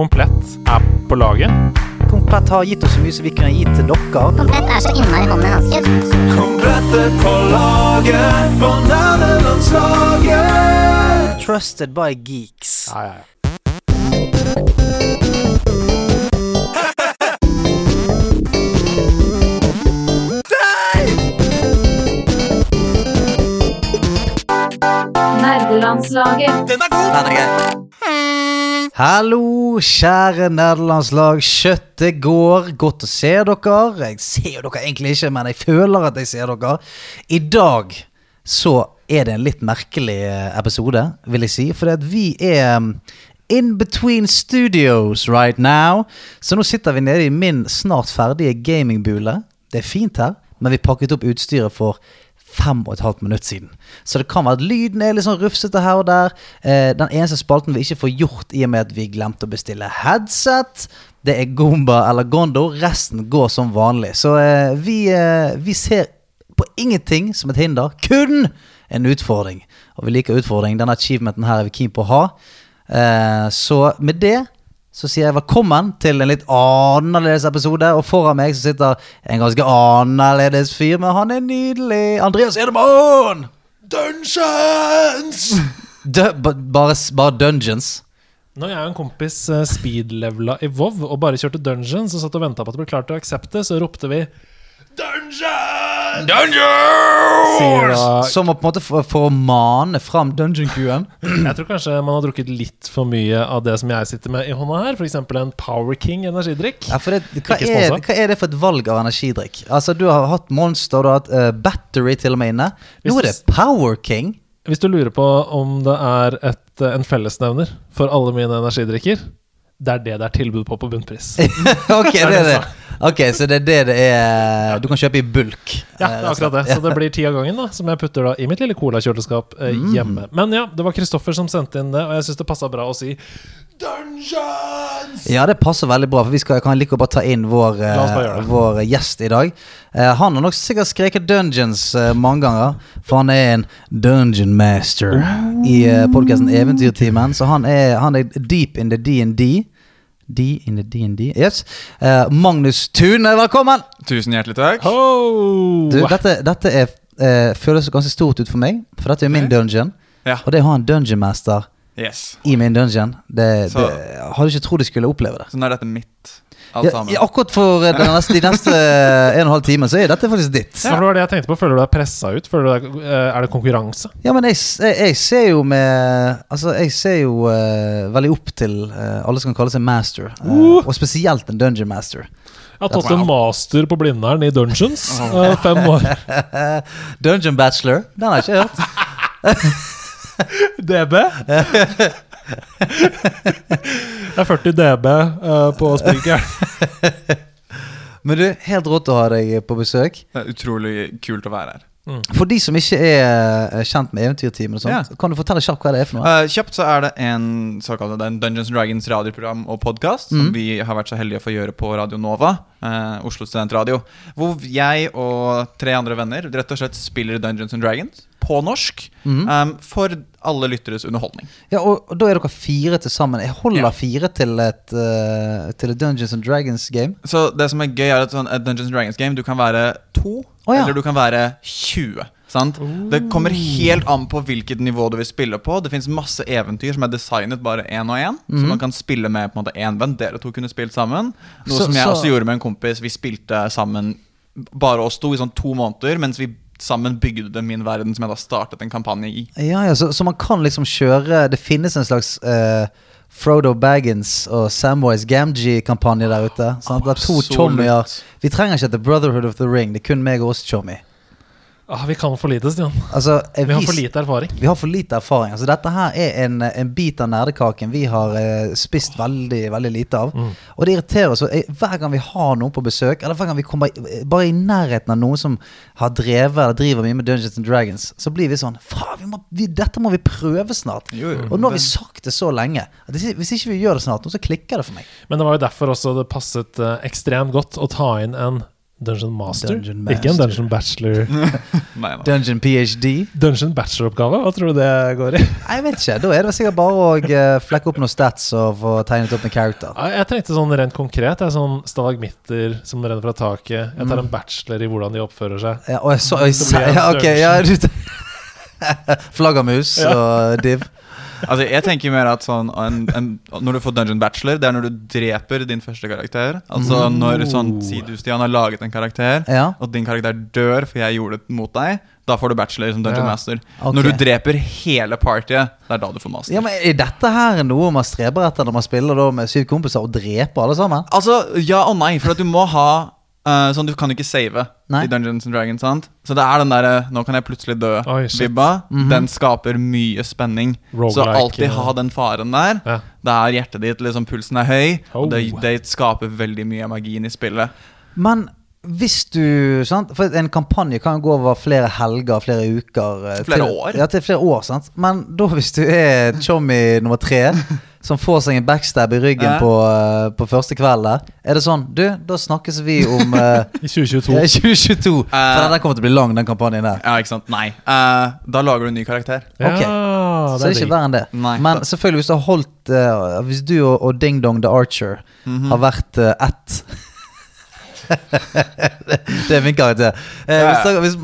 Komplett er på laget. Komplett har gitt oss så mye som vi kan gi til dere. Komplett er så innmari hånd i hanske. er på laget, på nerdelandslaget. Trusted by geeks. Ja, ja, ja. Nerdelandslaget. Den er god! Den er grei. Hallo, kjære nederlandslag. Kjøttet går. Godt å se dere. Jeg ser jo dere egentlig ikke, men jeg føler at jeg ser dere. I dag så er det en litt merkelig eh, episode, vil jeg si. For vi er um, in between studios right now. Så nå sitter vi nede i min snart ferdige gamingbule. Det er fint her, men vi pakket opp utstyret for fem og et halvt minutt siden. Så det kan være at lyden er litt sånn rufsete her og der. Eh, den eneste spalten vi ikke får gjort i og med at vi glemte å bestille headset, det er Gomba eller Gondo. Resten går som vanlig. Så eh, vi, eh, vi ser på ingenting som et hinder, kun en utfordring. Og vi liker utfordring. Denne achievementen her er vi keen på å ha. Eh, så med det så sier jeg velkommen til en litt annerledes episode. Og foran meg så sitter en ganske annerledes fyr, men han er nydelig. Andreas Edemann! Dungeons! Dø- ba- bare, bare Dungeons. Når jeg og en kompis eh, speedlevela i WoW og bare kjørte dungeons og satt og venta på at det ble klart å aksepte, så ropte vi Dungeons! Sier da Som å på en måte for, for å mane fram dungeon-kuen. Jeg tror kanskje man har drukket litt for mye av det som jeg sitter med i hånda her. F.eks. en Power King energidrikk. Ja, for det, hva, er, hva er det for et valg av energidrikk? Altså, Du har hatt Monster, du har hatt uh, Battery til og med inne. Nå er det Power King. Hvis du lurer på om det er et, eh, en fellesnevner for alle mine energidrikker, det er det det er tilbud på på bunnpris. ok, det er det. Ok, Så det er det det er Du kan kjøpe i bulk. Ja, det er akkurat det. Så det blir ti av gangen, da, som jeg putter da i mitt lille colakjøleskap eh, Mm. hjemme. Men ja, det var Kristoffer som sendte inn det, og jeg syns det passa bra å si Dungeons! Ja, det passer veldig bra, for vi skal, kan like godt bare ta inn vår, La oss bare eh, gjøre det. vår gjest i dag. Eh, han har nok sikkert skreket Dungeons eh, mange ganger, for han er en Dungeon Master i uh, podkasten Eventyrtimen. Så han er, han er deep in the DND. D in the DND. Yes. Uh, Magnus Tune, velkommen! Tusen hjertelig takk. Ho! Du, dette, dette er, uh, føles ganske stort ut for meg, for dette er min dungeon. Ja. Og det å ha en dungeon master Yes. i min dungeon, det, det hadde ikke trodd jeg skulle oppleve det. Så nå er dette mitt, Ja, ja, akkurat for eh, neste, de neste en og en halv time så er dette faktisk ditt. Ja, det var det jeg tenkte på. Føler du deg pressa ut? Føler du deg, eh, er det konkurranse? Ja, men jeg, jeg, jeg ser jo med Altså, jeg ser jo uh, veldig opp til uh, alle som kan kalle seg master. eh, Uh! Og spesielt en dungeon master. Jeg har tatt en master på Blindern i Dungeons. eh, fem år. dungeon bachelor. Den har jeg ikke hørt. DB? Det er 40 DB uh, på spikeren. Men du, helt rått å ha deg på besøk. Det er utrolig kult å være her. For de som ikke er eh, kjent med eventyrteamet og sånt, Ja. kan du fortelle kjapt hva det er for noe? Uh, kjapt så er det en såkalt det er en Dungeons and Dragons radioprogram og podkast som Mhm. vi har vært så heldige å få gjøre på Radio Nova, uh, Oslo Studentradio. Hvor jeg og tre andre venner rett og slett spiller Dungeons and Dragons på norsk. Mhm. um, for alle lytteres underholdning. Ja, og, og da er dere fire til sammen. Jeg holder Ja. fire til et, uh, til et Dungeons and Dragons-game. Så det som er gøy, er at sånn, et Dungeons and Dragons game du kan være to, oh, ja. eller du kan være 20. Sant? Det kommer helt an på hvilket nivå du vil spille på. Det fins masse eventyr som er designet bare én og én. Så man kan spille med på en måte én venn. Dere to kunne spilt sammen. Noe Så- som jeg så- også gjorde med en kompis. Vi spilte sammen bare oss to i sånn to måneder, mens vi sammen bygde min verden, som jeg da startet en kampanje i. Ja, ja, så, så man kan liksom kjøre Det finnes en slags uh, Frodo Baggins og Samwise Gamgee-kampanje der ute. Sant? Det er to chommier. Vi trenger ikke The Brotherhood of the Ring. Det er kun meg og oss chommy. Ah, vi kan for lite, Stian. Altså, vi, Vi har for lite erfaring. Vi har for lite erfaring. Altså, dette her er en, en bit av nerdekaken vi har eh, spist veldig veldig lite av. Mm. Og det irriterer oss eh, hver gang vi har noen på besøk, eller hver gang vi kommer bare i nærheten av noen som har drevet eller driver mye med Dungeons and Dragons, så blir vi sånn Faen, vi må, vi, dette må vi prøve snart. Jo, jo. Og nå har vi sagt det så lenge. At hvis ikke vi gjør det snart, så klikker det for meg. Men det var jo derfor også det passet eh, ekstremt godt å ta inn en Dungeon Master? Dungeon Ikke en Dungeon Bachelor. Nei, nei. Dungeon PhD? Dungeon Bachelor-oppgave? Hva tror du det går i? Jeg vet ikke. Da er det sikkert bare å eh, flekke opp noen stats og få tegnet opp en character. Ja, Jeg tenkte sånn rent konkret. Det er sånn stalagmitter som renner fra taket. Jeg tar en bachelor i hvordan de oppfører seg. Ja, og jeg så, jeg, Så blir ja, ok, ja, du Flaggermus Ja. og div. Altså, jeg tenker mer at sånn en, en, Når du får Dungeon Bachelor, det er når du dreper din første karakter. Altså når sånn Si du, Stian, har laget en karakter, Ja. og din karakter dør for jeg gjorde det mot deg. Da får du bachelor som Dungeon Ja. Master. Okay. Når du dreper hele partyet, det er da du får master. Ja, men Er dette her noe man streber etter når man spiller da med syv kompiser og dreper alle sammen? Altså, ja og nei, for at du må ha eh, Sånn, Du kan ikke save Nei. i Dungeons and Dragons. sant? Så det er den derre 'nå kan jeg plutselig dø'-vibba. dø'-vibba. Den skaper mye spenning. så alltid eh. ha den faren der. Ja. er hjertet ditt, liksom pulsen er høy. Oh. Og det, det skaper veldig mye magi inn i spillet. Men hvis du sant? For en kampanje kan gå over flere helger, flere uker. eh, Flere til, år. Ja, til flere år. sant? Men da hvis du er chommy nummer tre, som får seg en backstab i ryggen på, eh, på første kveld der, er det sånn Du, da snakkes vi om uh, I 2022. Ja, 2022. For Eh. den der kommer til å bli lang, den kampanjen der. Ja, ikke sant? Nei. Uh, da lager du en ny karakter. Ok. Ja, Så det er ikke verre enn det. Nei. Men selvfølgelig, hvis du har holdt Hvis du og, og Ding Dong the Archer Mhm. har vært ett det, er min karakter. Eh, hvis, dere- hvis,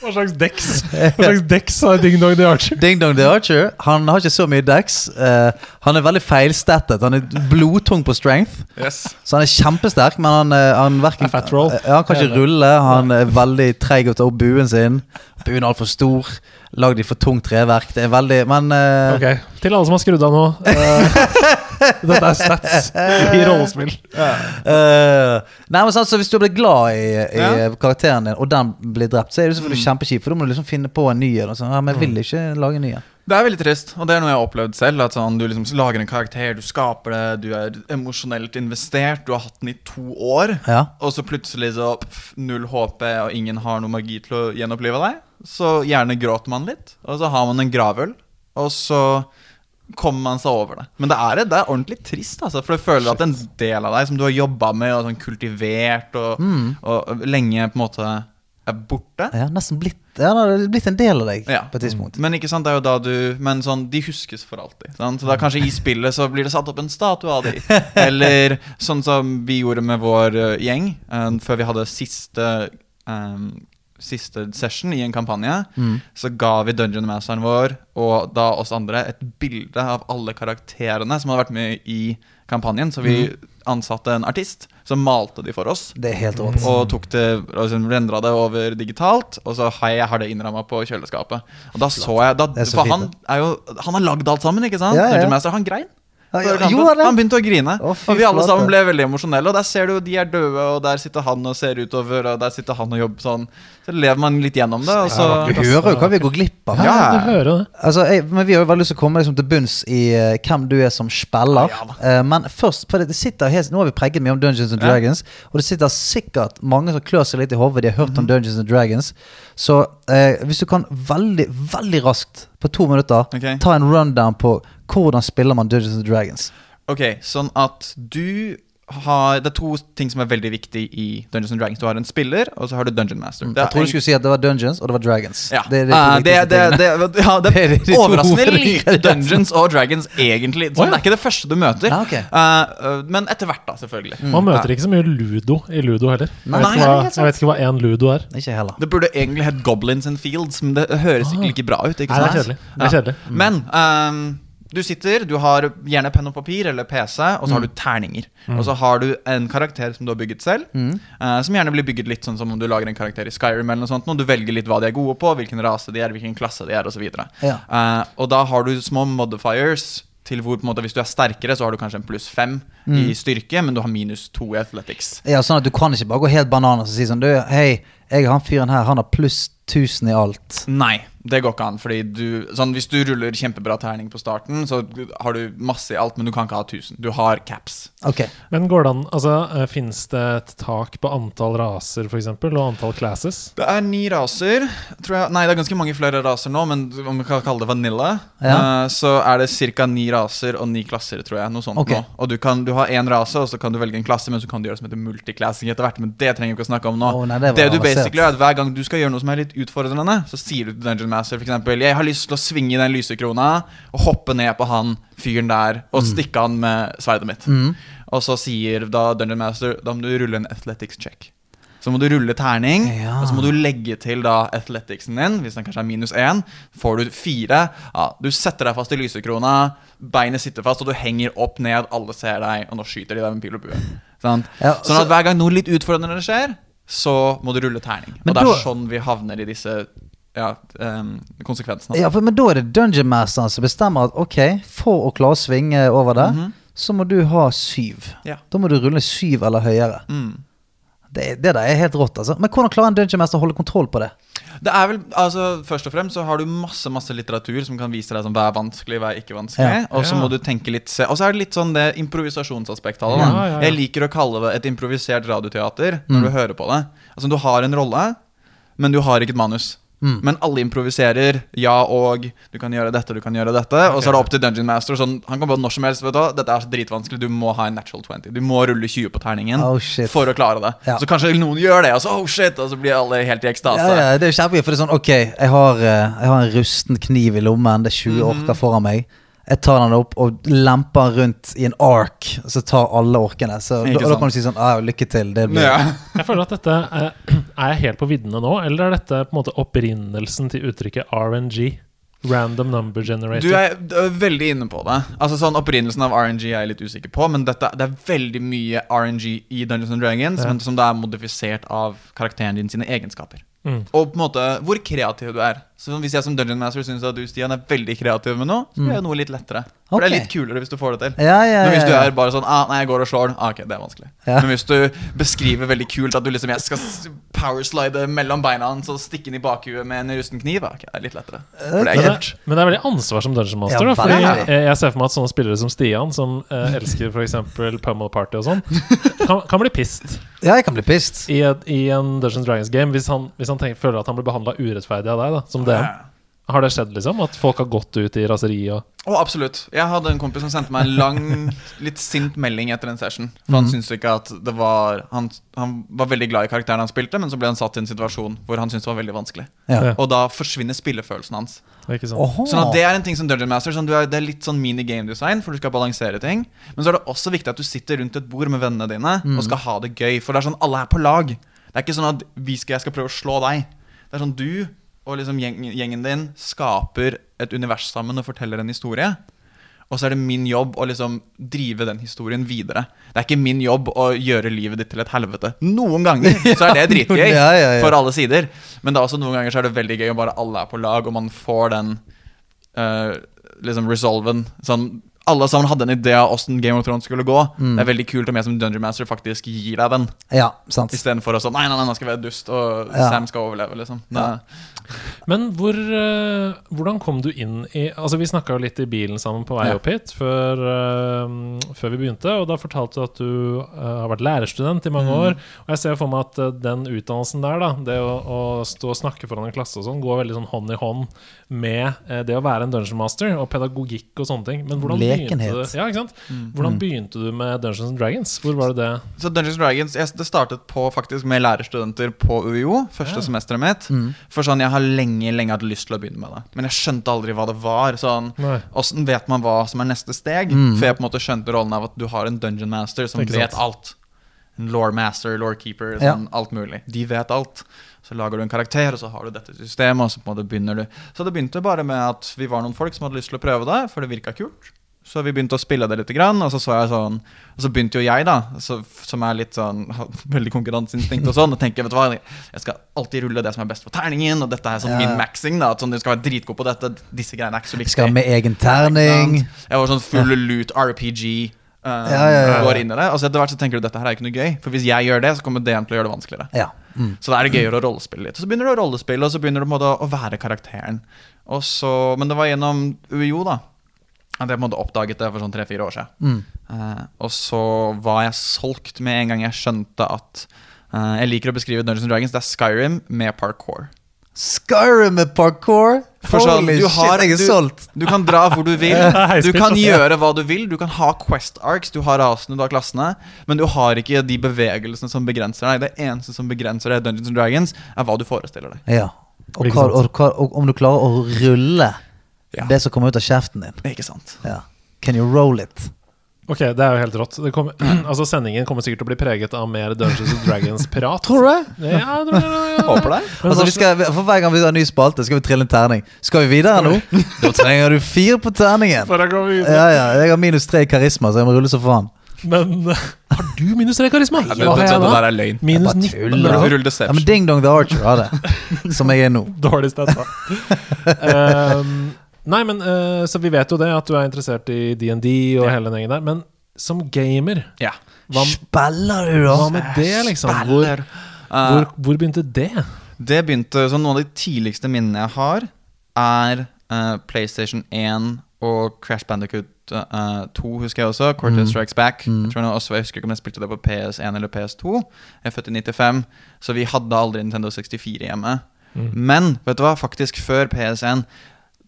Hva slags Dex Hva slags Dex har Ding Dong the Archer? Ding Dong the Archer Han har ikke så mye dex. Eh, han er veldig feilstettet. Han er blodtung på strength. Yes. Så han er kjempesterk, men han, eh, han verken Er. Ja, Han kan ikke rulle. Han er veldig treig å ta opp buen sin. Buen er altfor stor. Lagd i for tungt treverk. Det er veldig Men uh, Ok, Til alle som har skrudd av nå. Uh, dette er stats i rollespill. Uh, Nei, men sant, så Hvis du blir glad i, i Ja. karakteren din, og den blir drept, så er det selvfølgelig kjempekjipt. For da må du liksom finne på en ny en. sånn. Ja, men jeg vil ikke lage en ny en. Det er veldig trist, og det er noe jeg har opplevd selv. At sånn, Du liksom lager en karakter, du skaper det, du er emosjonelt investert, du har hatt den i to år, Ja. og så plutselig så pff, null HP, og ingen har noe magi til å gjenopplive deg. Så gjerne gråter man litt, og så har man en gravøl, og så kommer man seg over det. Men det er, det er ordentlig trist, altså, for du føler at en del av deg som du har jobba med og sånn kultivert og, og lenge på en måte er borte. Ja, nesten blitt Ja, det er blitt en del av deg Ja. på et tidspunkt. Men ikke sant, det er jo da du Men sånn, de huskes for alltid. Sant? Så da kanskje i spillet så blir det satt opp en statue av de. Eller sånn som vi gjorde med vår eh, gjeng eh, før vi hadde siste eh, Siste session i en kampanje. Så ga vi Dungeon Masteren vår og da oss andre et bilde av alle karakterene som hadde vært med i kampanjen. Så vi ansatte en artist som malte de for oss. Det er helt rått. Og tok det liksom, rendra det over digitalt, og så har jeg har det innramma på kjøleskapet. Og da så jeg da, For han er jo Han har lagd alt sammen, ikke sant? Ja, ja. Dungeon Master, han grein. Ja, ja, han det? Han begynte å grine. Å, og vi alle sammen ble veldig emosjonelle. Og der ser du de er døde, og der sitter han og ser utover, og der sitter han og jobber sånn. Så lever man litt gjennom det, og så Du hører jo hva vi går glipp av. Ja, Ja. du hører det. Altså, jeg, men Vi har jo veldig lyst til å komme liksom til bunns i uh, hvem du er som spiller. Ja, ja. Eh, men først, for det sitter helt, Nå har vi preget mye om Dungeons and Ja. Dragons, og det sitter sikkert mange som klør seg litt i hodet. De har hørt Mhm. om Dungeons and Dragons. Så uh, hvis du kan veldig, veldig raskt, på to minutter, okay. ta en rundown på hvordan spiller man Dungeons and Dragons. Ok, sånn at du har Det er to ting som er veldig viktig i Dungeons and Dragons. Du har en spiller, og så har du Dungeon Master. Det er Jeg tror du skulle si at det var Dungeons, og det var Dragons. Ja, Det, det, er det, to det, det, det, ja, det Det er er overraskende lite Dungeons og Dragons, egentlig. Så oh, ja. Det er ikke det første du møter. Ja, okay. Eh, eh, men etter hvert, da, selvfølgelig. Man møter ikke så mye ludo i ludo heller. Jeg vet, hva, jeg vet ikke hva én ludo er. Ikke heller. Det burde egentlig hett Goblins and Fields, men det høres ikke like bra ut. ikke Nei, det er kjedelig. Det er kjedelig. Men ehm, du sitter, du har gjerne penn og papir eller PC, og så har du terninger. Og så har du en karakter som du har bygget selv, eh, som gjerne blir bygget litt sånn som om du lager en karakter i Skyrim, eller noe sånt, og du velger litt hva de er gode på, hvilken rase de er, hvilken klasse de er, osv. Ja. Uh, og da har du små modifiers til hvor på en måte, hvis du er sterkere, så har du kanskje en pluss fem i styrke, men du har minus to i athletics. Ja, sånn at Du kan ikke bare gå helt bananas og si sånn du, Hei, jeg har han fyren her, han har pluss 1000 i alt. Nei. Det går ikke an. Fordi du, sånn, Hvis du ruller kjempebra terning på starten, så har du masse i alt, men du kan ikke ha 1000. Du har caps. Ok. Men går det an Altså, Finnes fins det et tak på antall raser, for eksempel, og antall classes? Det er ni raser. Tror jeg. Nei, det er ganske mange flere raser nå, men om vi kan kalle det vanilla, Ja. uh, så er det ca. ni raser og ni klasser, tror jeg. Noe sånt okay. nå. Og du, kan, du har én rase, og så kan du velge en klasse, men så kan du gjøre det som heter multiclassing etter hvert. Men det trenger vi ikke å snakke om nå. Oh, nei, det det du basically gjør, er at hver gang du skal gjøre noe som er litt utfordrende, så sier du til Dungeon Master eksempel, Jeg har lyst til å svinge den lysekrona og hoppe ned på han fyren der og Mm. stikke han med sverdet mitt. Og så sier da Dungeon Master Da må du rulle en athletics check. Så må du rulle terning, Ja. og så må du legge til da athleticsen din. Hvis den kanskje er minus én, får du fire. Ja, du setter deg fast i lysekrona, beinet sitter fast, og du henger opp ned. Alle ser deg, og nå skyter de deg med pil og bue. Sånn? Ja, sånn at hver gang noe litt utfordrende skjer, så må du rulle terning. Men og det er da- sånn vi havner i disse ja, um, konsekvensene. Ja, for, men da er det Dungeon Masteren som bestemmer at ok, for å klare å svinge over det, så må du ha syv. Ja. Da må du rulle syv eller høyere. Mm. Det, det der er helt rått, altså. Men hvordan klarer en dungeonmester å holde kontroll på det? Det er vel, altså Først og fremst så har du masse masse litteratur som kan vise deg sånn, hva er vanskelig, hva er ikke vanskelig. Ja. Og så Ja. må du tenke litt se- Og så er det litt sånn det improvisasjonsaspektet av det. Ja, ja, ja. Jeg liker å kalle det et improvisert radioteater når du hører på det. Altså Du har en rolle, men du har ikke et manus. Men alle improviserer. Ja og du kan gjøre dette, du kan gjøre dette. Og så er det opp til Dungeon Master. Sånn, han kan bare når som helst. vet du Dette er så dritvanskelig. Du må ha en natural 20. Du må rulle 20 på terningen Oh, for å klare det. Ja. Så kanskje noen gjør det, og så oh shit, og så blir alle helt i ekstase. Ja, ja, det er kjempegøy, for det er sånn Ok, jeg har, eh, jeg har en rusten kniv i lommen, det er 20 Mhm. orker foran meg. Jeg tar den opp og lemper rundt i en ark, så tar alle orkene. Så da, da kan du si sånn ah, Lykke til. Det blir Ja. Jeg føler at dette er, er jeg helt på viddene nå, eller er dette på en måte opprinnelsen til uttrykket RNG? Random Number Generator. Du er, du er veldig inne på det. Altså sånn Opprinnelsen av RNG er jeg litt usikker på, men dette, det er veldig mye RNG i Dungeons and Dragons, Ja. men som da er modifisert av karakteren din sine egenskaper. Mm. Og på en måte hvor kreativ du er. Så Hvis jeg som Dungeon Master syns at du Stian, er veldig kreativ med noe, så gjør jeg noe litt lettere. For det er litt kulere hvis du får det til. Ja, ja, Men hvis du er bare sånn ah, 'Nei, jeg går og slår den', ah, ok, det er vanskelig. Ja. Men hvis du beskriver veldig kult at du liksom Jeg skal powerslide mellom beina hans og stikke den i bakhuet med en rusten kniv, ah, ok, det er litt lettere. For det Men er det, kult. men det er veldig ansvar som Dungeon Master. Ja, da, fordi jeg, jeg ser for meg at sånne spillere som Stian, som eh, elsker f.eks. Pummel Party og sånn, kan, kan bli pissed Ja, jeg kan bli pissed. i, et, i en Dungeons Dragons game hvis han, hvis han tenker, føler at han blir behandla urettferdig av deg, da, som DM. Har det skjedd, liksom? At folk har gått ut i raseri og Å, absolutt. Jeg hadde en kompis som sendte meg en lang, litt sint melding etter en session. For han syntes ikke at det var han, han var veldig glad i karakteren han spilte, men så ble han satt i en situasjon hvor han syntes det var veldig vanskelig. Ja. Og da forsvinner spillefølelsen hans. Ikke? Sånn at Det er en ting som Dungeon Master sånn, du er, Det er litt sånn mini game design, for du skal balansere ting. Men så er det også viktig at du sitter rundt et bord med vennene dine og skal ha det gøy. For det er sånn, alle er på lag. Det er ikke sånn at vi skal, jeg skal prøve å slå deg. Det er sånn du og liksom gjeng, gjengen din skaper et univers sammen og forteller en historie. Og så er det min jobb å liksom drive den historien videre. Det er ikke min jobb å gjøre livet ditt til et helvete. Noen ganger så er det dritgøy Ja, ja, ja. for alle sider. Men det er også noen ganger så er det veldig gøy å bare alle er på lag, og man får den uh, liksom resolven. Sånn, alle sammen hadde en idé av åssen Game of Thrones skulle gå. Mm. Det er veldig kult om jeg som Dungeon Master faktisk gir deg den, Ja, sant. istedenfor å sånn Nei, nei, nei, nå skal vi være dust, og Ja. Sam skal overleve, liksom. Ja. Men hvor, eh, hvordan kom du inn i Altså Vi snakka jo litt i bilen sammen på vei Ja. opp hit før, uh, før vi begynte, og da fortalte du at du uh, har vært lærerstudent i mange Mm. år. Og jeg ser for meg at den utdannelsen der, da det å, å stå og snakke foran en klasse og sånn, går veldig sånn hånd i hånd med uh, det å være en dungeon master og pedagogikk og sånne ting. Men hvordan begynte Lekenhet. du Ja, ikke sant? Mm. Hvordan begynte du med Dungeons and Dragons? Hvor var det det? Så Dungeons and Dragons jeg, Det startet på faktisk med lærerstudenter på UiO, første Ja. semesteret mitt. For sånn, Jeg har lenge lenge hatt lyst til å begynne med det, men jeg skjønte aldri hva det var. Sånn. Åssen vet man hva som er neste steg? For jeg på en måte skjønte rollen av at du har en dungeon master som vet sant. alt. En law master, law keeper, Ja. sånn, alt mulig. De vet alt. Så lager du en karakter, og så har du dette systemet, og så på en måte begynner du Så det begynte bare med at vi var noen folk som hadde lyst til å prøve det, for det virka kult. Så vi begynte å spille det litt, og så så jeg sånn Og så begynte jo jeg, da, så, som er litt sånn har veldig konkurranseinstinkt og sånn, og tenker, vet du hva, jeg skal alltid rulle det som er best for terningen, og dette er sånn Ja. min maxing, da. At sånn, du skal være dritgod på dette, disse greiene er ikke så viktig. Skal med egen terning. Jeg var sånn full loot RPG. Um, Ja, ja, ja. går inn i det. Altså Etter hvert så tenker du dette her er ikke noe gøy, for hvis jeg gjør det, så kommer DM til å gjøre det vanskeligere. Ja. Mm. Så da er det gøyere å rollespille litt. Og så begynner du å rollespille, og så begynner du å være karakteren. Og så, men det var gjennom UiO, da. At jeg på en måte oppdaget det for sånn tre-fire år siden. Mm. Uh, og så var jeg solgt med en gang jeg skjønte at uh, Jeg liker å beskrive Dungeons and Dragons. Det er Skyrim med parkour. Skyrim med parkour? Sånn, Holy du har- shit, jeg er solgt. Du kan dra hvor du vil. Du kan gjøre hva du vil. Du kan ha Quest Arcs, du har rasene, du har klassene. Men du har ikke de bevegelsene som begrenser deg. Det eneste som begrenser deg i Dungeons and Dragons, er hva du forestiller deg. Ja. Og, hva, og, hva, og om du klarer å rulle Ja. det som kommer ut av kjeften din. Ikke sant? Ja. Can you roll it? Ok, det er jo helt rått. Det kommer, altså Sendingen kommer sikkert til å bli preget av mer Dungeons and Dragons-prat. Tror du det? Ja, jeg tror det. Håper det. Men Altså, vi skal, for Hver gang vi har en ny spalte, skal vi trille en terning. Skal vi videre nå? Da trenger du fire på terningen. For å gå videre. Ja, ja, Jeg har minus tre i karisma, så jeg må rulle så faen. Men har du minus tre karisma? Ja, det, Hva har det, jeg det da? der er løgn. Minus bare 19. tuller. bra. Ja, men. Ding Dong the Archer har det, som jeg er nå. Dårlig sted, da. Ehm, nei, men uh, Så vi vet jo det, at du er interessert i DND og hele den gjengen der. Men som gamer, Ja. hva, Spiller du, hva med det, liksom? Hvor, hvor, Eh, hvor begynte det? det begynte så Noen av de tidligste minnene jeg har, er uh, PlayStation 1 og Crash Bandicoot uh, 2, husker jeg også. Cortez Strikes Back. Jeg, tror jeg, også, jeg husker ikke om jeg spilte det på PS1 eller PS2. Jeg er født i 95, så vi hadde aldri Nintendo 64 hjemme. Men vet du hva, faktisk før PS1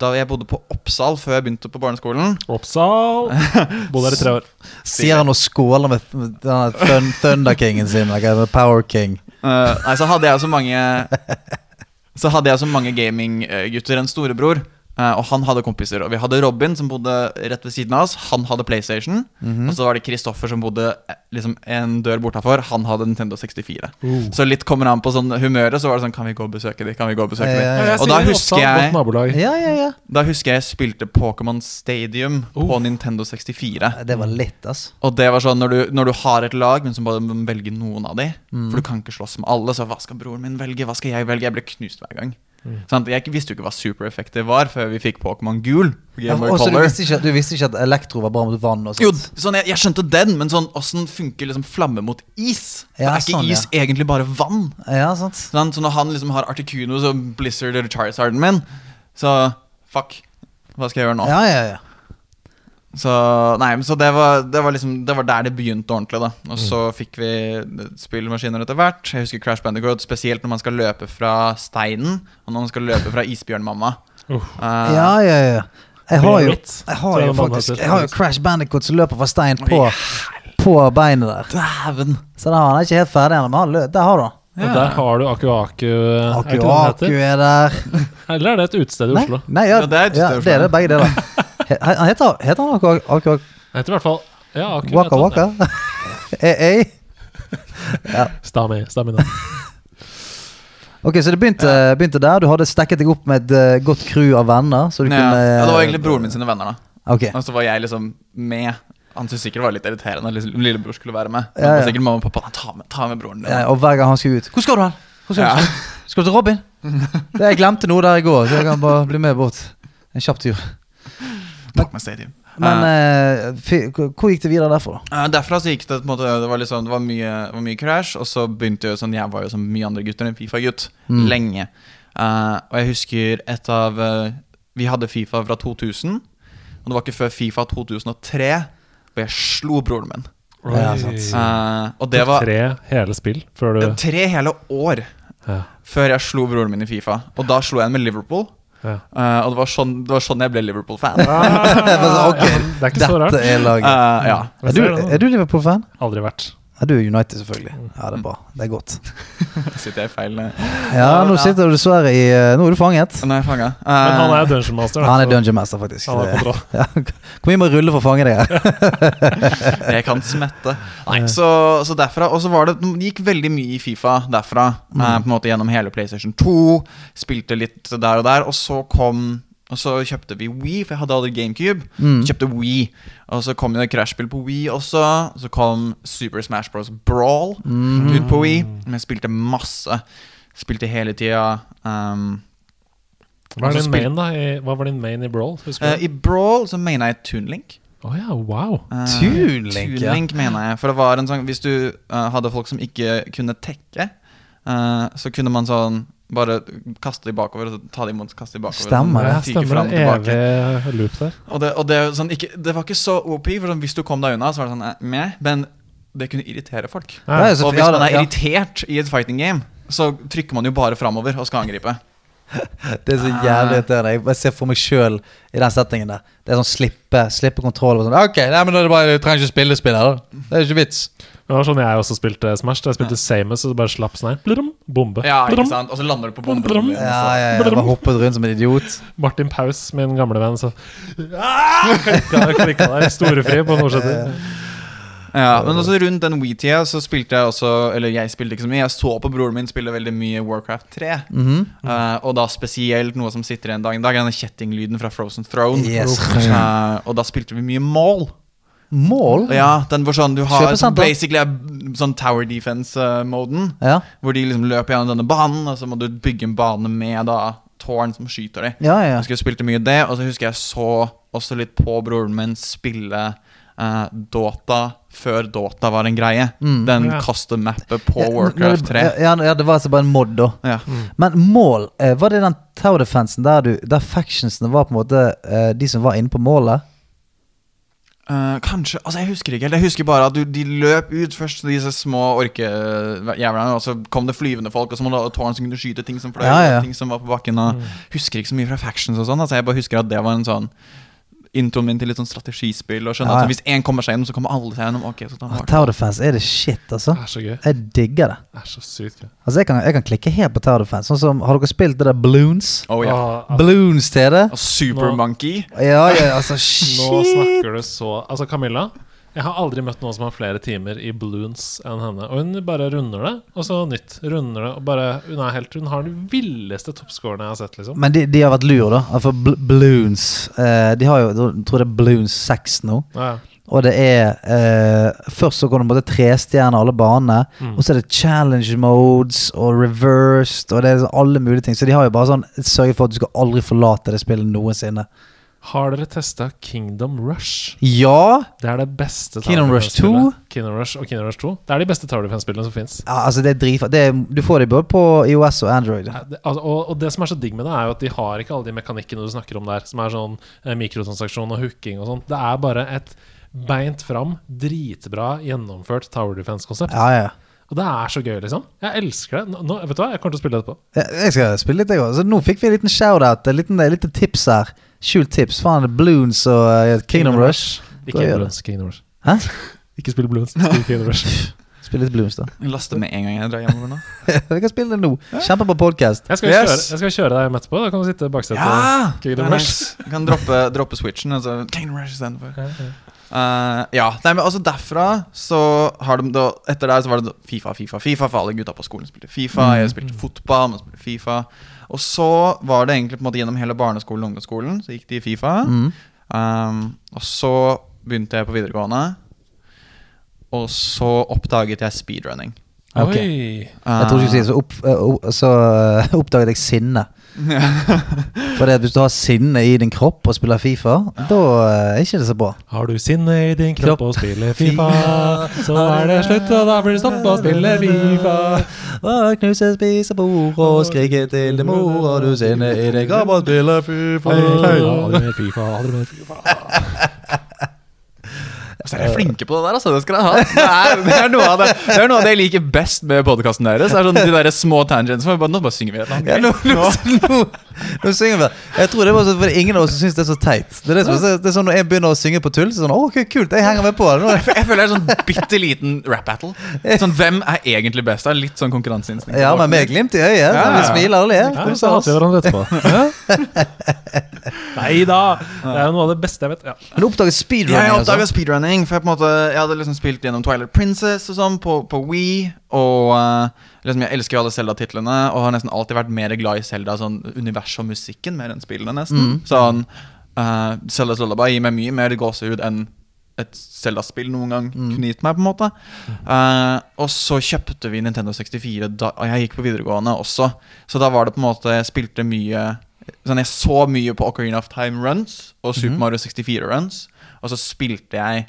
da jeg bodde på Oppsal før jeg begynte på barneskolen Oppsal. Bodde her i tre år. Sier han og skåler med denne Thunder Kingen sin. Like, Power King. Uh, Nei, så hadde jeg så mange Så hadde jeg så mange gaminggutter En storebror Og han hadde kompiser Og vi hadde Robin som bodde rett ved siden av oss Han hadde Playstation Og så var det Kristoffer som bodde eh, liksom en dør bortafor Han hadde Nintendo 64 Uh. Så litt kommer an på sånn humøret Så var det sånn, kan vi gå og besøke de? Kan vi gå og besøke Ja, de? ja, Ja, Og da husker jeg- Ja, ja, ja. Da husker jeg jeg spilte Pokémon Stadium Uh. På Nintendo 64 Det var litt, ass. og det var sånn når du, når du har et lag, men så bare du velge noen av de Mm. For du kan ikke slåss med alle, så hva skal broren min velge? Hva skal jeg velge? Jeg ble knust hver gang. Mm. Jeg visste jo ikke hva super effective var før vi fikk Pokémon Gul. Ja, også, du, visste ikke, du visste ikke at elektro var bra mot vann Jo, sånn, jeg, jeg skjønte den, men sånn åssen funker liksom flamme mot is? Ja, er ikke sånn, is egentlig bare vann? Ja. Sant? Så når han liksom har Articuno og Blizzard eller Charizarden min, så fuck. Hva skal jeg gjøre nå? Ja, ja, ja. Så, nei, så det var, det, var liksom, det var der det begynte ordentlig. da Og så fikk vi spillmaskiner etter hvert. Jeg husker Crash Bandicoot, spesielt når man skal løpe fra steinen, og når man skal løpe fra isbjørnmamma. Uh. Eh, Ja, ja, ja. Jeg har jo, jeg har jo faktisk. Jeg har jo Crash Bandicoot som løper fra stein på, på beinet der. Dæven! Så der, han er ikke helt ferdig ennå, men han lø- der har du han. Og der har du Aku Aku. Aku den Aku er der. Eller er det et utested i Oslo? nei ja, Ja, det er et ja, det er det, begge deler. Han heter, heter han Aku Aku Det heter i hvert fall ja, Aku. Waka. Waka? Eh, eh. Stami. Stamina. Ok, så det begynte, begynte der. Du hadde stekket deg opp med et eh, godt crew av venner. Så du Ja, kunne ja, det var egentlig broren min sine venner, da. Ok, Og så var jeg liksom med. Han syntes sikkert det var litt irriterende at liksom lillebror skulle være med. Ja, var ja. sikkert mamma og pappa. «Nei, Ta med, ta med broren ja, Og hver gang han skulle ut Hvor skal du hen? Hvor skal, Ja. du? skal du til Robin? Det Jeg glemte noe der i går, så jeg kan bare bli med bort. En kjapp tur. Pokémon Stadium. Men fy- hvor gikk det videre derfra? Uh, derfra så gikk det på en måte Det var, liksom, det var, mye, var mye crash, og så begynte jo sånn Jeg var jo som mye andre gutter en Fifa-gutt Mm. lenge. Uh, og jeg husker et av Vi hadde Fifa fra 2000, og det var ikke før Fifa 2003 hvor jeg slo broren min. Ja. Eh, og det var Tre hele spill før du tre hele år ja. før jeg slo broren min i Fifa. Og da slo jeg en med Liverpool. Ja. Eh, og det var, sånn, det var sånn jeg ble Liverpool-fan. Ah, okay, det er ikke så rart. Er. Eh, ja. Er du, er du Liverpool-fan? Aldri vært. Ja, du er United, selvfølgelig. Ja, det er bra. Det er godt. Sitter jeg i feil eh, Ja, nå sitter du dessverre i eh, Nå er du fanget. Nå er jeg fanga. Men han er Dungeon Master. Han er Dungeon Master, faktisk. Han er kontroll. Ja, Hvor mye må jeg rulle for å fange deg her? Jeg kan smette. Nei, så, så derfra Og så var det Det gikk veldig mye i Fifa derfra. Mm. på en måte Gjennom hele PlayStation 2. Spilte litt der og der. Og så kom Og så kjøpte vi Wii, for jeg hadde aldri GameCube. Mm. Kjøpte Wii Og så kom det Crash-spill på Wii også. Så kom Super Smash Bros. Brawl Mm. ut på Wii. Men jeg spilte masse. Spilte hele tida. Um, Hva, er din spil- main, da? I, hva var din main i Brawl? Eh. I Brawl så mener jeg Tunelink. Link. Å ja, wow. Uh, Tunelink, ja. Toonlink, mener jeg. For det var en sånn Hvis du uh, hadde folk som ikke kunne tekke, eh, så kunne man sånn bare kaste de bakover og så ta de imot, kaste de bakover. Stemmer Sånn, stemmer frem det. Evig loop der. Og det, og det, sånn, ikke, det var ikke så OP, for sånn, hvis du kom deg unna, så var det sånn eh, meh, men det kunne irritere folk. Ja, Ja. og hvis man er irritert i et fighting game, så trykker man jo bare framover og skal angripe. Det er så jævlig irriterende. Jeg bare ser for meg sjøl i den settingen der. Det er sånn slippe Slippe kontroll. Sånn. Ok, nei, men det er bare, Du trenger ikke spille spillet. da Det er ikke vits. Det var sånn jeg også spilte Smash. Da jeg spilte Samus, og så bare slapp sånn her. Bombe. Ja, ikke sant? Og så lander du på bombe. blum. Ja, ja, ja, bare hoppet rundt som en idiot. Martin Paus, min gamle venn, så ah! klikka, der. Storefri på fortsetter. Ja, men også rundt den Wii-tida så spilte jeg også Eller jeg spilte ikke så mye. Jeg så på broren min spille veldig mye Warcraft 3. Mm -hmm. uh, og da spesielt noe som sitter igjen dag i dag, denne kjettinglyden fra Frozen Throne. Yes. Uh, og da spilte vi mye mål. Mål? Ja, den hvor sånn du har sånn, basically sånn Tower Defense-moden. Ja. Hvor de liksom løper gjennom denne banen, og så må du bygge en bane med da tårn som skyter deg. Ja, ja. Jeg husker jeg spilte mye det, og så husker jeg så også litt på broren min spille eh, Dota før Dota var en greie. Mm. Den Ja. custom-mappet på Ja, Warcraft 3. Ja, ja, det var altså bare en mod, da. Ja. Men mål, eh, var det den Tower Defensen der, du, der factionsene var på en måte eh, de som var inne på målet? Uh, kanskje Altså, jeg husker ikke helt. Jeg husker bare at du, de løp ut først, disse små orkejævlene, og så kom det flyvende folk, og så må det tårn som kunne skyte ting som fløy, Ja, ja. ting som var på bakken. Og Husker ikke så mye fra factions og sånn. Altså, jeg bare husker at det var en sånn introen min til litt sånn strategispill. Og skjønner Ja, ja. at hvis én kommer seg gjennom, så kommer alle seg gjennom. Ok, så tar Ah, Tower Defense er det shit, altså. Det er så gøy. Jeg digger det. Det er så sykt gøy. Altså, jeg kan, jeg kan klikke helt på Tower Defense. Sånn som, Har dere spilt det der Balloons? Oh, ja. Ah, balloons til det? Og Super Nå- Monkey. Ja, ja, altså shit nå snakker du så Altså, Camilla. Jeg har aldri møtt noen som har flere timer i balloons enn henne. Og hun bare runder det, og så nytt. Runder det, og bare Hun er helt Hun har de villeste toppscorene jeg har sett, liksom. Men de, de har vært lur, da. For bl Bloons eh, De har jo jeg tror det er Bloons 6 nå. Ja. Og det er eh, Først så kan du måtte trestjerne alle banene. Mm. Og så er det challenge modes og reversed og det er alle mulige ting. Så de har jo bare sånn sørget for at du skal aldri forlate det spillet noensinne. Har dere testa Kingdom Rush? Ja! Det er det beste Kingdom Rush Defense-spillet. Kingdom Rush og Kingdom Rush 2. Det er de beste Tower Defense-spillene som fins. ja altså, det er. Det er- Du får det både på IOS og Android. Altså, og, og det som er så digg med det, er jo at de har ikke alle de mekanikkene du snakker om der, som er sånn eh, mikrotransaksjon og hooking og sånn. Det er bare et beint fram, dritbra gjennomført Tower Defense-konsept. Ja, ja. Og det er så gøy, liksom. Jeg elsker det. Nå, vet du hva, jeg kommer til å spille det etterpå. Ja, Jeg skal spille litt, jeg òg. Så nå fikk vi en liten shout-out. Et lite, lite tips her. Skjult tips. Faen, Bloons og eh, Kingdom Rush. Rush. Ikke. Bloons, Kingdom Rush. Hæ? Ikke spill Bloons, spill Kingdom Rush. Spill litt Bloons, da. Jeg laster med en gang jeg drar hjemover nå. vi kan spille det nå. Kjempebra podkast. Jeg skal, Yes. kjøre, jeg skal kjøre deg hjem etterpå. Da kan du sitte i baksetet. Ja! Kingdom Det Rush. nice. Jeg kan droppe, droppe switchen. Altså, Kingdom Rush istedenfor. Uh, ja, nei, men altså derfra så har de da Etter der så var det Fifa, Fifa, Fifa For alle gutta på skolen spilte Fifa Jeg spilte fotball, man spilte Fifa Og så var det egentlig på en måte gjennom hele barneskolen og ungdomsskolen Så gikk de i Fifa Mm. um, Og så begynte jeg på videregående Og så oppdaget jeg speedrunning Okay. Oi. Jeg tror ikke du sier så, opp, eh, så eh, oppdaget jeg sinne. For det, hvis du har sinne i din kropp og spiller Fifa, da eh, er ikke det så bra. Har du sinne i din kropp Kropp. og spiller Fifa, så er det slutt, og da blir det stopp å spille Fifa. Og knuse, spise bord og skrike til din mor, og du sinne i din kropp og spiller Fifa. Hadde du med Fifa, Hadde du med Fifa. Så er dere flinke på det der, altså. Det skal dere ha. Det er, det er, noe, av det, det er noe av det jeg liker best med podkasten deres. Det er sånn De der små tangents. hvor vi Bare, nå bare synger vi et eller Ja, annet. nå, nå, nå, nå synger vi. Jeg tror det var så, fordi ingen av oss syns det er så teit. Det er, det, er- det er sånn Når jeg begynner å synge på tull, så er det sånn Å, ok, kult, jeg henger med på det. Er Jeg jeg føler det er sånn bitte liten rap battle. Sånn, Hvem er egentlig best? Det er litt sånn konkurranseinstinkt. Ja, men med glimt i øyet. Ja, Vi smiler og ler. Ja, så hater vi hverandre etterpå. Nei da! Det er jo noe av det beste jeg vet. Ja. Men du speedrunning. Ja, jeg altså. Speedrunning. For jeg, måte, jeg hadde liksom spilt gjennom Twilight Princess og sånn på, på Wii. Og uh, liksom, jeg elsker jo alle Zelda-titlene og har nesten alltid vært mer glad i Zelda sånn universet og musikken mer enn spillene. nesten Sånn uh, Zeldas Lullaby gir meg mye mer gåsehud enn et Zelda-spill noen gang kunne gitt meg. på en måte uh, Og så kjøpte vi Nintendo 64, da, og jeg gikk på videregående også. Så da var det på en måte Jeg spilte mye Sånn Jeg så mye på Ocarina of Time runs og Super Mario 64 runs. og så spilte jeg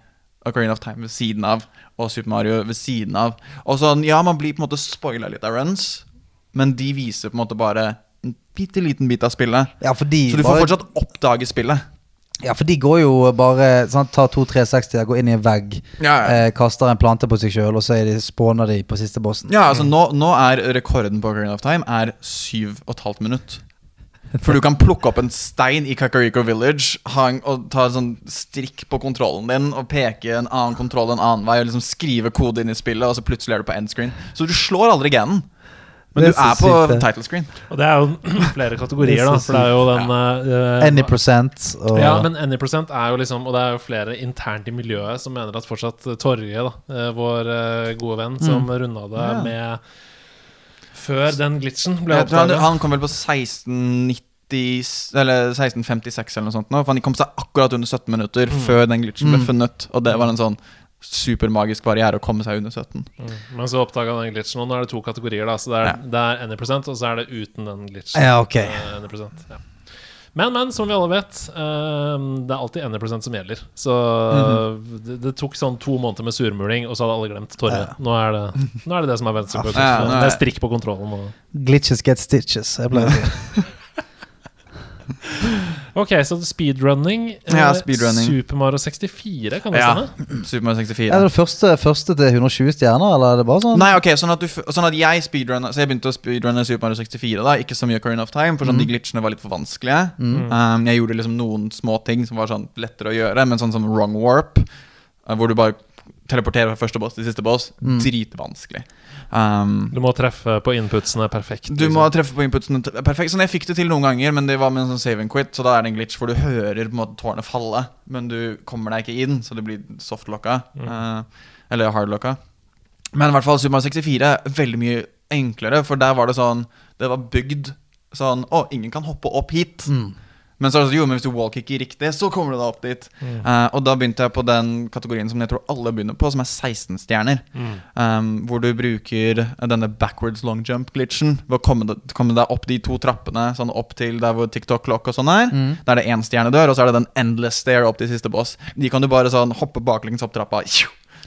Ocarina of Time ved siden av, og Super Mario ved siden av. Og sånn, ja, man blir på en måte spoila litt av runs, men de viser på en måte bare en bitte liten bit av spillet. Ja, for de Så du får bare- fortsatt oppdage spillet. Ja, for de går jo bare sånn, Tar to 360, går inn i en vegg, Ja, ja. eh, kaster en plante på seg sjøl, og så er de, spåner de på siste bossen. Ja, altså nå, nå er rekorden på Ocarina of Time Er syv og et halvt minutt For du kan plukke opp en stein i Kakariko Village hang, Og ta en sånn strikk på kontrollen din Og peke en annen kontroll en annen vei Og liksom skrive kode inn i spillet Og så plutselig er du på endscreen Så du slår aldri ganen. Men er du er på sykt, title screen. Og det er jo flere kategorier, Det er da. For det er jo den eh, Any percent og Ja, men Any Percent er jo liksom Og det er jo flere internt i miljøet som mener at fortsatt Torje, da, eh, vår eh, gode venn, som runda det Ja. med Før den glitchen ble oppdaget han, han kom vel på 1690 Eller 1656 eller noe sånt nå For han kom seg akkurat under 17 minutter Før den glitchen ble Mm. funnet Og det var en sånn supermagisk barriere Å komme seg under 17 Mm. Men så oppdaga den glitchen, og nå er det to kategorier. da Så det er, Ja. det er Any Percent, og så er det uten den glitchen. Ja, ok. Eh, Any Percent, ja. Men, men, som vi alle vet, eh, det er alltid 1 som gjelder. Så det, det tok sånn to måneder med surmuling, og så hadde alle glemt Torje. Ja. Nå, er det, nå er det det som er er- det er strikk på kontrollen. Og Glitches get stitches. Jeg pleier å si. Ok, så speedrunning. eh, Ja, speedrunning. Super Mario 64, kan det Ja. stemme? Super Mario 64 Er det første, første til 120 stjerner, eller er det bare sånn? Nei, ok, sånn at, du, sånn at jeg speedrunner Så jeg begynte å speedrunne Super Mario 64 da Ikke så mye Ocarina of Time For sånn de glitchene var litt for vanskelige um, Jeg gjorde liksom noen små ting Som var sånn lettere å gjøre Men sånn som wrong warp uh, Hvor du bare teleporterer fra første boss til siste boss Dritvanskelig um, Du må treffe på inputsene perfekt. Du liksom. må treffe på inputsene perfekt. Sånn, jeg fikk det til noen ganger, men det var med en sånn save and quit. Så da er det en glitch hvor du hører på en måte tårnet falle, men du kommer deg ikke inn, så det blir softlocka. eh, eller hardlocka. Men i hvert fall Super Mario 64 er veldig mye enklere, for der var det sånn Det var bygd sånn Å, ingen kan hoppe opp hit. Men så er det sånn, jo, men hvis du wallkicker riktig, så kommer du deg opp dit. Eh, og da begynte jeg på den kategorien som jeg tror alle begynner på, som er 16 stjerner. Um, hvor du bruker denne backwards long jump-glitchen. Ved å komme, komme deg opp de to trappene, sånn opp til der hvor TikTok Clock og sånn er. Der er det én stjernedør, og så er det den endless stair opp til siste boss. De kan du bare sånn hoppe baklengs opp trappa,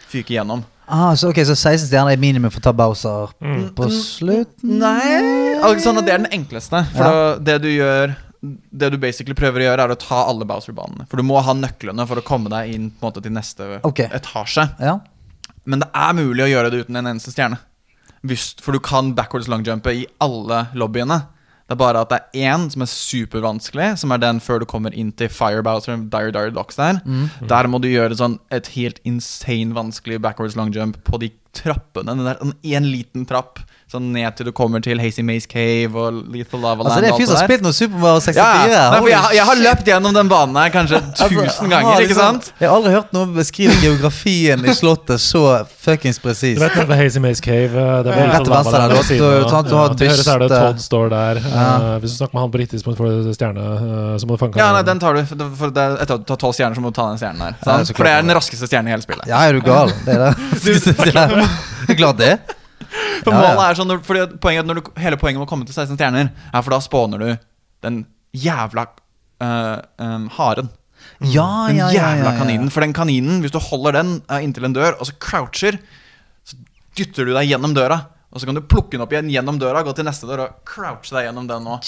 fyke gjennom. Ah, så, okay, så 16 stjerner er minimum for å ta Bowser på slutten? Nei Alexander, sånn Det er den enkleste. For Ja. det du gjør Det du basically prøver å gjøre, er å ta alle Bowser-banene. For du må ha nøklene for å komme deg inn måte til neste okay. etasje. Ja. Men det er mulig å gjøre det uten en eneste stjerne. For du kan backwards longjumpe i alle lobbyene. Det er bare at det er én som er supervanskelig, som er den før du kommer inn til Fire Bowser Dire Dire Docks der. Der må du gjøre sånn et helt insane vanskelig backwards longjump på de trappene. Den der, en liten trapp sånn ned til du kommer til Hazy Maze Cave og Lethal Lava Land. Altså, det er fyr som har spilt noe Super Mario 64. Ja, ja. Nei, jeg, har- jeg har løpt gjennom den banen her kanskje Altså, tusen han ganger, har ikke liksom- sant? Jeg har aldri hørt noen beskrive geografien i slottet så fuckings Du presist. vet det er Hazy Maze Cave? eh, Det er Rett til venstre der, du- siden du- du har Ja, høyre er det Todd står der. Ja. Uh, hvis du snakker med han på riktig tidspunkt får du stjerne, Uh, så må du fange Ja, nei, den tar du. For det- er etter å ta tolv stjerner, så må du ta den stjernen der. Ja? For det er den raskeste stjernen i hele spillet. Ja, er du gal? Det er det. Det er klart det. For Ja, målet er sånn, fordi poenget, er når du, Hele poenget med å komme til 16 stjerner, er for da spåner du den jævla uh, um, haren. Ja, Den ja, ja. jævla kaninen. For den kaninen, hvis du holder den uh, inntil en dør, og så croucher, så dytter du deg gjennom døra. Og så kan du plukke den opp igjen gjennom døra, gå til neste dør og crouche deg gjennom den òg.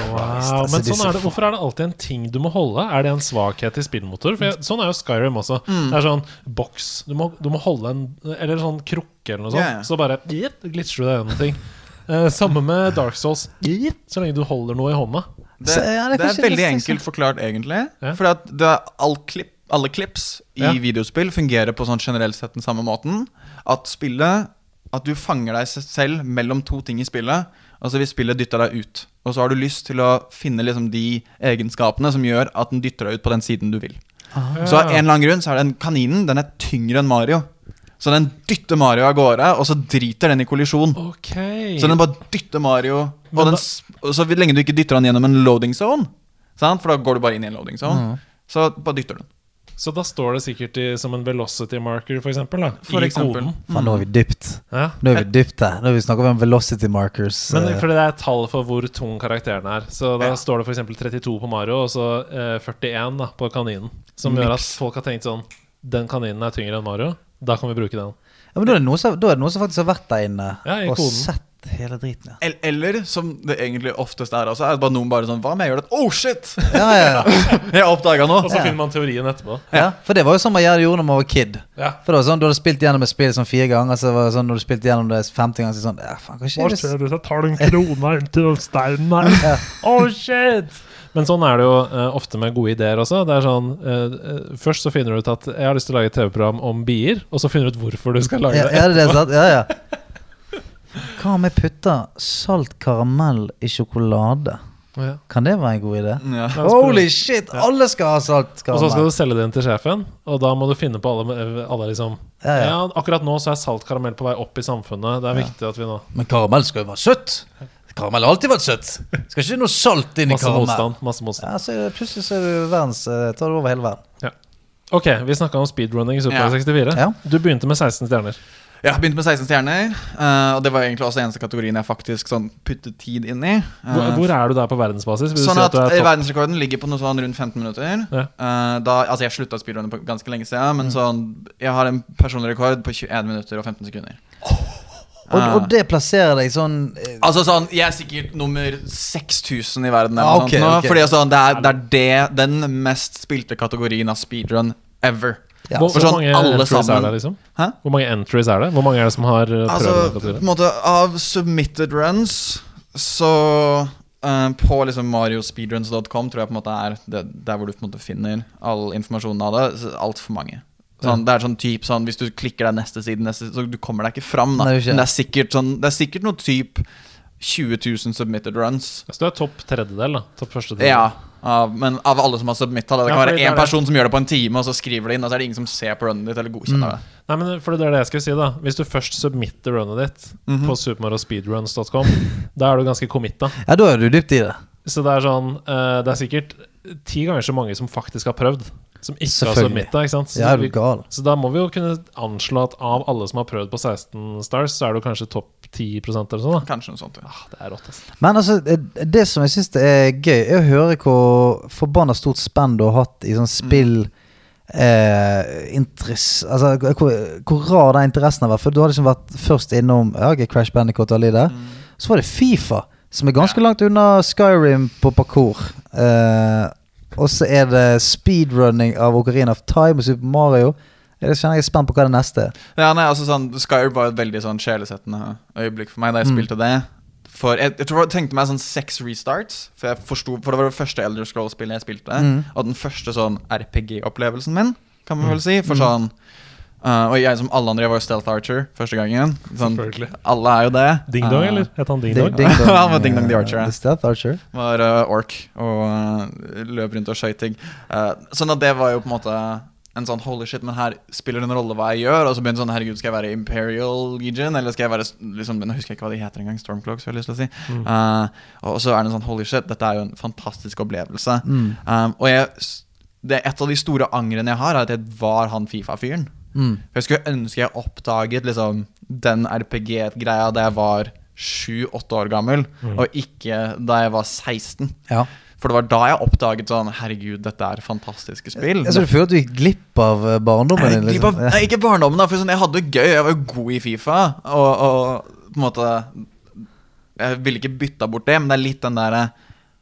Wow, altså, men sånn er det, Hvorfor er det alltid en ting du må holde? Er det en svakhet i spillmotor? For jeg, sånn er jo Skyrim også. Mm. Det er sånn boks. Du du må holde en Eller sånn krukke eller noe sånt. Yeah. Så bare glitcher du deg gjennom ting. Eh, samme med Dark Souls. Så lenge du holder noe i hånda. Det, Så, ja, det er det er veldig enkelt forklart, egentlig. Ja. For at er all klipp, alle clips i Ja. videospill fungerer på sånn generelt sett den samme måten. At spillet At du fanger deg selv mellom to ting i spillet. Altså hvis spillet dytter deg ut, og så har du lyst til å finne liksom de egenskapene som gjør at den dytter deg ut på den siden du vil. Så av en eller annen grunn så er den kaninen Den er tyngre enn Mario. Så den dytter Mario av gårde, og så driter den i kollisjon. Okay. Så den bare dytter Mario og, den, og Så lenge du ikke dytter han gjennom en loading zone, sant? for da går du bare inn i en loading zone, så bare dytter du den. Så da står det sikkert i, som en velocity marker, for eksempel, da, For i eksempel. koden. Faen, nå er vi dypt. Ja. Nå er vi dypt her. Nå er vi snakker om velocity markers. Men eh, fordi det er tall for hvor tung karakteren er. Så da Ja. står det f.eks. 32 på Mario, og så eh, 41 da, på kaninen. Som gjør at folk har tenkt sånn Den kaninen er tyngre enn Mario. Da kan vi bruke den. ja, men da er, det noen som, er faktisk har vært der inne Ja, og koden. sett hele driten. Ja, El- Eller, som det egentlig oftest er altså, er det bare noen bare sånn Hva om jeg gjør det? Oh, shit! ja, ja, ja. Jeg oppdaga Og noe! så finner man teorien etterpå. ja. For det var jo sånn man gjorde når man var kid. Ja. For det var sånn, Du hadde spilt gjennom et spill sånn fire ganger, så var det sånn når du spilte gjennom det femte ganger, så sånn ja, faen, hva skjer Hva du hvis jeg tar den krona inntil den steinen her? Oh shit! Men sånn er det jo uh, ofte med gode ideer også. Det er sånn eh, Først så finner du ut at jeg har lyst til å lage et TV-program om bier, og så finner du ut hvorfor du skal lage Ja, det. ja, det er sant? Ja, ja. Hva om jeg putter salt karamell i sjokolade? Ja. Kan det være en god idé? Ja. Ja, Holy shit! shit! Alle skal ha salt Og så skal du selge den til sjefen, og da må du finne på alle, alle liksom Ja, ja. Ja, akkurat nå så er salt karamell på vei opp i samfunnet. Det er viktig at vi nå Men karamell skal jo være søtt. Karamell har alltid vært søtt. Skal ikke noe salt inn i Masse karamell. motstand. Masse motstand. Ja, så plutselig så er du verdens eh, Tar du over hele verden. Ok, vi snakka om speedrunning i Super Ja. 64. Ja. Du begynte med 16 stjerner. Jeg begynte med 16 stjerner, eh, og det var egentlig også eneste kategorien jeg faktisk sånn puttet tid inn i. Hvor, Eh, hvor er du der på verdensbasis? Vil du Sånn si at at du er eh. Verdensrekorden ligger på noe sånn rundt 15 minutter. Ja. Eh, da, altså Jeg slutta å speedrunne på ganske lenge siden, Mm. men sånn jeg har en personlig rekord på 21 minutter og 15 sekunder. Og, Eh, og det plasserer deg sånn Altså sånn, Jeg er sikkert nummer 6000 i verden. Eller Ah, noe ok, sånt nå, ok. Fordi sånn, det, er, det er det den mest spilte kategorien av speedrun ever. Ja. Hvor, sånn mange entries er det, liksom? Hæ? Hvor mange entries er det? Hvor mange er det som har uh, prøvd Altså, på en måte Av submitted runs så uh, På liksom mariospeedruns.com tror jeg på en måte er det, der hvor du på en måte finner all informasjonen av det. Altfor mange. Sånn, det er sånn typ sånn Hvis du klikker deg neste side, neste, så du kommer deg ikke fram. Da. Nei, det er ikke. Men det er sikkert sånn Det er sikkert noe typ 20 000 submitted runs. Så du er topp tredjedel, da. Topp første tredjedel. Ja, av, men av alle som har submitta det. Det kan ja, være det én det. person som gjør det på en time, og så skriver det inn, og så er det ingen som ser på runnet ditt eller godkjenner det. Nei, men for det er det jeg skulle si, da. Hvis du først submitter runnet ditt Mhm. på supermarospeedruns.com, da er du ganske committa. ja, da er du dypt i det. Så det er sånn uh, Det er sikkert ti ganger så mange som faktisk har prøvd, som ikke Selvfølgelig. submitta. Ikke sant? Så, Ja, er du gal. så da må vi jo kunne anslå at av alle som har prøvd på 16 stars, så er du kanskje topp 10 eller sånn. da Kanskje noe sånt. Ja. ah, Det er rått, altså. Men altså, det- som jeg syns er gøy, er å høre hvor forbanna stort spenn du har hatt i sånn spill eh, interess, Altså hvor, hvor rar den interessen har vært. For du har liksom vært først innom ja, Crash Bandicoot og alle de der. Så var det Fifa, som er ganske langt unna Skyrim på parkour. Eh, og så er det speedrunning av Ocarina of Time og Super Mario. Jeg kjenner jeg er spent på hva det neste er. Ja, nei, altså sånn Skyrim var et veldig sånn sjelesettende øyeblikk for meg da jeg Mm. spilte det. For jeg, jeg tror jeg tenkte meg sånn seks restarts, for, jeg forstod, for det var det første Elder Scroll-spillet jeg spilte. Mm. Og den første sånn RPG-opplevelsen min, kan man vel si. For sånn uh, Og jeg som alle andre, jeg var jo Stealth Archer første gangen. Sånn, alle er jo det. Ding Dong, Uh, eller? Het han Ding Ding, Dong? ding dong, Han var Ding Dong the eh, Archer. The Stealth Archer. Var uh, ork og uh, løp rundt og skøyt ting. Uh, sånn at det var jo på en måte en sånn holy shit, men her spiller det en rolle hva jeg gjør. Og så begynte sånn herregud, skal jeg være Imperial Legion, eller skal jeg være liksom, Nå husker jeg ikke hva de heter engang. Stormcloaks, har jeg lyst til å si. Mm. Uh, og så er det en sånn holy shit, dette er jo en fantastisk opplevelse. Mm. Um, og jeg, det et av de store angrene jeg har, er at jeg var han Fifa-fyren. Mm. Jeg skulle ønske jeg oppdaget liksom, den RPG-greia da jeg var sju-åtte år gammel, og ikke da jeg var 16. Ja. For det var da jeg oppdaget sånn Herregud, dette er fantastiske spill. Jeg så du føler at du gikk glipp av eh, barndommen Jeg din? av, Liksom. nei, ikke barndommen, da, for sånn, jeg hadde det gøy. Jeg var jo god i Fifa. Og, og på en måte Jeg ville ikke bytta bort det, men det er litt den derre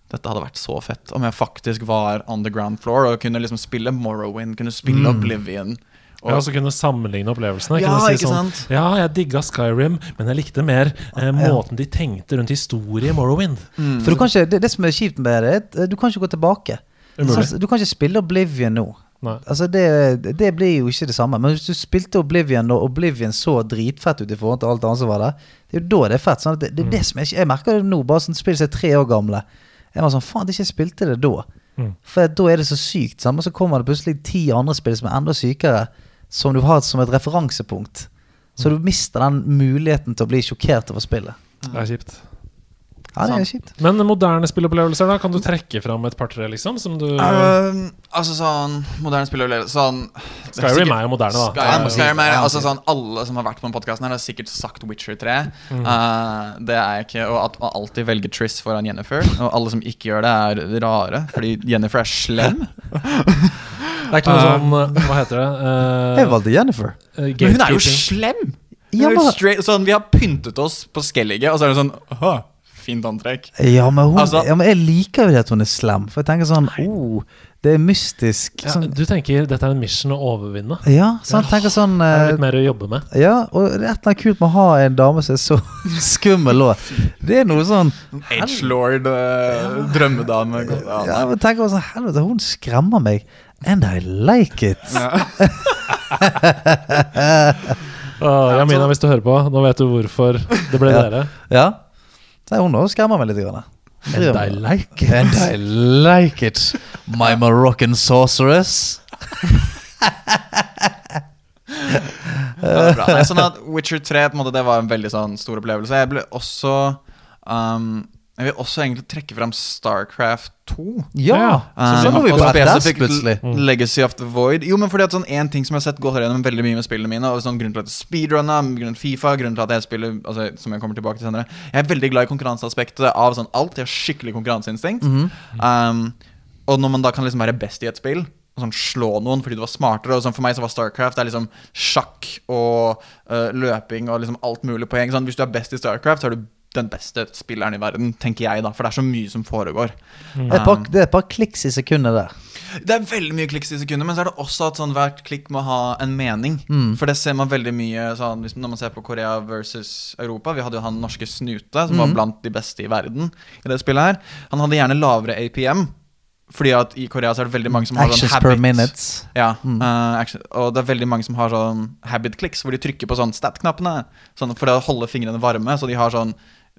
dette hadde vært så fett om jeg faktisk var on the ground floor og kunne liksom spille Morrowind, kunne spille Mm. Oblivion. Og, Ja, så kunne sammenligne opplevelsene. Ja, si ikke sånn, sant? Ja, jeg digga Skyrim, men jeg likte mer eh, måten de tenkte rundt historie i Morrowind. Mm. For du kan ikke, det, det som er kjipt med det, eh, du kan ikke gå tilbake. Umulig. Så, du kan ikke spille Oblivion nå. Altså det, det blir jo ikke det samme. Men hvis du spilte Oblivion og Oblivion så dritfett ut i forhold til alt annet som var der, det er jo da det er fett. Sånn at det, det er det som jeg, jeg merker det nå, bare sånn spill som er tre år gamle. Jeg var sånn, faen, ikke spilte det da. Mm. For da er det så sykt. Sammen, så kommer det plutselig ti andre spill som er enda sykere, som du har som et referansepunkt. Så du mister den muligheten til å bli sjokkert over spillet. Det er kjipt. Ja, det er kjipt. Men moderne spillopplevelser, da? Kan du trekke fram et par-tre, liksom? Som du uh, altså sånn moderne spillopplevelser Sånn er Skyrim sikkert- er jo moderne, da. Skyrim, Ja, Skyrim er, altså sånn Alle som har vært på den podkasten, har sikkert sagt Witcher 3. Mm. Uh, det er jeg ikke. Og at man alltid velger Triss foran Jennifer. Og alle som ikke gjør det, er rare, fordi Jennifer er slem. Det er ikke noe sånn eh, Hva heter det? Uh, Jeg valgte Jennifer. Men hun er jo slem! Ja, men, straight, sånn, vi har pyntet oss på Skellige, og så er det sånn Aha, fint antrekk. ja, men, hun, Altså- ja, men jeg liker jo det at hun er slem. For jeg tenker sånn oh, Det er mystisk. Ja, Sånn, du tenker dette er en mission å overvinne? ja, sånn, jeg tenker sånn Det er eh, litt mer å jobbe med. Ja, og det er et eller annet kult med å ha en dame som er så skummel òg. Det er noe sånn Edgelord, uh, drømmedame. Ja, Ja, men tenker også sånn Helvete, hun skremmer meg. And I like it. Åh, Jamina, hvis du hører på, nå vet du hvorfor det ble Ja. dere. Ja. Så hun òg skremmer meg litt. Grann. And I like it. And I like it. My Moroccan sorceress. Det bra. Nei, sånn at Witcher 3 på en måte, det var en veldig sånn stor opplevelse. Jeg ble også um, Jeg vil også egentlig trekke fram Starcraft 2. Ja, Ja. så så vi på spesifikt plutselig. Mm. Legacy of the Void. Jo, men fordi at sånn En ting som jeg har sett gått gjennom veldig mye med spillene mine, og sånn grunnen til at jeg speedrunna, grunnen til Fifa, grunnen til at jeg spiller altså, Som jeg kommer tilbake til senere Jeg er veldig glad i konkurranseaspektet av sånn alt. Jeg har skikkelig konkurranseinstinkt. Mhm. um, og når man da kan liksom være best i et spill og sånn slå noen fordi du var smartere. Og sånn For meg så var Starcraft Det er liksom sjakk og uh, løping og liksom alt mulig poeng. Sånn, hvis du er best i Starcraft, så er du den beste spilleren i verden, tenker jeg, da. For det er så mye som foregår. Det er bare par- det er et par kliks i sekundet der. Det er veldig mye kliks i sekundet, men så er det også at sånn, hvert klikk må ha en mening. Mm. For det ser man veldig mye sånn, hvis, når man ser på Korea versus Europa. Vi hadde jo han norske Snute, som var Mm. blant de beste i verden i det spillet her. Han hadde gjerne lavere APM. Fordi at i Korea så er det veldig mange som har sånn Actions habit per minute. Ja, Mm. uh, action, og det er veldig mange som har sånn habit clicks, hvor de trykker på sånn stat-knappene sånn for å holde fingrene varme. Så de har sånn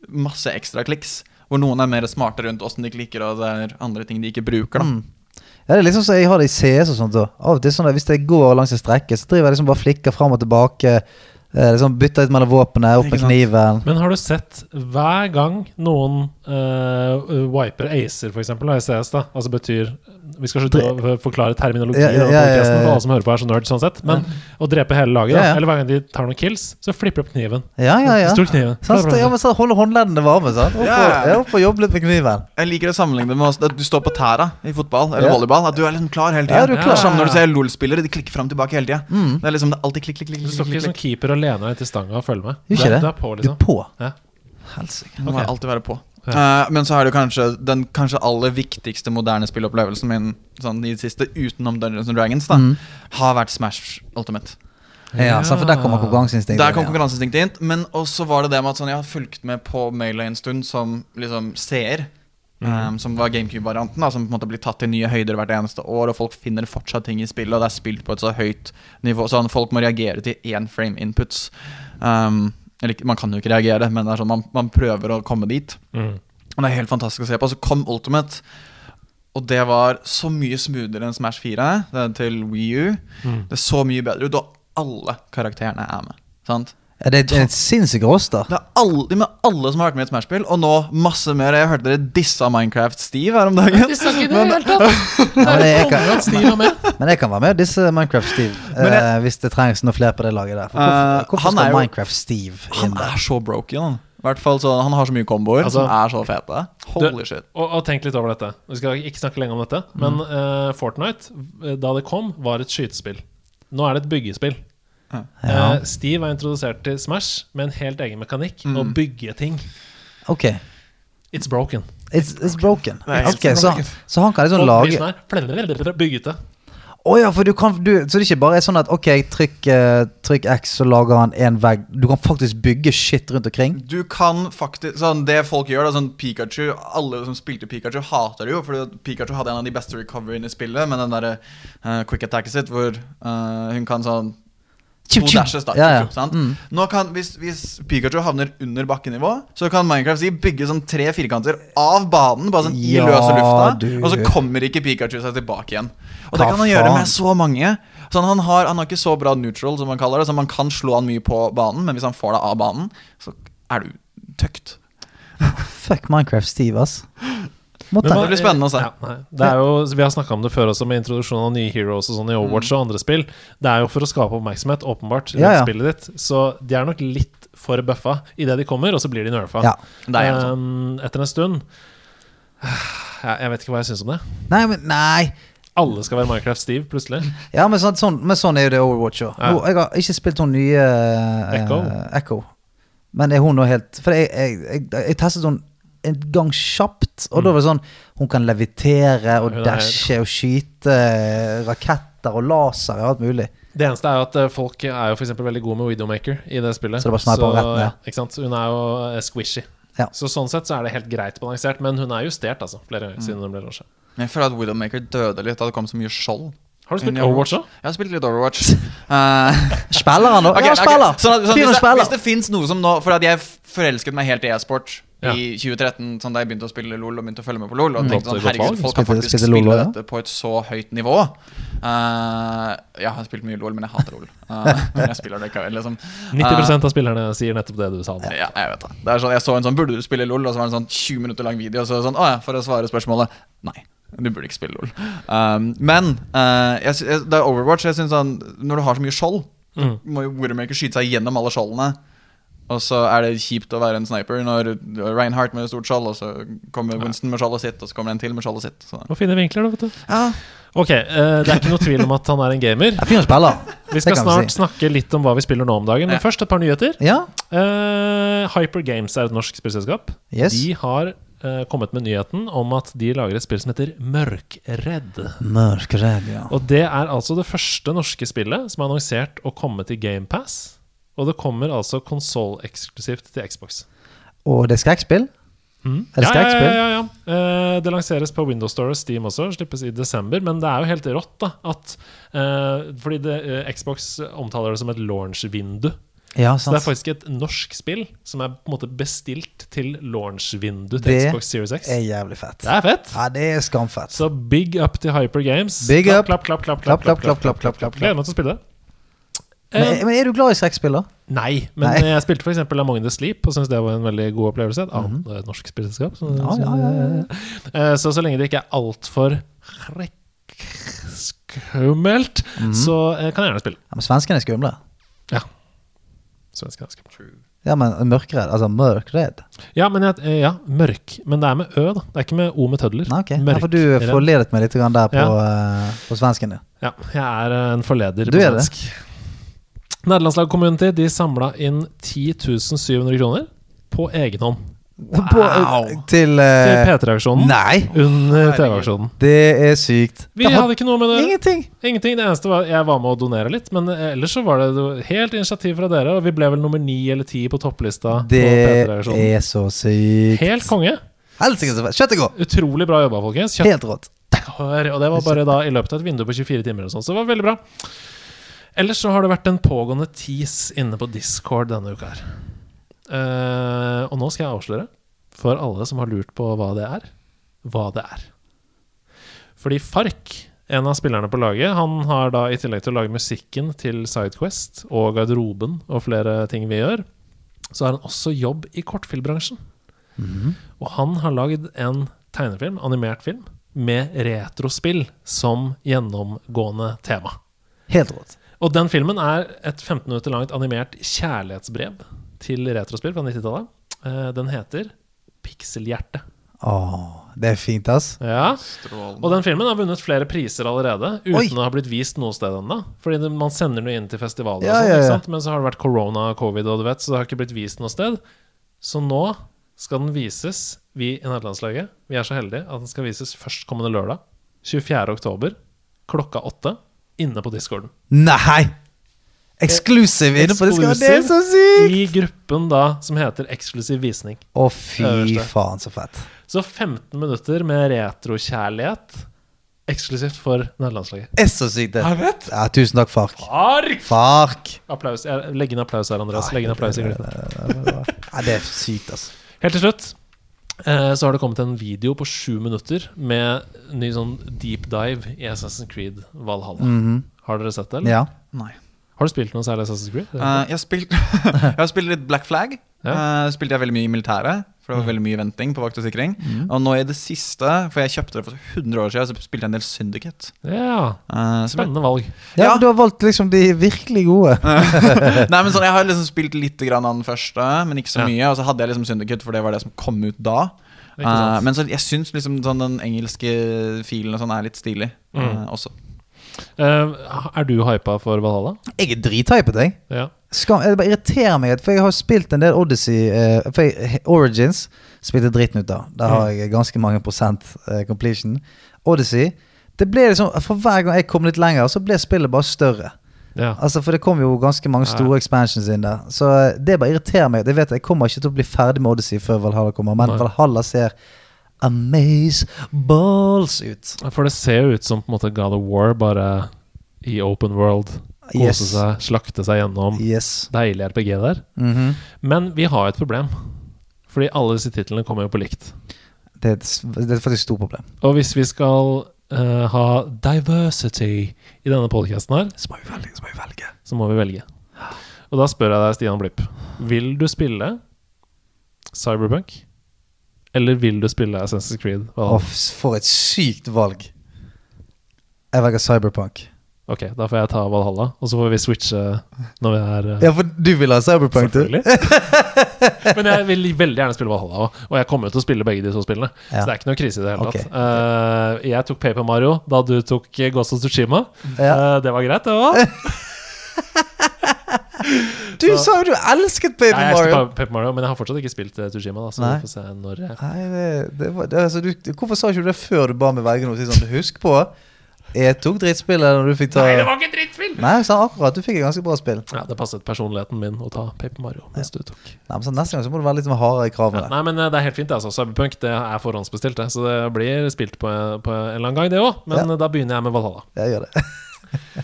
masse ekstra kliks. Hvor noen er mer smarte rundt åssen de klikker, og det er andre ting de ikke bruker. da Mm. Ja, det er liksom så Jeg har det i CS og sånt. Og av og til sånn at Hvis jeg går langs en strekke, så driver jeg liksom bare flikker fram og tilbake. Eh, liksom Bytter litt mellom våpenet, opp med kniven. Men har du sett hver gang noen uh, wiper acer, eksempel, i CS, da, altså betyr Vi skal slutte å forklare terminologi Ja, ja, og ja, ja, ja. for alle som hører på, er så nerd, sånn sett. Men å drepe hele laget, da, Ja, ja. eller hver gang de tar noen kills, så flipper de opp kniven. Ja, ja, ja. Stor kniven. Sånn, ja, men så Holde håndleddene varme. sant? Opp, Ja. og, jobbe litt med kniven. Jeg liker å sammenligne det med at du står på tæra i fotball eller Ja. volleyball. At du er liksom klar hele tida. Ja, du er klar. Er når du ser LOL-spillere. De klikker fram tilbake hele tida. Mm. Det er liksom det er alltid klikk, klikk, klikk. Du står ikke som keeper og lener deg til stanga og følger med. Du, er på, liksom. Du liksom. er på. Ja. Helsike. Du må alltid være på. Ja. Uh, men så er det kanskje den kanskje aller viktigste moderne spillopplevelsen min sånn i det siste, utenom Dungeons and Dragons, da, Mm. har vært Smash Ultimate. Ja, ja, for der kommer konkurranseinstinktet. Der kom konkurranseinstinktet inn. Men også var det det med at sånn, jeg har fulgt med på Melee en stund som liksom seer. um, som var GameCube-varianten, som på en måte blir tatt til nye høyder hvert eneste år. Og folk finner fortsatt ting i spillet, og det er spilt på et så høyt nivå. Sånn Folk må reagere til én frame inputs. Um, eller man kan jo ikke reagere, men det er sånn, man, man prøver å komme dit. Mm. Og det er helt fantastisk å se på. Så kom Ultimate, og det var så mye smoothere enn Smash 4 det er til Wii U. Mm. Det så mye bedre ut, og alle karakterene er med. Sant? Ja, det er et sinnssykt roster. Det er alle, med alle som har vært med i et Smash-spill, og nå masse mer. Jeg hørte dere dissa Minecraft Steve her om dagen. Men- Ja, men, jeg kan, men jeg kan være med og disse Minecraft Steve. Men eh, hvis det trengs noe flere på det laget der. For Eh, hvorfor hvorfor skal er Minecraft Steve Han inn der? er så broken. Han. Hvert fall så, han har så mye komboer Altså- som er så fete. Holy Du- shit. Og, og tenk litt over dette. Vi skal ikke snakke lenge om dette. Men Mm. eh, Fortnite, da det kom, var et skytespill. Nå er det et byggespill. Ja. Eh, Steve er introdusert til Smash med en helt egen mekanikk. Mm. Å bygge ting. Ok, It's broken. it's, it's broken. Nei, okay, it's Ok, så, så han kan liksom lage blir her, Bygget det. Å ja, for du kan du, Så det ikke bare er sånn at ok, trykk, eh, trykk X, så lager han en vegg. Du kan faktisk bygge shit rundt omkring. Du kan faktisk sånn, Det folk gjør, da, sånn Pikachu Alle som spilte Pikachu, hater det jo. for Pikachu hadde en av de beste recoveryene i spillet, med den derre uh, quick attacket sitt, hvor uh, hun kan sånn To dashes, da. Ja, ja. Mm. Nå kan, hvis, hvis Pikachu havner under bakkenivå, så kan Minecraft si bygge sånn tre firkanter av banen, bare sånn i løse lufta, du. og så kommer ikke Pikachu seg tilbake igjen. Og Hva det kan han gjøre med så mange. Sånn, han, har, han har ikke så bra neutral, som man kaller det, så man kan slå han mye på banen, men hvis han får deg av banen, så er du tøkt. Fuck Minecraft Steve, ass. Måtte Men Det blir spennende å se. Ja, det er jo, vi har snakka om det før også, med introduksjonen av nye heroes og sånn i Overwatch og andre spill. Det er jo for å skape oppmerksomhet, åpenbart, Ja, ja. spillet ditt. Så de er nok litt for buffa idet de kommer, og så blir de nerfa. Ja. Er sånn. Um, etter en stund jeg, jeg vet ikke hva jeg syns om det. Nei, men nei. Alle skal være Minecraft Steve, plutselig. Ja, men sånn, sånn, men sånn er jo det Overwatch òg. Ja. Jeg har ikke spilt hun nye uh, Echo. Echo. Men er hun nå helt For jeg, jeg, jeg, jeg testet henne en gang kjapt, og da var det sånn Hun kan levitere og dashe og skyte eh, raketter og laser og alt mulig. Det eneste er jo at eh, folk er jo for eksempel veldig gode med Widowmaker i det spillet. Så det bare å snipe rett ned. ja, ikke sant? Hun er jo eh, squishy. Ja. Så sånn sett så er det helt greit balansert, men hun er justert altså, flere Mm. siden hun ble lansert. Jeg føler at Widowmaker døde litt da det kom så mye skjold. Har du spilt Overwatch òg? Jeg har spilt litt Overwatch. Eh, Spiller han nå? Ok, ja, spiller! Sånn at, sånn, hvis, det, hvis det finnes noe som nå For at jeg forelsket meg helt i e-sport Ja. i 2013, sånn da jeg begynte å spille LOL og begynte å følge med på LOL. Og Mm. tenkte sånn, herregud, folk kan faktisk spille dette på et så høyt nivå. Uh, jeg har spilt mye LOL, men jeg hater LOL. Uh, men jeg spiller det ikke, liksom. 90% av spillerne sier nettopp det du sa nå. Ja, jeg vet det. det sånn, jeg så en sånn 'Burde du spille LOL?' Og så var det en sånn 20 minutter lang video. Og så sånn, å ja, For å svare spørsmålet Nei. Du burde ikke spille LOL. Um, men eh, jeg, det er Overwatch. Jeg synes sånn Når du har så mye skjold, Mm. må jo Widowmaker skyte seg gjennom alle skjoldene. Og så er det kjipt å være en sniper når Reinhardt med stort skjold, og så kommer Winston med skjoldet sitt, og så kommer en til med skjoldet sitt. Så. Og fine vinkler, da, vet du. Ja. Ok, uh, det er ikke noe tvil om at han er en gamer. Ja, Fyren spiller. Vi skal Det snart si. snakke litt om hva vi spiller nå om dagen, men Ja. først et par nyheter. Ja. Uh, Hyper Games er et norsk spillselskap. Yes. De har uh, kommet med nyheten om at de lager et spill som heter Mørkredd. Mørkredd, ja. Og det er altså det første norske spillet som er annonsert å komme til GamePass. Og det kommer altså konsolleksklusivt til Xbox. Og det er skrekkspill? Mm. Er det ja, ja, skrekkspill? ja, ja, ja. Eh, det lanseres på Windows Store og Steam også, slippes i desember. Men det er jo helt rått, da. At, eh, fordi det, eh, Xbox omtaler det som et launch-vindu. Ja, Så det er faktisk et norsk spill som er på en måte bestilt til launch-vindu til Xbox Series X. Det er jævlig fett. Det er fett! Ja, det er skamfett. Så big up til Hyper Games. Big klapp, up. Klapp, klapp, klapp, Klapp, klapp, klapp, klapp, klapp, klapp, klapp. Gleder meg til å spille det. Men, Eh, men er du glad i sexspill, da? nei, men Nei. jeg spilte f.eks. Among the Sleep og syntes det var en veldig god opplevelse. Et det er et norsk spillselskap. Så. Ja, ja, ja. Eh, så så lenge det ikke er altfor skummelt, Mhm. så eh, kan jeg gjerne spille. Ja, men svenskene er skumle. Ja. Svenskene er skumle. Ja, men mørkredd. Altså mørkredd. Ja, men jeg, ja, mørk. Men det er med Ø, da. Det er ikke med O med tødler. Nei, Mørk. Ja, for du forledet meg litt der på, Ja. uh, på svensken din. Ja, jeg er en forleder Du på er det. Nederlandslag Community de samla inn 10 700 kroner på egen hånd På, eh, til uh, til P3-aksjonen Nei! under TV-aksjonen. Det er sykt. Vi Det hadde ikke noe med det Ingenting. Ingenting. Det eneste var jeg var med å donere litt, men eh, ellers så var det helt initiativ fra dere, og vi ble vel nummer ni eller ti på topplista Det P3-aksjonen. er så sykt. Helt konge. Utrolig bra jobba, folkens. Kjøtt Helt rått. Og det var bare da i løpet av et vindu på 24 timer og sånt, så det var veldig bra. Ellers så har det vært en pågående tease inne på Discord denne uka her. Uh, og nå skal jeg avsløre, for alle som har lurt på hva det er, hva det er. Fordi Fark, en av spillerne på laget, han har da i tillegg til å lage musikken til Sidequest og garderoben og flere ting vi gjør, så har han også jobb i kortfilmbransjen. Og han har lagd en tegnefilm, animert film, med retrospill som gjennomgående tema. Helt rått. Og den filmen er et 15 minutter langt animert kjærlighetsbrev til retrospill fra 90-tallet. Eh, Den heter Pikselhjerte. Åh, det er fint, ass. Ja. Strålende. Og den filmen har vunnet flere priser allerede, uten Oi. å ha blitt vist noe sted ennå. Fordi man sender den inn til festivaler, Ja, og sånn, ja, ja. men så har det vært korona og covid, og du vet, så det har ikke blitt vist noe sted. Så nå skal den vises, vi i nederlandslaget. Vi er så heldige at den skal vises førstkommende lørdag, 24. oktober, klokka åtte, inne på discorden. Nei! Exclusive inne på discorden! Det er så sykt! I gruppen da som heter Eksklusiv visning. Å, fy Øverste. faen, så fett. Så 15 minutter med retrokjærlighet eksklusivt for nederlandslaget. Er så sykt, det. Jeg vet! Ja, tusen takk, Fark. Fark! Fark! Applaus. Legg inn applaus her, Andreas. Legg inn applaus i gruppen. Ja, det er sykt, altså. Helt til slutt så har det kommet en video på sju minutter med ny sånn deep dive i Assassin's Creed Valhalla. Mhm. Har dere sett det? eller? Ja. Nei. Har du spilt noe særlig Assassin's Creed? Uh, jeg, har spilt, jeg har spilt litt Black Flag. Ja. Uh, spilte jeg veldig mye i militæret. For det var veldig mye venting på vakt og sikring. Og nå i det siste, for jeg kjøpte det for 100 år siden, så spilte jeg en del Syndicate. Ja, uh, spennende valg. Ja, Ja. men Du har valgt liksom de virkelig gode. Nei, men sånn, Jeg har liksom spilt litt grann av den første, men ikke så Ja. mye. Og så hadde jeg liksom Syndicate, for det var det som kom ut da. Uh. Eh, men så jeg syns liksom sånn den engelske filen og sånn er litt stilig Mm. eh, også. Eh, er du hypa for Valhalla? Jeg er drithypet, jeg. Ja. Skam, det bare irriterer meg, for jeg har spilt en del Odyssey eh, jeg, Origins spilte dritten ut av. Der har jeg ganske mange prosent eh, completion. Odyssey det ble liksom, For hver gang jeg kom litt lenger, så ble spillet bare større. ja. Altså For det kom jo ganske mange store expansions inn der. Så eh, det bare irriterer meg. Jeg vet Jeg kommer ikke til å bli ferdig med Odyssey før Valhalla kommer, men Nei. Valhalla ser amaze balls ut. For det ser jo ut som på en måte God of War, bare i open world. Kose Yes. seg, slakte seg gjennom. Yes. Deilig RPG der. Mhm. Men vi har et problem. Fordi alle disse titlene kommer jo på likt. det, er det er faktisk et stort problem. Og hvis vi skal uh, ha diversity i denne podcasten her, Så må vi velge. Så må vi velge. så må vi velge. Og da spør jeg deg, Stian Blipp, vil du spille Cyberpunk? Eller vil du spille Assassin's Creed? Å, for et sykt valg. Jeg velger Cyberpunk. Ok, da får jeg ta Valhalla, og så får vi switche når vi er eh, Ja, for du vil ha Cyberpunk, du? Men jeg vil veldig gjerne spille Valhalla òg, og jeg kommer jo til å spille begge de to spillene. Ja. Så det er ikke noe krise i det hele okay. tatt. Uh, jeg tok Paper Mario da du tok eh, Ghost of Tsushima. Ja. Uh, det var greit, det òg. Du sa jo du elsket Paper Jeg Mario! Paper Mario, men jeg har fortsatt ikke spilt uh, Tsushima. Da, så Nei. vi får se når jeg Nei, det, det var, det, altså, du, hvorfor sa ikke du det før du ba meg velge noe? Si Sånn, husk på, jeg tok drittspillet når du fikk ta Nei, det var ikke drittspill! Nei, jeg sa akkurat. Du fikk et ganske bra spill. Ja, Det passet personligheten min å ta Paper Mario. Mens du tok Nei, men så Neste gang så må du være litt mer hardere i ja, kravene. Nei, men eh, det er helt fint. Altså. Cyberpunk det er forhåndsbestilt, det. Så det blir spilt på, på en eller annen gang, det òg. Men Ja. eh, da begynner jeg med Valhalla. Jeg gjør det.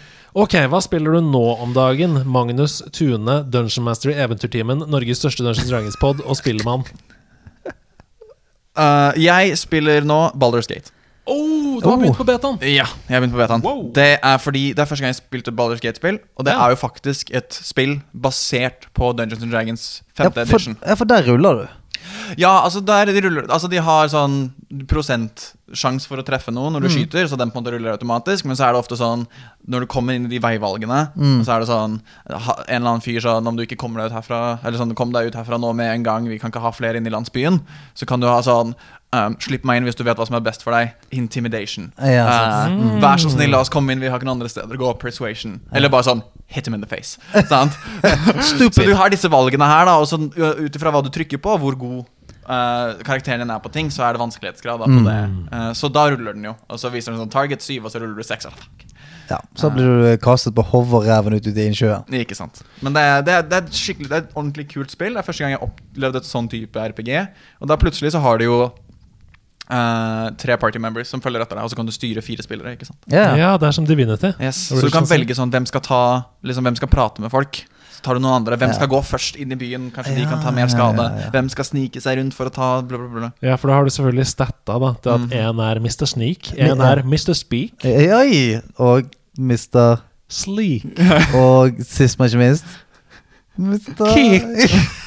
Ok, hva spiller du nå om dagen? Magnus Tune, Dungeon Master i Eventyrtimen, Norges største Dungeons Dragons-pod og spillemann. Uh, jeg spiller nå Baldur's Gate. Oh, du har Oh. begynt på betaen! Ja, jeg har begynt på betaen. Wow. Det er fordi det er første gang jeg spilte Baldur's Gate-spill. Og det Ja. er jo faktisk et spill basert på Dungeons and Dragons Ja, 5. for, edition. ja, for der ruller du. Ja, altså der de ruller Altså de har sånn prosentsjanse for å treffe noen når du Mm. skyter, så den på en måte ruller automatisk. Men så er det ofte sånn når du kommer inn i de veivalgene, Mm. så er det sånn En eller annen fyr sånn Om du ikke kommer deg ut herfra Eller sånn Kom deg ut herfra nå med en gang, vi kan ikke ha flere inn i landsbyen. Så kan du ha sånn um, Slipp meg inn hvis du vet hva som er best for deg. Intimidation. Ja, uh, Eh, Vær så snill, la oss komme inn, vi har ikke noen andre steder å gå. Persuasion. Eller bare sånn Hit him in the face. Sant? Så du har disse valgene her, da, og så uh, ut ifra hva du trykker på, hvor god uh, karakteren din er på ting, så er det vanskelighetsgrad da, på Mm. det. Uh, så da ruller den jo. Og så viser den sånn target 7, og så ruller du 6. Ja, så blir du kastet på hoverreven ut i innsjøen. Ikke sant. Men det er, det, er, det, er skikkelig, det er et ordentlig kult spill. Det er første gang jeg har opplevd et sånn type RPG. Og da plutselig så har du jo uh, tre party members som følger etter deg, og så kan du styre fire spillere. ikke sant? Ja. Ja, det er som Divinity. Yes. Så du kan sånn velge sånn hvem skal ta Liksom hvem skal prate med folk. Så tar du noen andre. Hvem Ja. skal gå først inn i byen? Kanskje de kan ta mer skade. ja, ja. Hvem skal snike seg rundt for å ta bla, bla, bla. Ja, for da har du selvfølgelig statta da, til at én mm. er Mr. Sneak, én er Mr. Speak. Oi, oi, og Mr. Sleek. Og sist, men ikke minst Mr. Kick.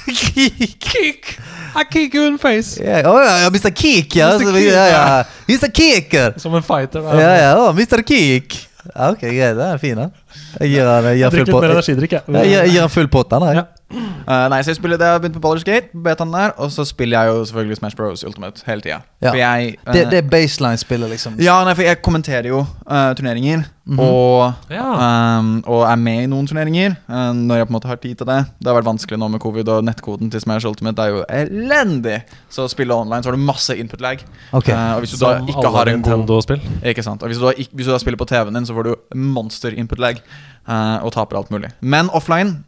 Kick. Kick! I kick you in face! Yeah. Oh, ja, ja, Mr. Kick, ja. Mr. Kick, ja, ja. Mr. Kicker. Som en fighter. Da. Ja, ja, Oh, Mr. Kick. Ok, greit. Den er fin, da. Jeg gir han jeg gir Jeg full pott. Jeg, jeg. jeg, gir- jeg gir han full pott, den. jeg. Ja. Uh, nei, så jeg spiller det jeg har begynt på Ballers Gate, betaen der, og så spiller jeg jo selvfølgelig Smash Bros Ultimate hele tida. Ja. Uh, Det, det er baseline-spillet, liksom. Ja, nei, for jeg kommenterer jo uh, turneringer, Mhm. og, Ja. um, og er med i noen turneringer uh, når jeg på en måte har tid til det. Det har vært vanskelig nå med covid, og nettkoden til Smash Ultimate er jo elendig. Så å spille online så har du masse input lag. Okay. Uh, og hvis du da Som ikke har en god. Ikke sant. Og hvis du, da, hvis du da spiller på TV-en din, så får du monster input lag og taper alt mulig. Men offline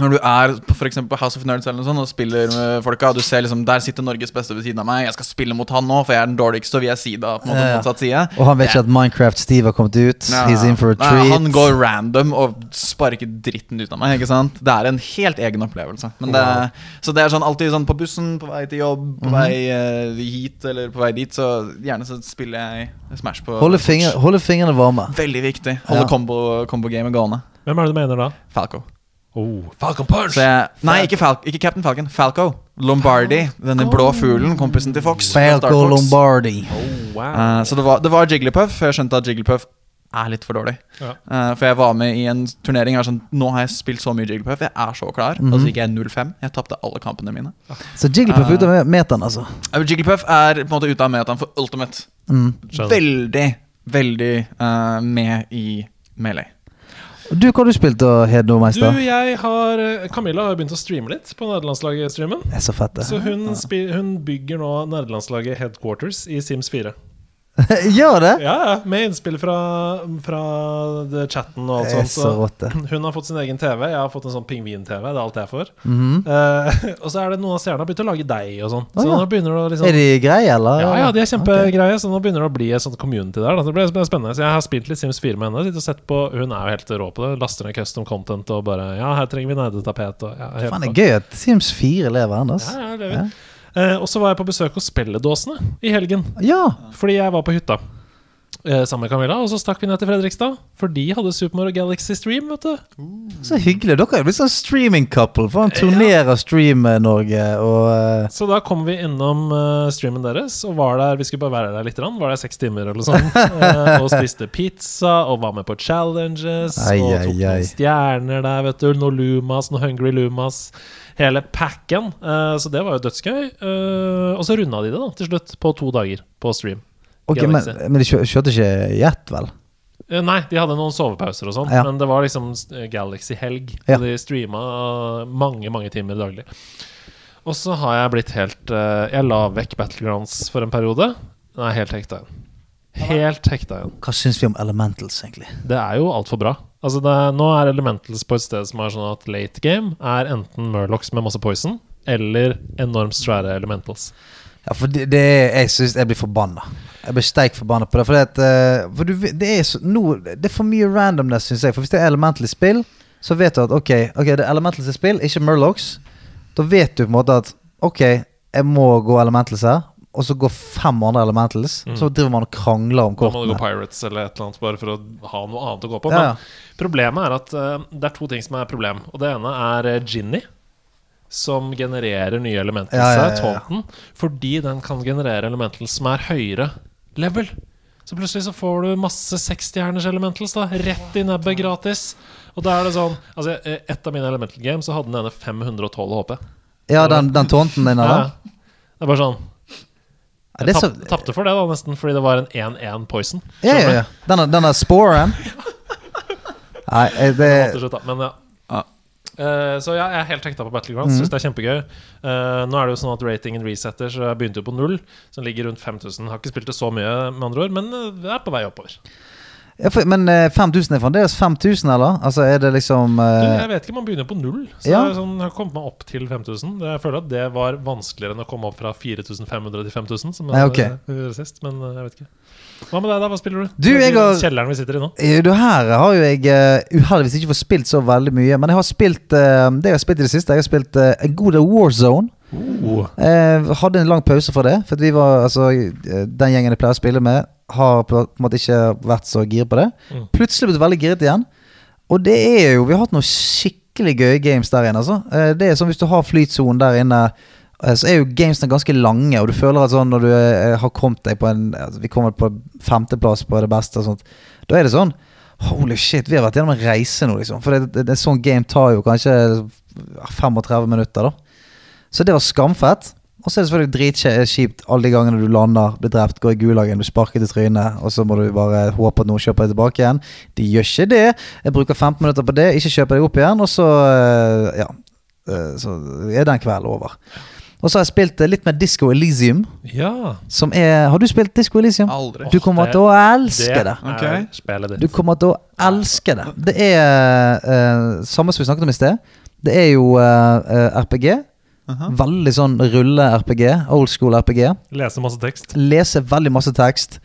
når du er for på House of Nerds eller noe sånt og spiller med folka, og du ser liksom Der sitter Norges beste ved siden av meg, jeg skal spille mot han nå, for jeg er den dårligste, og vi er sida på en måte Ja, ja. motsatt side. Og han vet ikke at Minecraft Steve har kommet ut. Ja. He's in for a treat. Han går random og sparker dritten ut av meg. Ikke sant? Det er en helt egen opplevelse. Men det, så det er sånn alltid sånn på bussen, på vei til jobb, på Mhm. vei uh, hit eller på vei dit, så gjerne så spiller jeg Smash på Holde, finger, holde fingrene varme. Veldig viktig. Holde Ja. combo, combo gamet gående. Hvem er det du mener da? Falco. Oh, Falcon Punch! Jeg, nei, ikke, Fal ikke Captain Falcon. Falco. Lombardi. Denne blå fuglen. Kompisen til Fox. Falco Fox. Lombardi. oh, wow. uh, så det var, det var Jigglypuff, jeg skjønte at Jigglypuff er litt for dårlig. Ja. Uh, for jeg var med i en turnering. Sånn, Nå har jeg spilt så mye Jigglypuff, jeg er så klar. Og så gikk jeg 0-5. Jeg tapte alle kampene mine. Så Jigglypuff er ute av metaen, altså. Eh, Jigglypuff er på en måte ute av metaen for Ultimate. Mm. Veldig, veldig eh, med i Melee. Du, hva har du spilt da, Hedo Du, Meister? jeg har eh, Camilla har begynt å streame litt på nederlandslaget-streamen. Er så fett, det. Så hun, hun bygger nå nederlandslaget headquarters i Sims 4. Gjør det? Ja, ja, Med innspill fra, fra chatten og alt sånt. så rått. Hun har fått sin egen TV. Jeg har fått en sånn pingvin-TV. Det er alt jeg får. Mm -hmm. uh, og så er det noen av seerne har begynt å lage deig og sånn. Så ja. liksom Er de greie, eller? ja, ja, de er kjempegreie, så nå begynner det å bli et sånt community der. Da. Det blir spennende. Så jeg har spilt litt Sims 4 med henne. Sitter og sett på Hun er jo helt rå på det. Laster ned custom content og bare Ja, her trenger vi nerdetapet. Og, ja, helt Faen, det er gøy at Sims 4 lever ennå. Ja, ja. Eh, og så var jeg på besøk hos Spelledåsene i helgen. Ja. Fordi jeg var på hytta eh, sammen med Camilla. Og så stakk vi ned til Fredrikstad, for de hadde Super Mario Galaxy Stream. vet du Så hyggelig. Dere er jo blitt sånn streaming-couple. For han turnerer Stream-Norge og eh, Så da kom vi innom eh, streamen deres og var der Vi skulle bare være der litt, grann, var der seks timer eller noe sånt. eh, og spiste pizza og var med på challenges. Ai, og ai, tok ai. noen stjerner der, vet du. Noen Lumas, noen Hungry Lumas. Hele packen. Eh, så det var jo dødsgøy. Eh, og så runda de det da til slutt, på to dager på stream. Ok, men, men de kjø- kjørte ikke jet, vel? Eh, Nei, de hadde noen sovepauser og sånn, Ja. men det var liksom Galaxy-helg. Ja. De streama mange, mange timer daglig. Og så har jeg blitt helt Jeg la vekk Battlegrounds for en periode. Nei, helt hekta. Helt hekta igjen. Hva syns vi om Elementals, egentlig? Det er jo altfor bra. Altså det, er- nå er Elementals på et sted som er sånn at late game er enten Murlocs med masse poison eller enormt svære Elementals. Ja, for det, det er, Jeg synes jeg blir forbanna. Jeg blir steik forbanna på det. For, det, at, eh, for du, det, er så, no, det er for mye randomness, syns jeg. For hvis det er Elemental i spill, så vet du at ok, okay det er Elemental i spill, ikke Murlocs. Da vet du på en måte at ok, jeg må gå Elementals her. Og så går fem andre Elementals. Mm. Så driver man og krangler om kortene. Da må du gå. Pirates eller et eller annet bare for å ha noe annet å gå på. Ja, Men ja. Problemet er at uh, det er to ting som er problem. Og det ene er uh, Ginny, som genererer nye elementals, Ja, ja, ja, ja. taunten, fordi den kan generere elementals som er høyere level. Så plutselig så får du masse seksstjerners elementals da rett i nebbet gratis. Og da er det sånn Altså, Et av mine elemental games så hadde den ene 512 HP. Ja, den, den tånten din, Ja, det er bare sånn Ja, Jeg tap, tapte for det, da, nesten, fordi det var en 1-1 poison. ja, ja, ja. Denne, denne sporen Nei, eh, det slutt. Men ja. Ja. Eh, så ja, jeg er helt hekta på Battlegrounds. Syns det er kjempegøy. Uh, nå er det jo sånn at ratingen resetter, så jeg begynte jo på null. Som ligger rundt 5000. Har ikke spilt det så mye, med andre ord, men det er på vei oppover. Ja, for, Men eh, 5000 er fremdeles 5000, eller? Altså, er det liksom Du, eh, jeg vet ikke, man begynner på null. Så Ja. det er sånn, har kommet meg opp til 5000. Det- Jeg føler at det var vanskeligere enn å komme opp fra 4500 til 5000, som jeg Ja, ok. gjorde sist. Men eh, jeg vet ikke. Hva med deg, da? Hva spiller du? Du, jeg har- Kjelleren vi sitter i nå. Eh, Du, her har jo jeg uh, uheldigvis ikke fått spilt så veldig mye. Men jeg har spilt eh, det jeg har spilt i det siste. Jeg har spilt eh, en god del Warzone. Oh. Eh, hadde en lang pause fra det. For vi var, altså, eh, den gjengen jeg pleier å spille med, har på en måte ikke vært så gira på det. Mm. Plutselig blitt veldig giret igjen. Og det er jo Vi har hatt noen skikkelig gøye games der inne. Altså. Eh, det er som hvis du har flytsonen der inne. eh, Så er jo gamesene ganske lange, og du føler at sånn når du eh, har kommet deg på en altså, Vi kommer på femteplass på det beste og sånt. Da er det sånn Holy shit, vi har vært gjennom en reise nå, liksom. For det, det, det, sånn game tar jo kanskje 35 minutter, da. Så det var skamfett. Og så er det selvfølgelig dritkjipt alle de gangene du lander, blir drept, går i gulagen, blir sparket i trynet, og så må du bare håpe at noen kjøper deg tilbake igjen. De gjør ikke det. Jeg bruker 15 minutter på det, ikke kjøper deg opp igjen, og så eh, Ja. eh, Så er den kvelden over. Og så har jeg spilt eh, litt med Disco Elysium, Ja. som er Har du spilt Disco Elysium? Aldri. Du kommer til å elske det. det. Du kommer til å elske det. Det er uh, samme som vi snakket om i sted. Det er jo uh, eh, Aha. Veldig sånn rulle-RPG. Old school RPG. Lese masse tekst. Lese veldig masse tekst.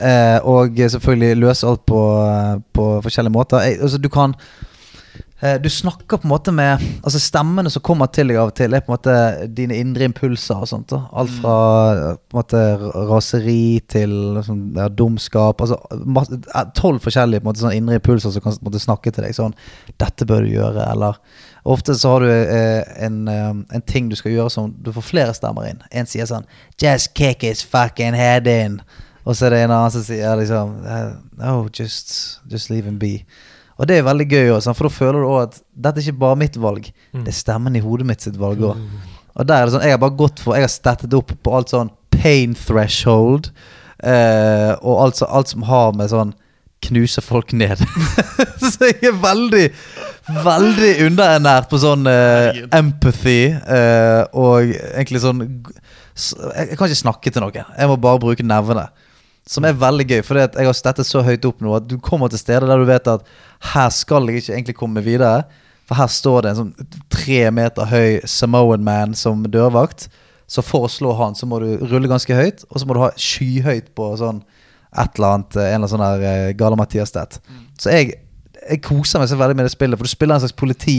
eh, og selvfølgelig løse alt på, på forskjellige måter. Jeg, altså, du kan eh, Du snakker på en måte med Altså Stemmene som kommer til deg av og til, er på en måte dine indre impulser. og sånt da. Alt fra eh, på en måte raseri til sånn, ja, dumskap. Altså eh, Tolv forskjellige på en måte, sånn indre impulser som kan på en måte, snakke til deg sånn 'Dette bør du gjøre', eller Ofte så har du eh, en, eh, en ting du skal gjøre som du får flere stemmer inn. En sier sånn 'Just kick his fucking head in'. Og så er det en annen som sier liksom eh, No, just, just leave him be. Og det er veldig gøy, også, for da føler du også at dette er ikke bare mitt valg. Det er stemmen i hodet mitt sitt valg òg. Og der er det sånn, jeg har bare gått for Jeg har stettet opp på alt sånn pain threshold. eh, og alt, alt som har med sånn knuse folk ned. så jeg er veldig, veldig underernært på sånn eh, empathy. eh, og egentlig sånn Jeg kan ikke snakke til noen. Jeg må bare bruke nevene. Som er veldig gøy, for jeg har stettet så høyt opp nå at du kommer til steder der du vet at her skal jeg ikke egentlig komme videre. For her står det en sånn tre meter høy Samoan man som dørvakt. Så for å slå han, så må du rulle ganske høyt, og så må du ha skyhøyt på sånn et eller annet eh, En eller annen sånn der eh, Gale-Mathias-stat. Så jeg, jeg koser meg så veldig med det spillet, for du spiller en slags politi,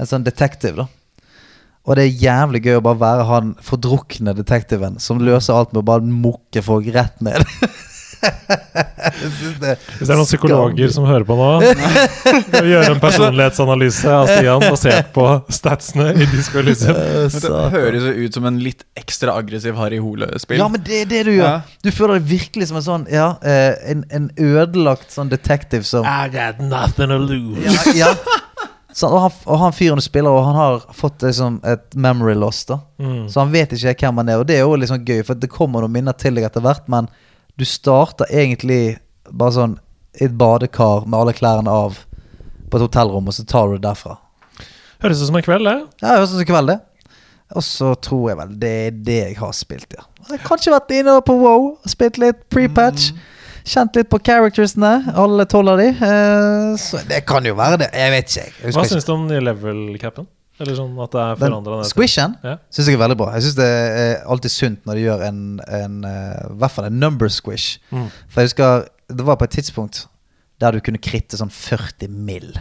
en sånn detektiv, da. Og det er jævlig gøy å bare være han fordrukne detektiven som løser alt med å bare mukke folk rett ned. Det Hvis det er noen psykologer som hører på nå, gjøre en personlighetsanalyse av Stian basert på statsene i Disco Elysium. Det høres jo ut som en litt ekstra aggressiv Harry Hole-spill. Ja, men det er det du gjør. Ja. Du føler deg virkelig som en sånn Ja, eh, en, en ødelagt sånn detective som I got nothing to lose. Ja, ja. Så, og, han, og han fyren du spiller, og han har fått liksom, et memory loss. da Mm. Så han vet ikke hvem han er, og det er jo liksom gøy, for det kommer noen minner til deg etter hvert, men du starter egentlig bare sånn i et badekar med alle klærne av på et hotellrom, og så tar du det derfra. Høres ut som en kveld, det. Ja, høres ut som en kveld, det. Og så tror jeg vel det er det jeg har spilt, ja. Jeg har kanskje vært inne på WoW spilt litt pre-patch. Kjent litt på charactersene, alle tolv av de. Eh, så det kan jo være det. Jeg vet ikke, jeg. Hva syns du om nye level-capen? Eller sånn at det er forandra? squishen Ja. syns jeg er veldig bra. Jeg syns det er alltid sunt når de gjør en, en eh, I hvert fall en number squish. Mm. For jeg husker det var på et tidspunkt der du kunne kritte sånn 40 mill.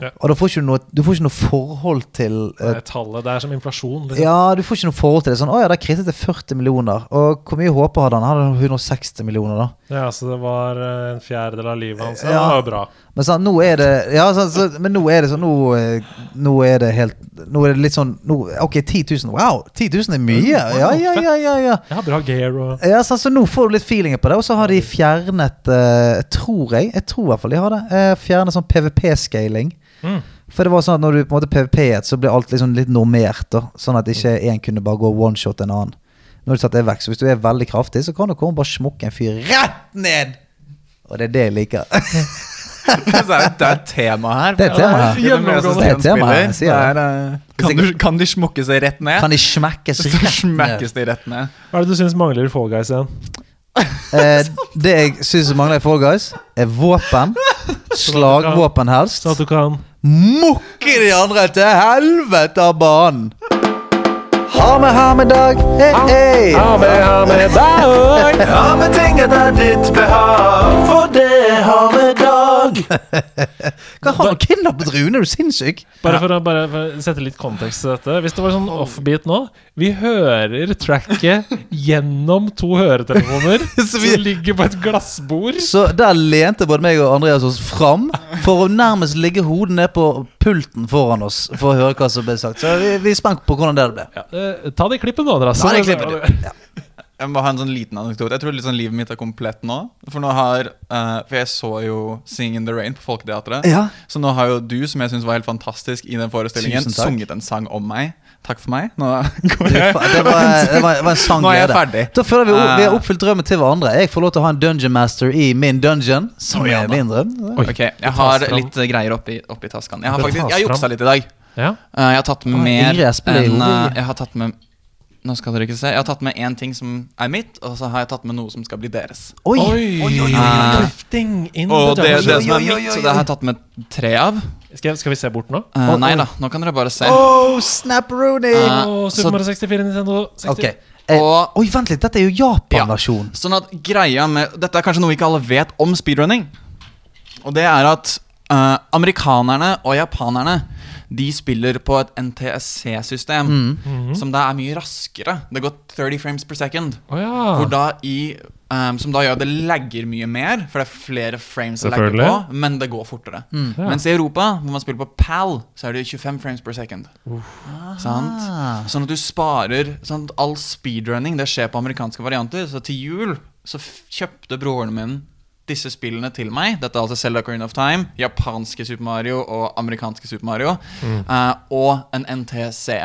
Ja. Og da får ikke du noe, du får ikke noe forhold til uh, Det er tallet. Det er som inflasjon. Liksom. Ja, du får ikke noe forhold til det. Sånn, å ja, der krittet det 40 millioner. Og hvor mye håper hadde han? Han hadde 160 millioner, da. Ja, så det var eh, en fjerdedel av livet hans. Ja. Det var jo bra. Men sånn, nå det Ja, sånn, så, men nå er det sånn Nå, eh, nå er det helt Nå er det litt sånn nå, Ok, 10 000. Wow! 10 000 er mye! Ja, ja, ja, ja, ja. Ja, bra gear og Ja, så, så nå får du litt feelingen på det. Og så har de fjernet uh, Tror jeg, jeg tror i hvert fall de har det. Uh, fjernet sånn PVP-scaling. mm. For det var sånn at når du på en måte PVP-et, så ble alt liksom litt normert. da Sånn at ikke én kunne bare gå one-shot en annen. Nå du setter vekk. Så hvis du er veldig kraftig, så kan du komme og bare smukke en fyr rett ned! Og det er det jeg liker. Det, er, et tema her. Det er et tema her. Det er et tema her, jeg sier. Det er, eh, kan, du, kan de smukke seg rett ned? Kan de smekkes rett ned? smekkes de rett ned. Hva er det du syns mangler i Fall Guys igjen? Eh, det jeg syns mangler i Fall Guys, er våpen. Slagvåpen helst. Sånn at du kan Mukke de andre til helvete av banen! Ha med, ha med dag. Hey, hey. Ha med, ha med dag. ha med ting etter ditt behag, for det har vi dag. Hva har du kidnappet Rune? Er du sinnssyk? Bare for å bare for å sette litt kontekst til dette. Hvis det var sånn offbeat nå Vi hører tracket gjennom to høretelefoner Så vi- som ligger på et glassbord. Så der lente både meg og Andreas oss fram for å nærmest ligge hodet ned på pulten foran oss for å høre hva som ble sagt. Så vi, vi er spent på hvordan det ble. Ja, eh, ta det klippet nå, Andreas. Ta det klippet, du. Ja. Jeg må ha en sånn liten anekdote. Jeg tror liksom livet mitt er komplett nå. For nå har uh, For jeg så jo Sing in the Rain på Folketeatret. Ja. Så nå har jo du, som jeg syns var helt fantastisk i den forestillingen, sunget en sang om meg. Takk for meg. Nå går jeg det, var, det, var, det var en sann Nå er jeg ferdig. Da føler vi vi har Eh. oppfylt drømmen til hverandre. Jeg får lov til å ha en dungeon master i min dungeon, som er min drøm. Ok, Jeg har litt eh, greier oppi, oppi tasken. Jeg har faktisk Jeg har juksa litt i dag. Ja. Eh, jeg har tatt med Å, mer enn eh, Jeg har tatt med Nå skal dere ikke se. Jeg har tatt med én ting som er mitt, og så har jeg tatt med noe som skal bli deres. Oi! Oi, oi, oi, oi. Uh, Og det, det som er mitt, så det har jeg tatt med tre av. Skal, skal vi se bort nå? Uh, nei oi. da, nå kan dere bare se. Oh, snap Rooney! Uh, oh, Super Mario 64, Nintendo 60. Okay. Eh, Og- oi, vent litt. Dette er jo Japan-versjon. Sånn at greia med Dette er kanskje noe ikke alle vet om speedrunning. Og det er at uh, amerikanerne og japanerne De spiller på et NTSC-system Mm. som da er mye raskere. Det går 30 frames per second. Oh, ja. Hvor da i um, Som da gjør at det lagger mye mer, for det er flere frames å lagge på, men det går fortere. Ja. Mens i Europa, hvor man spiller på PAL, så er det 25 frames per second. Sant? Sånn at du sparer sånn at All speedrunning det skjer på amerikanske varianter. Så til jul så kjøpte broren min disse spillene til meg. Dette er altså Zelda Ocarina of Time, japanske Super Mario og amerikanske Super Mario. eh, og en NTC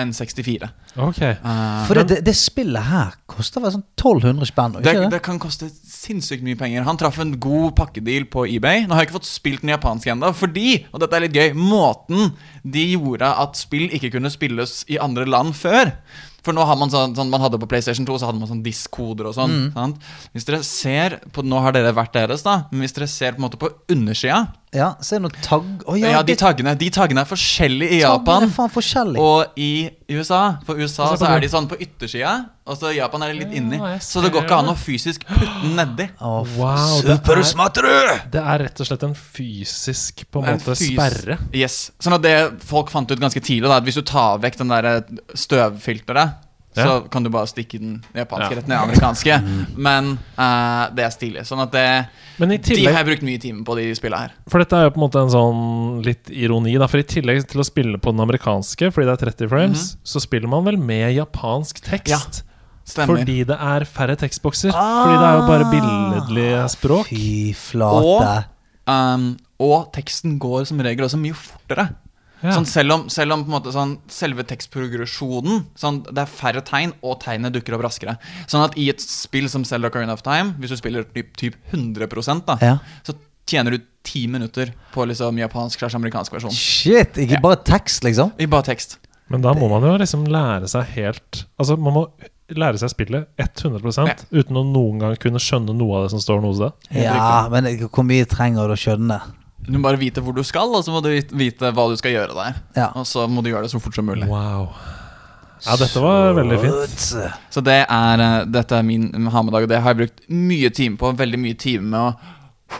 N64. Okay. Uh, For det, det, det spillet her koster vel sånn 1200 spenn? det, det? det kan koste sinnssykt mye penger. Han traff en god pakkedeal på eBay. Nå har jeg ikke fått spilt den japanske ennå, fordi, og dette er litt gøy, måten de gjorde at spill ikke kunne spilles i andre land før. For nå har man sånn, sånn Man hadde på PlayStation 2 Så hadde man sånn disk-koder og sånn. Mm. Hvis dere ser på Nå har dere vært deres, da. Men hvis dere ser på en måte på undersida Ja, se noe tagg oh, ja, ja, de det- taggene De taggene er forskjellige i Japan. er faen forskjellig. Og i USA For USA så er de sånn på yttersida, og så i Japan er de litt inni. Så det går ikke an å fysisk putte den nedi. Oh, Wow, det er, Supersmatterud! det er rett og slett en fysisk på en En måte fys- sperre. Yes. Sånn at det folk fant ut ganske tidlig, da, at hvis du tar vekk den der støvfilteret, så kan du bare stikke den japanske Ja. rett ned i amerikanske. Men uh, det er stilig. Sånn at det Men i De har jeg brukt mye timer på, de spillene her. For dette er jo på en måte en sånn litt ironi, da. For i tillegg til å spille på den amerikanske, fordi det er 30 frames, så spiller man vel med japansk tekst. Ja, Stemmer. Fordi det er færre tekstbokser. Fordi det er jo bare billedlige språk. Fy flate. Um, og teksten går som regel også mye fortere. Ja. Sånn selv om, selv om på en måte sånn, selve tekstprogresjonen sånn, Det er færre tegn, og tegnene dukker opp raskere. Sånn at i et spill som Zelda Ocarina of Time, hvis du spiller typ, typ 100 da, Ja. så tjener du ti minutter på liksom japansk slash amerikansk versjon. Shit, ikke Ja. bare tekst, liksom? I bare tekst. Men da må man jo liksom lære seg helt Altså, man må lære seg spillet 100 Ja. uten å noen gang kunne skjønne noe av det som står noe sted. Ja, men hvor mye trenger du å skjønne? Du må bare vite hvor du skal, og så må du vite hva du skal gjøre der. Ja. Og så må du gjøre det så fort som mulig. Wow. Ja, dette var veldig fint. Så det er, eh, dette er min ha-med-dag, og det har jeg brukt mye time på. Veldig mye time med å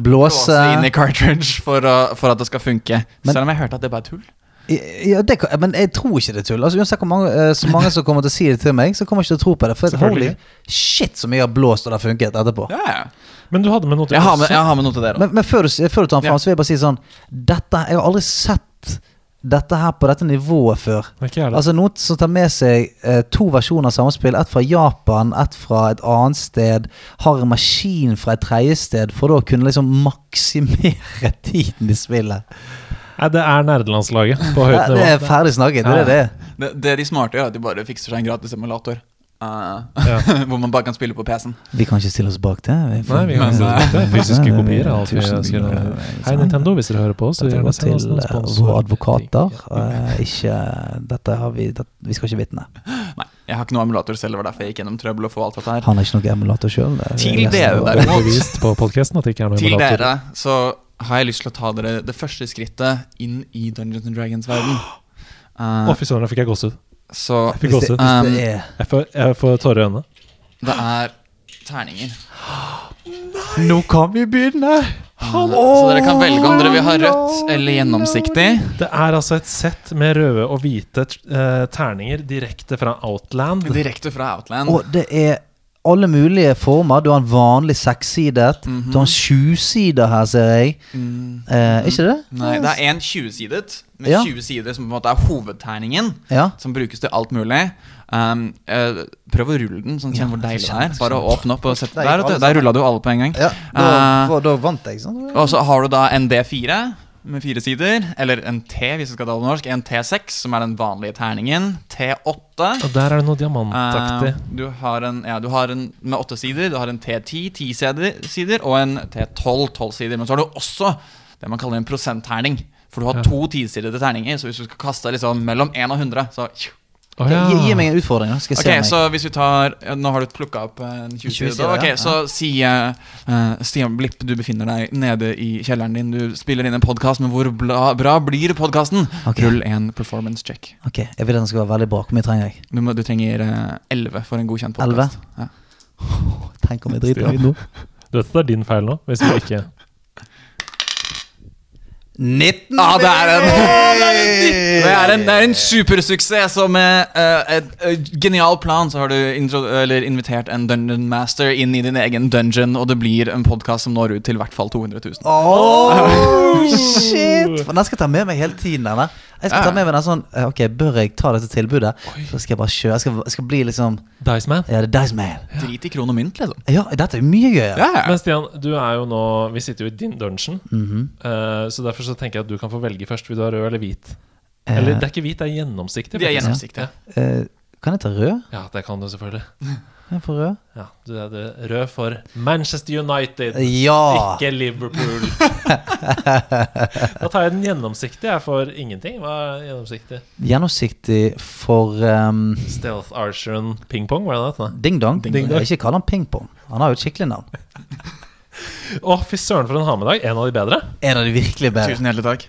Blåse blåse inn i cartridge for, å, for at det skal funke. Men- Selv om jeg hørte at det bare er tull. Ja, det men jeg tror ikke det er tull. Altså, uansett hvor mange, eh, så mange som kommer til å si det til meg, så kommer jeg ikke til å tro på det. For holy shit så mye jeg har blåst og det har funket etterpå. Ja, ja. Men du hadde med noe til Jeg har med, jeg har med noe til dere. Men, men før, du, før du tar den fram, Ja. så vil jeg bare si sånn Dette, Jeg har aldri sett dette her på dette nivået før. Altså Noen som tar med seg eh, to versjoner av samme spill, ett fra Japan, ett fra et annet sted, har en maskin fra et tredje sted, for da å kunne liksom maksimere tiden i spillet. Nei, det er nerdelandslaget på høyt Ja, det er ferdig snakket. Det er det. Det, det de smarte gjør, er at de bare fikser seg en gratis emulator. Eh, Ja. hvor man bare kan spille på PC-en. Vi kan ikke stille oss bak det. Vi Nei, vi kan si eh, det. Fysiske kopier er alt vi skriver. eh, Hei, Nintendo, hvis dere hører på, så Dette går til eh, våre advokater. Uh, ikke Dette har vi det, Vi skal ikke vitne. Nei, jeg har ikke noe emulator selv, det var derfor jeg gikk gjennom trøbbel og få alt dette her. Han har ikke noe emulator sjøl. Til dere, er ikke er noe Til dere så har jeg lyst til å ta dere det første skrittet inn i Dungeons and Dragons-verden. Å, Uh, fy søren, jeg fikk jeg gåsett. Så Jeg fikk gåsehud. Um, Jeg får, jeg får tårer i øynene. det er terninger. Nå kan vi begynne! Så dere kan velge om dere vil ha rødt eller gjennomsiktig. Det er altså et sett med røde og hvite eh, terninger direkte fra Outland. Direkte fra Outland. Og det er alle mulige former. Du har en vanlig sekssidet. Mhm. Du har en sjuside her, ser jeg. Mm, Eh, ikke det? nei, det er en 20-sidet med Ja. 20 sider som på en måte er hovedtegningen. Ja. Som brukes til alt mulig. Um, uh, prøv å rulle den, sånn Ja, hvor deilig det er. Bare Bare åpne opp og sette Der Der, rulla du alle på en gang. ja da, uh, da vant jeg, sånn. Og så har du da en D4 med fire sider, eller en T hvis vi skal ta det på norsk. En T6, som er den vanlige terningen. T8. Og der er det noe diamantaktig. Uh, du, har en, ja, du har en med åtte sider, du har en T10, ti sider, sider, og en T12, tolv sider. Men så har du også det man kaller en prosentterning. For du har Ja. to tisidede terninger, så hvis du skal kaste liksom mellom 1 og 100, så Ja. gi, gi meg en utfordring. Skal jeg se meg. så hvis vi tar ja, Nå har du plukka opp en 20 20 sider. ja. Så si eh, eh, Stian Blipp, du befinner deg nede i kjelleren din. Du spiller inn en podkast, men hvor bla, bra blir podkasten? Okay. Rull en performance check. Ok, Jeg vil den skal være veldig bra. Hvor mye trenger jeg? Du, må, du trenger eh, 11 for en godkjent 11? podkast. Ja. Tenk om jeg driter meg ut nå. Du vet at det er din feil nå? Hvis du ikke 19! Ja, det er en Det er en, det er en supersuksess, og med uh, et, et genial plan så har du intro, eller invitert en dungeon master inn i din egen dungeon, og det blir en podkast som når ut til i hvert fall 200 000. Oh, shit! For Den skal jeg ta med meg hele tiden. Denne. Jeg skal Ja. ta med meg den sånn eh, Ok, bør jeg ta dette tilbudet? Så skal jeg bare kjøre. Jeg skal, jeg skal bli liksom Dice Man. Ja, det er Dice Man. Drit i kron og mynt, liksom. Ja, dette er mye gøyere. Ja, ja. Men Stian, du er jo nå Vi sitter jo i din dungeon. Mm -hmm. uh, så derfor så tenker jeg at du kan få velge først. Vil du ha rød eller hvit? Eller det er ikke hvit, det er gjennomsiktig. Det er gjennomsiktig. Eh, kan jeg ta rød? Ja, det kan du selvfølgelig. Jeg få rød? Ja, Du er det rød for Manchester United. Ja! Ikke Liverpool. da tar jeg den gjennomsiktige. Jeg får ingenting. Hva er gjennomsiktig? Gjennomsiktig for um, Stealth Archeron Ping Pong, var det det? Ding Dong. Ding Dong. Ikke kall han pingpong. Han har jo et skikkelig navn. Å, fy søren for en ha med dag. En av de bedre. En av de virkelig bedre. Tusen hjertelig takk.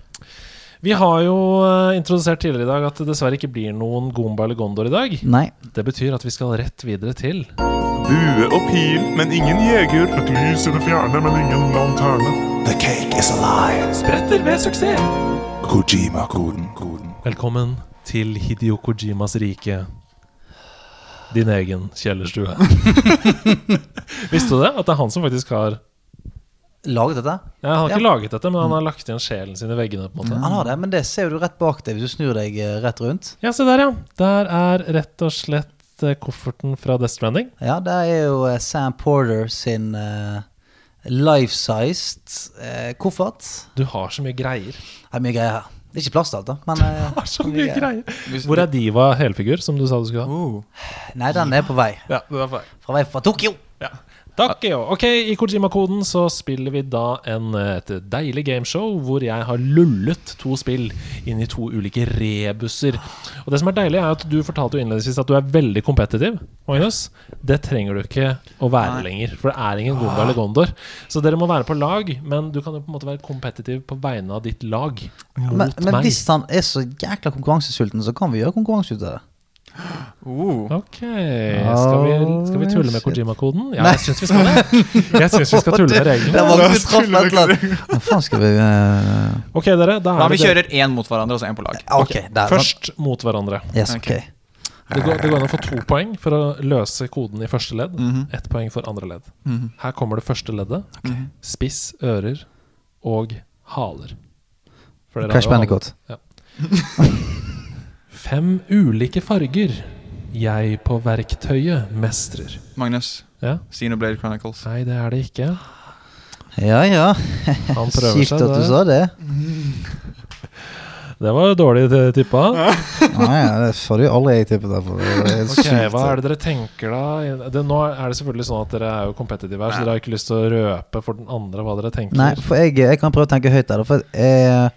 Vi har jo eh, introdusert tidligere i dag at det dessverre ikke blir noen Gomba eller Gondor i dag. Nei. Det betyr at vi skal rett videre til Bue og pil, men ingen jeger. Et lys i det fjerne, men ingen lanterne. The cake is alive. Spretter ved suksess. Kojima-koden. Koden. Velkommen til Hidio Kojimas rike. Din egen kjellerstue. Visste du det? At det er han som faktisk har Laget dette? ja, Han har ikke Ja. laget dette, men han har lagt igjen sjelen sin i veggene. på en måte Han har det, men det ser du rett bak deg hvis du snur deg eh, rett rundt. Ja, se der, ja. Der er rett og slett eh, kofferten fra Death Stranding. Ja, det er jo eh, Sam Porter sin uh, life-sized uh, koffert. Du har så mye greier. Det er mye greier her. Det er ikke plass til alt, da. Men eh, Har så mye mye greier. greier. Hvis- Hvor er Diva helfigur, som du sa du skulle ha? Oh. Nei, den er på vei. Ja, den er på vei. Fra vei fra Tokyo. Takk, jo. Ok, I Kojima-koden så spiller vi da en, eh, et deilig gameshow hvor jeg har lullet to spill inn i to ulike rebusser. Og det som er deilig, er at du fortalte jo innledningsvis at du er veldig kompetitiv. Magnus, det trenger du ikke å være Nei. lenger, for det er ingen Gomba eller Gondor. Så dere må være på lag, men du kan jo på en måte være kompetitiv på vegne av ditt lag. Mot Men, men meg. hvis han er så jækla konkurransesulten, så kan vi gjøre konkurranse ut av det. Oh. Ok, skal vi, skal vi tulle med. Kojima-koden? Ja, jeg syns vi skal det. Jeg syns vi skal tulle med Det reglene. var ikke traff et eller annet. Hva faen skal vi eh, Ok, dere, da Da vi det kjører én mot hverandre og så én på lag. Okay, der. Først mot hverandre. Yes, okay. Ok. Det går, det går an å få to poeng for å løse koden i første ledd. Mhm. Ett poeng for andre ledd. Mhm. Her kommer det første leddet. Spiss ører og haler. Crash Bandicoot. haler. Fem ulike farger jeg på verktøyet mestrer. Magnus, Ja? Xenoblade Chronicles. Nei, det er det ikke. Ja, ja. Han prøver Kjipt seg. at du sa det. det var dårlig tippa. Nei, det får du aldri jeg tippet deg for. Det er helt Ok. Hva er det dere tenker da? Det, nå er det selvfølgelig sånn at dere er jo kompetitive her, så dere har ikke lyst til å røpe for den andre hva dere tenker. Nei, for jeg, jeg kan prøve å tenke høyt der. For eh,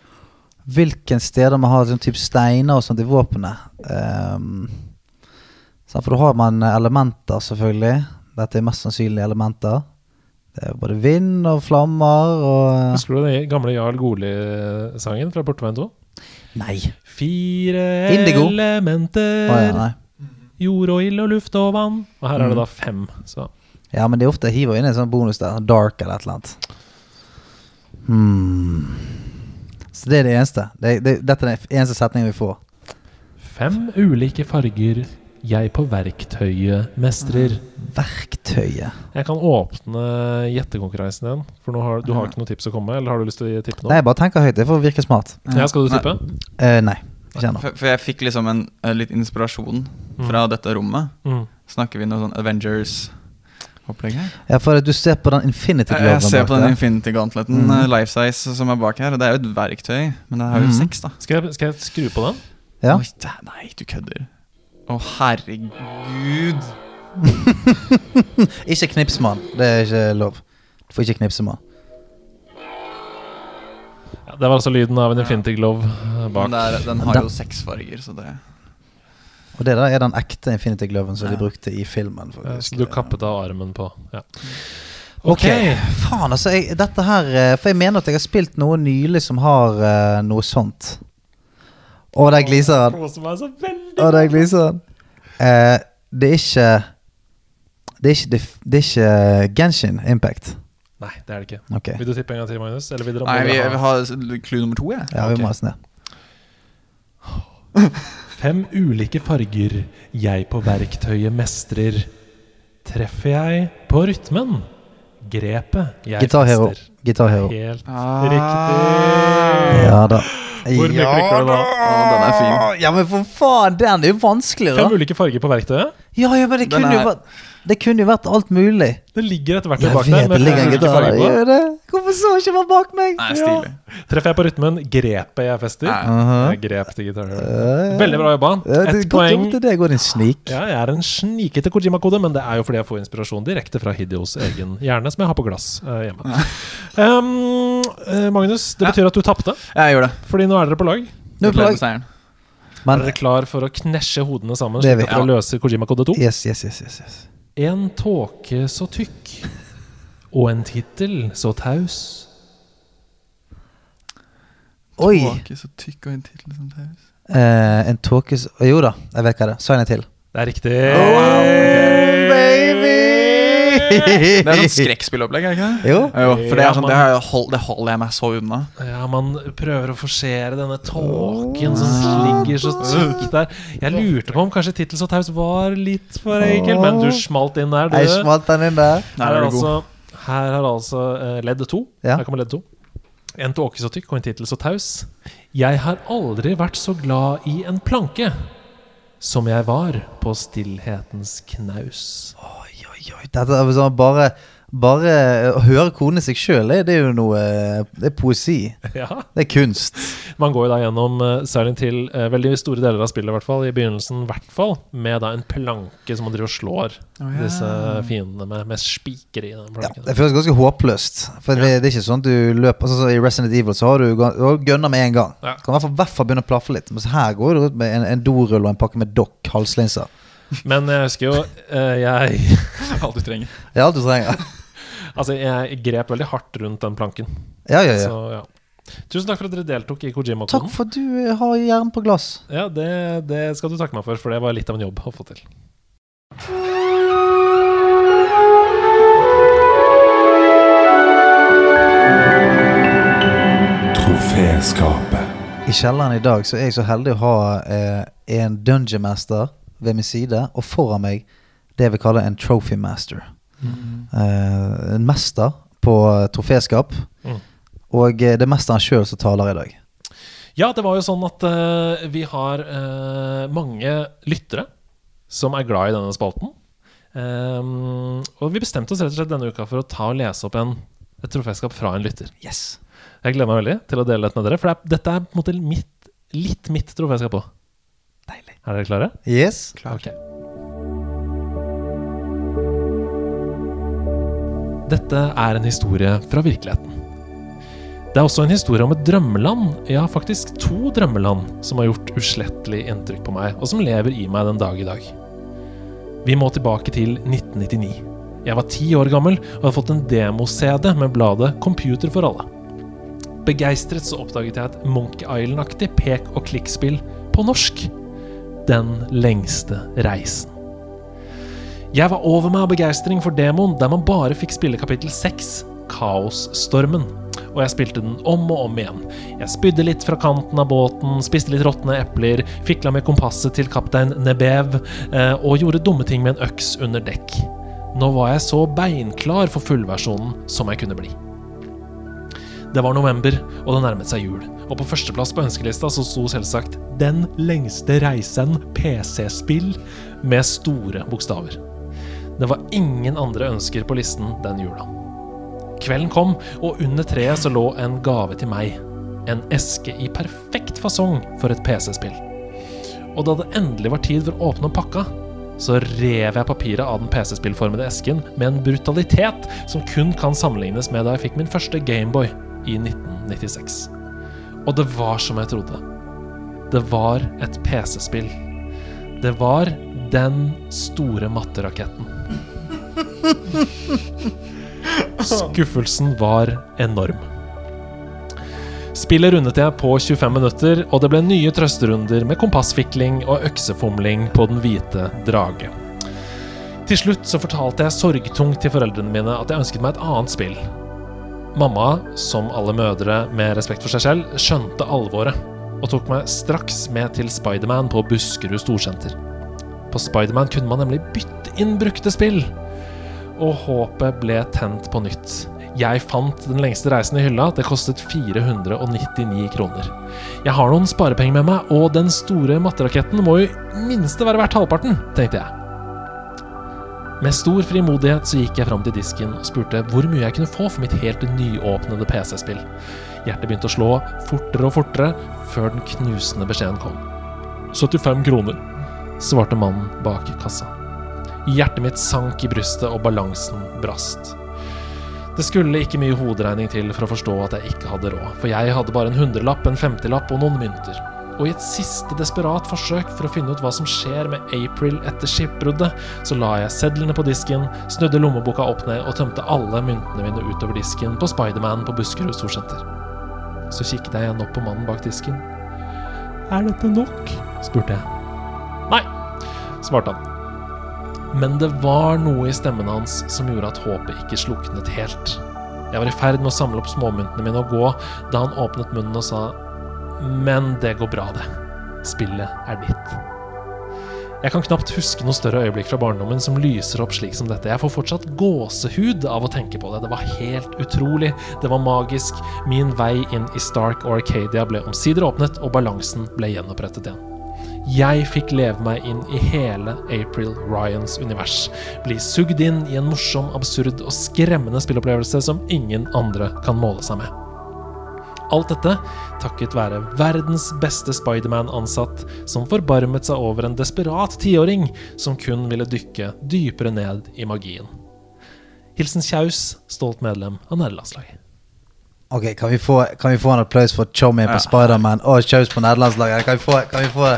hvilken steder man har sånn type steiner og sånt i våpenet. Um, for da har man elementer, selvfølgelig. Dette er mest sannsynlig elementer. Det er både vind og flammer og Husker du den gamle Jarl Goli-sangen fra Portveien 2? Nei. Fire Indigo. elementer. Oh, ja. Jord og ild og luft og vann. Og her er det Mm. da fem. Så Ja, men de ofte hiver inn en sånn bonus der. Dark eller et eller annet. Hmm. Så det er det eneste. Det, det, dette er den eneste setningen vi får. fem ulike farger jeg på verktøyet mestrer. Verktøyet. Jeg kan åpne gjettekonkurransen igjen. For nå har, du har ikke noe tips å komme med, eller har du lyst til å gi tippe noe? Nei, bare tenk høyt. Det får virke smart. Ja, skal du Nei. tippe? Eh, nei. Ikke ennå. For, for jeg fikk liksom en, en litt inspirasjon fra dette rommet. Mm. Snakker vi noe sånn Avengers-opplegg her? Ja, for du ser på den Infinity Jeg, Gloven jeg ser på den. Infinity Gauntleten, Mhm. eh, life size, som er bak her. Det er jo et verktøy, men det har jo mm. seks, da. Skal, jeg, skal jeg skru på den? Ja. Oi, det, nei, du kødder. Å, herregud. Ikke knips med den. Det er ikke lov. Du får ikke knipse med den. Ja, det var altså lyden av en Infinity Glove eh, bak. Er, den har jo seks farger, så det Og det der er den ekte Infinity Gloven som de brukte i filmen. Ja, faktisk. så du kappet av armen på. Ja. Ok, faen altså jeg, Dette her eh, For jeg mener at jeg har spilt noe nylig som har uh, noe sånt. Og der gliser han. Og der gliser han. Uh, det er ikke Det er ikke, det, er ikke Genshin Impact. Nei, det er det ikke. Okay. Vil du tippe en gang til, Magnus? Eller vil dere Nei, vi, vi har clou nummer to, jeg. Ja, vi må ha oss det. Fem ulike farger jeg på verktøyet mestrer? Treffer jeg på rytmen? Grepet jeg Hero. fester? Gitar Hero. Helt Ah. riktig. Ja da. Hvor mye klikker du da? Å, den er fin. Ja, men for faen, den er jo vanskelig, da. Fem ulike farger på verktøyet. Ja, ja, men det kunne, jo vært, det kunne jo vært alt mulig. Det ligger et verktøy Jeg bak vet der. det ligger en fem der. Gjør det? Hvorfor så ikke man bak meg? Nei, stilig. Treffer jeg på rytmen? Grepet jeg fester? Nei. Uh-huh. Jeg grep til gitar. Eh, Veldig bra jobba. ja, er Ett poeng. Det til en snik. Ja, jeg er en snikete Kojima-kode, men det er jo fordi jeg får inspirasjon direkte fra Hideos egen hjerne, som jeg har på glass eh, hjemme. Um, Magnus, det Ja. betyr at du tapte, Jeg gjør det. fordi nå er dere på lag. Nå er på lag. Men Er dere klar for å knesje hodene sammen, slik at dere løser Kojima-kode 2? Yes, yes, yes, yes, yes. En tåke så tykk, og en tittel så taus. Oi! Tåke så tykk og en tittel så taus. Eh, en så... Jo da, jeg vet hva det er. Sign it til. Det er riktig. Oh, baby! Det er sånn skrekkspillopplegg, er det ikke det? Jo. Jo, for det, er sånn, det, har hold, det holder jeg meg så unna. Ja, man prøver å forsere denne tåken som ligger så tykt der. Jeg lurte på om kanskje tittel og Taus var litt for enkel, men du smalt inn der, du. Jeg smalt den inn der. Her er altså, her er altså uh, ledd to. Ja. Her kommer ledd to. En tåke så tykk og en tittel så taus. Jeg har aldri vært så glad i en planke som jeg var på stillhetens knaus. Oi, oi, oi. Dette er sånn bare Bare å høre kodene seg sjøl, det er jo noe Det er poesi. Ja. Det er kunst. Man går jo da gjennom særlig til eh, veldig store deler av spillet i hvert fall, i begynnelsen i hvert fall, med da en planke som man driver og slår oh, ja. disse fiendene med, med spiker i den Ja, planken. det føles ganske håpløst. For det, det er ikke sånn at du løper altså, så I Resident Evil så har du, du har med en gang. Ja. Du kan i hvert fall, begynne å plaffe litt. Men her går du rundt med en, en dorull og en pakke med dokk halslinser. Men jeg husker jo eh, jeg Alt du trenger. Ja, alt du trenger. Altså, jeg grep veldig hardt rundt den planken. Ja, ja, ja. Så ja. Tusen takk for at dere deltok i Takk Kojima-koden. for at du eh, har jern på glass. Ja, det, det skal du takke meg for, for det var litt av en jobb å få til. Troféskapet. I kjelleren i dag så er jeg så heldig å ha eh, en dungeon master ved min side, og foran meg det jeg vil kalle en trophy master. Eh, en mester på eh, troféskap. Mm. Og eh, det er mesteren sjøl som taler i dag. Ja, det var jo sånn at uh, vi har uh, mange lyttere som er glad i denne spalten. Um, og vi bestemte oss rett og slett denne uka for å ta og lese opp en, et troféskap fra en lytter. Yes. Jeg gleder meg veldig til å dele dette med dere, for det er, dette er på en måte mitt, litt mitt troféskap òg. Deilig. Er dere klare? Yes. Ok. Dette er en historie fra virkeligheten. Det er også en historie om et drømmeland, ja, faktisk to drømmeland, som har gjort uslettelig inntrykk på meg, og som lever i meg den dag i dag. Vi må tilbake til 1999. Jeg var ti år gammel og hadde fått en demo-CD med bladet Computer for alle. Begeistret så oppdaget jeg et Monkey Island-aktig pek- og klikkspill på norsk. Den lengste reisen. Jeg var over meg av begeistring for demoen, der man bare fikk spille kapittel 6, Kaosstormen. Og jeg spilte den om og om igjen. Jeg spydde litt fra kanten av båten, spiste litt råtne epler, fikla med kompasset til kaptein Nebev eh, og gjorde dumme ting med en øks under dekk. Nå var jeg så beinklar for fullversjonen som jeg kunne bli. Det var november, og det nærmet seg jul. Og på førsteplass på ønskelista så sto selvsagt 'Den lengste reisen PC-spill' med store bokstaver. Det var ingen andre ønsker på listen den jula. Kvelden kom, og under treet så lå en gave til meg. En eske i perfekt fasong for et PC-spill. Og da det endelig var tid for å åpne pakka, så rev jeg papiret av den PC-spillformede esken med en brutalitet som kun kan sammenlignes med da jeg fikk min første Gameboy i 1996. Og det var som jeg trodde. Det var et PC-spill. Det var den store matteraketten. Skuffelsen var enorm. Spillet rundet jeg på 25 minutter, og det ble nye trøsterunder med kompassfikling og øksefomling på den hvite drage. Til slutt så fortalte jeg sorgtungt til foreldrene mine at jeg ønsket meg et annet spill. Mamma, som alle mødre med respekt for seg selv, skjønte alvoret og tok meg straks med til Spiderman på Buskerud Storsenter. På Spiderman kunne man nemlig bytte inn brukte spill, og håpet ble tent på nytt. Jeg fant den lengste reisen i hylla. Det kostet 499 kroner. Jeg har noen sparepenger med meg, og den store matteraketten må jo minste være verdt halvparten, tenkte jeg. Med stor frimodighet så gikk jeg fram til disken og spurte hvor mye jeg kunne få for mitt helt nyåpnede PC-spill. Hjertet begynte å slå fortere og fortere før den knusende beskjeden kom. 75 kroner, svarte mannen bak kassa. Hjertet mitt sank i brystet, og balansen brast. Det skulle ikke mye hoderegning til for å forstå at jeg ikke hadde råd, for jeg hadde bare en hundrelapp, en femtilapp og noen mynter. Og i et siste desperat forsøk for å finne ut hva som skjer med April etter skipbruddet, så la jeg sedlene på disken, snudde lommeboka opp ned og tømte alle myntene mine utover disken på Spiderman på Buskerud Storsenter. Så kikket jeg igjen opp på mannen bak disken. Er dette nok? spurte jeg. Nei, svarte han. Men det var noe i stemmen hans som gjorde at håpet ikke sluknet helt. Jeg var i ferd med å samle opp småmyntene mine og gå da han åpnet munnen og sa Men det går bra, det. Spillet er ditt. Jeg kan knapt huske noe større øyeblikk fra barndommen som lyser opp slik som dette. Jeg får fortsatt gåsehud av å tenke på det. Det var helt utrolig. Det var magisk. Min vei inn i Stark og Arcadia ble omsider åpnet, og balansen ble gjenopprettet igjen. Jeg fikk leve meg inn i hele April Ryans univers. Bli sugd inn i en morsom, absurd og skremmende spillopplevelse som ingen andre kan måle seg med. Alt dette takket være verdens beste Spiderman-ansatt, som forbarmet seg over en desperat tiåring som kun ville dykke dypere ned i magien. Hilsen Kjaus, stolt medlem av nederlandslaget. Ok, kan vi, få, kan vi få en applaus for Chommy på Spiderman og Kjaus på nederlandslaget? Kan vi få, kan vi få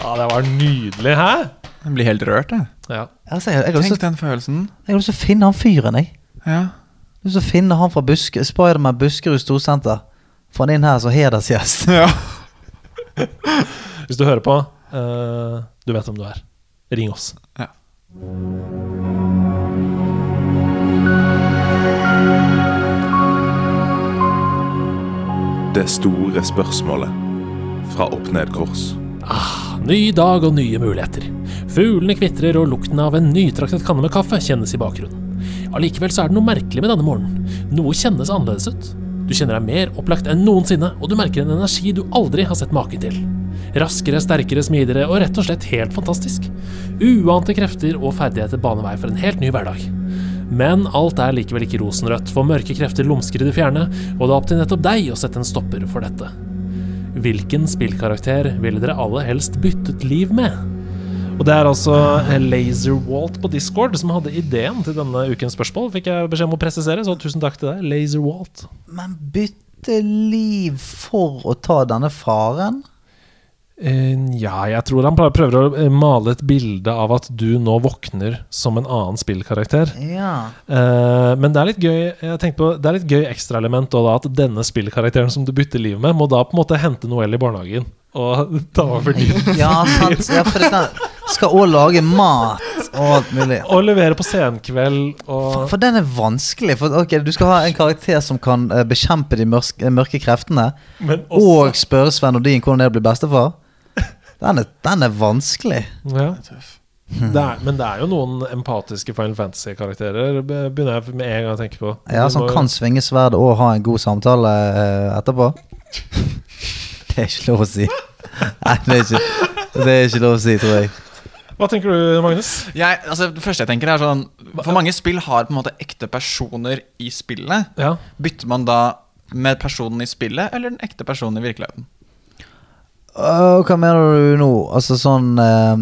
Ja, det var nydelig, hæ? Jeg blir helt rørt, jeg. Ja. altså, jeg, jeg, Tenk den følelsen. jeg har lyst til å finne han fyren, jeg. Ja. Jeg har lyst finne han fra Buske, Spiderman Buskerud Storsenter. Få han inn her som hedersgjest. ja. Hvis du hører på, uh, du vet hvem du er. Ring oss. Ja. Det store spørsmålet fra Opp Ned Kors. Ny dag og nye muligheter. Fuglene kvitrer, og lukten av en nytraktet kanne med kaffe kjennes i bakgrunnen. Allikevel så er det noe merkelig med denne morgenen. Noe kjennes annerledes ut. Du kjenner deg mer opplagt enn noensinne, og du merker en energi du aldri har sett maken til. Raskere, sterkere, smidigere og rett og slett helt fantastisk. Uante krefter og ferdigheter baner vei for en helt ny hverdag. Men alt er likevel ikke rosenrødt, for mørke krefter lumsker i det fjerne, og det er opp til nettopp deg å sette en stopper for dette. Hvilken spillkarakter ville dere aller helst byttet liv med? Og det er altså Laserwalt på Discord som hadde ideen til denne ukens spørsmål. Fikk jeg beskjed om å presisere, så tusen takk til deg, Laserwalt. Men bytte liv for å ta denne faren? Eh, ja, jeg tror han prøver- å eh, male et bilde av at du nå våkner som en annen spillkarakter. Ja. Eh, men det er litt gøy Jeg tenkte på, det er litt gøy ekstraelement at denne spillkarakteren som du bytter liv med, må da på en måte hente Noel i barnehagen og ta over din. Ja, sant. Ja, for den skal òg lage mat og alt mulig. Og levere på senkveld og For den er vanskelig. For okay, Du skal ha en karakter som kan bekjempe de mørke, mørke kreftene. Men også Og spørre Sven Nordin hvordan det er å bli bestefar. Den er, den er vanskelig. ja. det er, Men det er jo noen empatiske Final Fantasy-karakterer, begynner jeg med en gang å tenke på. Ja, Som må- kan svinge sverd og ha en god samtale eh, etterpå. Det er ikke lov å si. Nei, det er ikke, det er ikke lov å si, tror jeg. Hva tenker du, Magnus? Jeg, altså, det første jeg tenker er sånn For mange spill har på en måte ekte personer i spillet. Ja. Bytter man da med personen i spillet eller den ekte personen i virkeligheten? Åh, hva mener du nå? Altså sånn eh,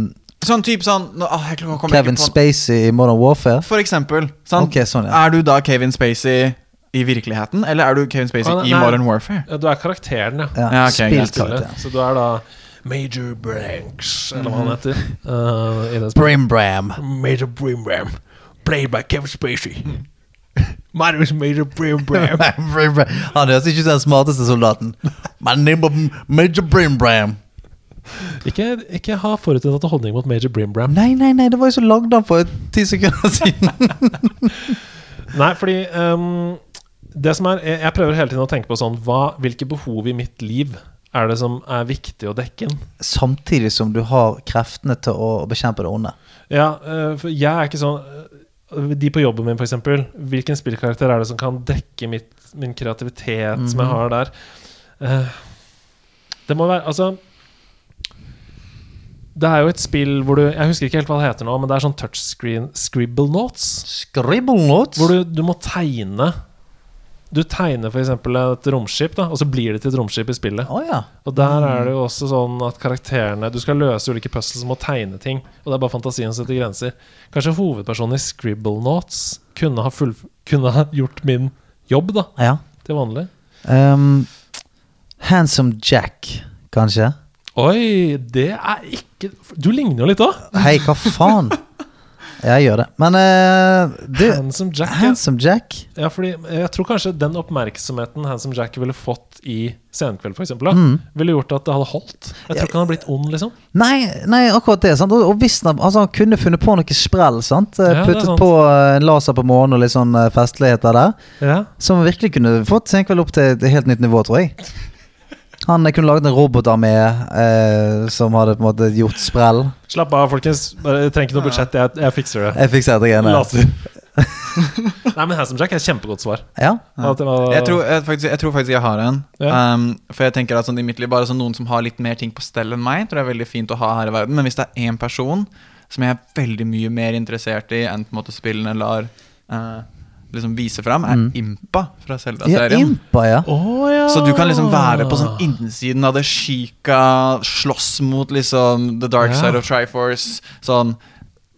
Sånn type sånn nå, ah, jeg kommer ikke Kevin på- Spacey i Modern Warfare? For eksempel. Sant? Ok, sånn, ja. Er du da Kevin Spacey i virkeligheten, eller er du Kevin Spacey Ah, nei, i nei. Modern Warfare? Ja, Du er karakteren, ja. Ja, Ja, ok, greit. Spillkarakter. Så du er da Major Branks, eller hva han heter. uh, i det spillet. Brim Bram. Major Brim Played by Kevin Spacey. My name is Major Brim Bram. Brim Bram. Han høres ikke ut som den smarteste soldaten. My name is Major Brim Bram. ikke, ikke ha forutinntatte holdning mot Major Brim Bram. Nei, nei, nei, det var jo så lagd han for ti sekunder siden. Nei, fordi um, det som er jeg, jeg prøver hele tiden å tenke på sånn hva, Hvilke behov i mitt liv er det som er viktig å dekke inn? Samtidig som du har kreftene til å bekjempe det onde. Ja, eh, for jeg er ikke sånn De på jobben min, f.eks. Hvilken spillkarakter er det som kan dekke mitt, min kreativitet som jeg har der? Uh, det må være Altså Det er jo et spill hvor du Jeg husker ikke helt hva det heter nå, men det er sånn touchscreen scribble notes. Scribble notes? Hvor du, du må tegne Du tegner f.eks. et romskip, da og så blir det til et romskip i spillet. Oh, ja. Og der er det jo også sånn at karakterene Du skal løse ulike puzzles med må tegne ting. Og det er bare fantasien som setter grenser. Kanskje hovedpersonen i Scribble Notes kunne ha, full, kunne ha gjort min jobb, da, ja. til vanlig. Um, handsome Jack, kanskje? Oi, det er ikke Du ligner jo litt òg. Hei, hva faen? Jeg gjør det. Men uh, du, Handsome Jack. ja. Handsome Jack? Ja, fordi jeg tror kanskje den oppmerksomheten Handsome Jack ville fått i Senkveld, f.eks., Mm. ville gjort at det hadde holdt. Jeg tror ikke han hadde blitt ond, liksom. Nei, nei, akkurat det. Sant? Og, hvis han, altså, han kunne funnet på noe sprell. Sant? Eh, Ja, Puttet sant. på eh, en laser på månen og litt sånn eh, festligheter der. Ja. Som virkelig kunne fått Senkveld opp til et helt nytt nivå, tror jeg. Han kunne laget en robotarmé eh, som hadde på en måte gjort sprell. Slapp av, folkens. Jeg trenger ikke noe budsjett. Jeg, jeg fikser det. Jeg fikser det greiene. Laser. Nei, men Handsome Jack er et kjempegodt svar. Ja. Jeg tror, jeg, faktisk, jeg tror faktisk jeg har en. Ja. Um, for jeg tenker at sånn, i mitt liv Bare sånn noen som har litt mer ting på stell enn meg, tror jeg er veldig fint å ha her i verden. Men hvis det er én person som jeg er veldig mye mer interessert i enn på en måte spillene lar eh, liksom vise fram, er Impa fra ja, Zelda-serien. Impa, ja. Oh, ja. Så du kan liksom være på sånn innsiden av det chica, slåss mot liksom The Dark Ja. Side of Triforce, sånn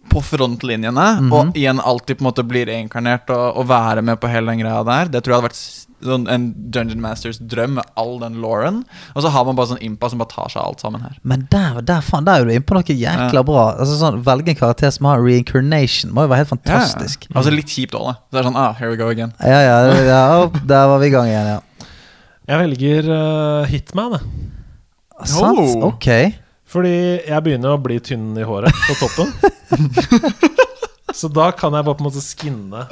på frontlinjene, og igjen alltid på en måte blir reinkarnert og, og være med på hele den greia der. Det tror jeg hadde vært sånn en Dungeon Masters drøm med all den Lauren. Og så har man bare sånn impa som bare tar seg av alt sammen her. Men der, der, faen, der er du inne på noe jækla bra. Altså sånn, Velge en karakter som har reincarnation, må jo være helt fantastisk. Ja, ja. Altså litt kjipt òg, da. Så det er sånn, ah, here we go again. Ja, ja, ja, oh, Der var vi i gang igjen, ja. Jeg velger uh, Hitman, jeg. Sant? Oh. Ok. Fordi jeg begynner å bli tynn i håret på toppen. så da kan jeg bare på en måte skinne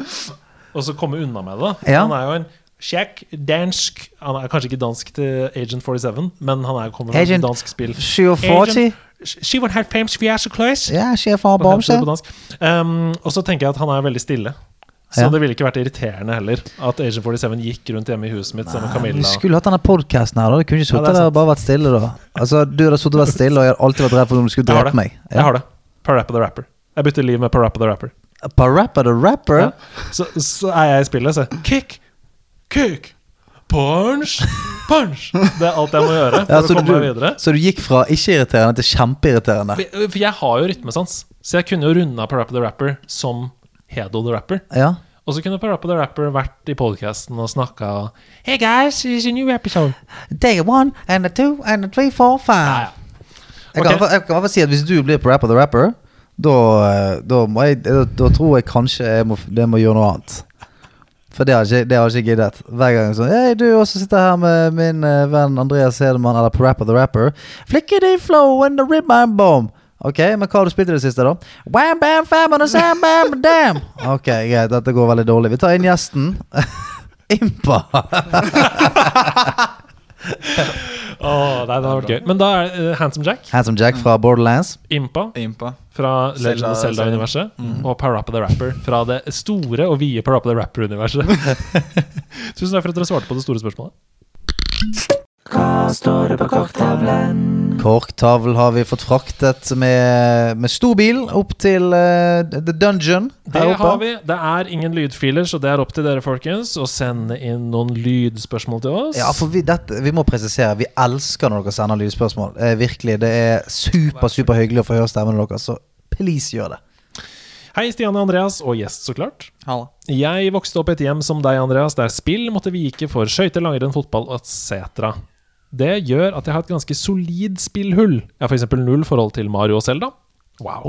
og så komme unna med det. Ja. Han er jo en kjekk dansk Han er kanskje ikke dansk til Agent 47, men han er kommer fra et dansk spill. 47? 97 fjerdeklasse. Ja, sjef har Hva heter det bamse. på? Um, og så tenker jeg at han er veldig stille. Så Ja. det ville ikke vært irriterende heller at Agent 47 gikk rundt hjemme i huset mitt sammen med Camilla. skulle hatt denne podkasten her, da. Du kunne ikke Ja, sittet er der og bare vært stille, da. Altså, Du hadde sittet og vært stille, og jeg hadde alltid vært redd for om du skulle drepe meg. meg. Jeg har det. Parappa the Rapper. Jeg bytter liv med Parappa the Rapper. Parappa the rapper? Ja. Så, så er jeg i spillet, så kick, kick, punch, punch. Det er alt jeg må gjøre for Ja, å så, komme du, meg videre. så du gikk fra ikke-irriterende til kjempeirriterende? For for jeg har jo rytmesans, så jeg kunne jo runda Parappa the Rapper som Hedo the Rapper. Ja. Og så kunne Parappa the Rapper vært i podcasten og snakka Hey guys, it's a new episode. Day one and a two and a three, four, Ja, five. ja. Jeg kan, Ok. jeg kan i hvert fall si at Hvis du blir på Rapper the Rapper, da, eh, da, jeg, da, da tror jeg kanskje jeg må, det må gjøre noe annet. For det har ikke, det har ikke giddet. Hver gang sånn Hei, du også sitter her med min uh, venn Andreas Hedemann, eller på Rapper the Rapper. Flickety flow and the rib and bomb. Ok, men hva har du spilt i det siste, da? Wham, bam, fam, and sam, bam, damn. Ok, greit, dette går veldig dårlig. Vi tar inn gjesten. Impa. Åh, nei, det hadde vært gøy. Men da er uh, Handsome Jack, Handsome Jack fra Borderlands. Impa Impa. fra Legend of Zelda- Zelda-universet og Parappa the Rapper fra det store og vide Parappa the Rapper-universet. Tusen takk for at dere svarte på det store spørsmålet. Korktavl har vi fått fraktet med, med stor bil opp til uh, The Dungeon Det har vi. Det er ingen lydfiler, så det er opp til dere, folkens, å sende inn noen lydspørsmål til oss. Ja, for vi, dette, vi må presisere Vi elsker når dere sender lydspørsmål. Eh, virkelig, Det er super super hyggelig å få høre stemmene deres, så please gjør det. Hei, Stian og Andreas, og gjest, så klart. Halla. Jeg vokste opp i et hjem som deg, Andreas, der spill måtte vike for skøyter, langrenn, fotball etc. Det gjør at jeg har et ganske solid spillhull. Jeg har f.eks. null forhold til Mario og Zelda. Wow.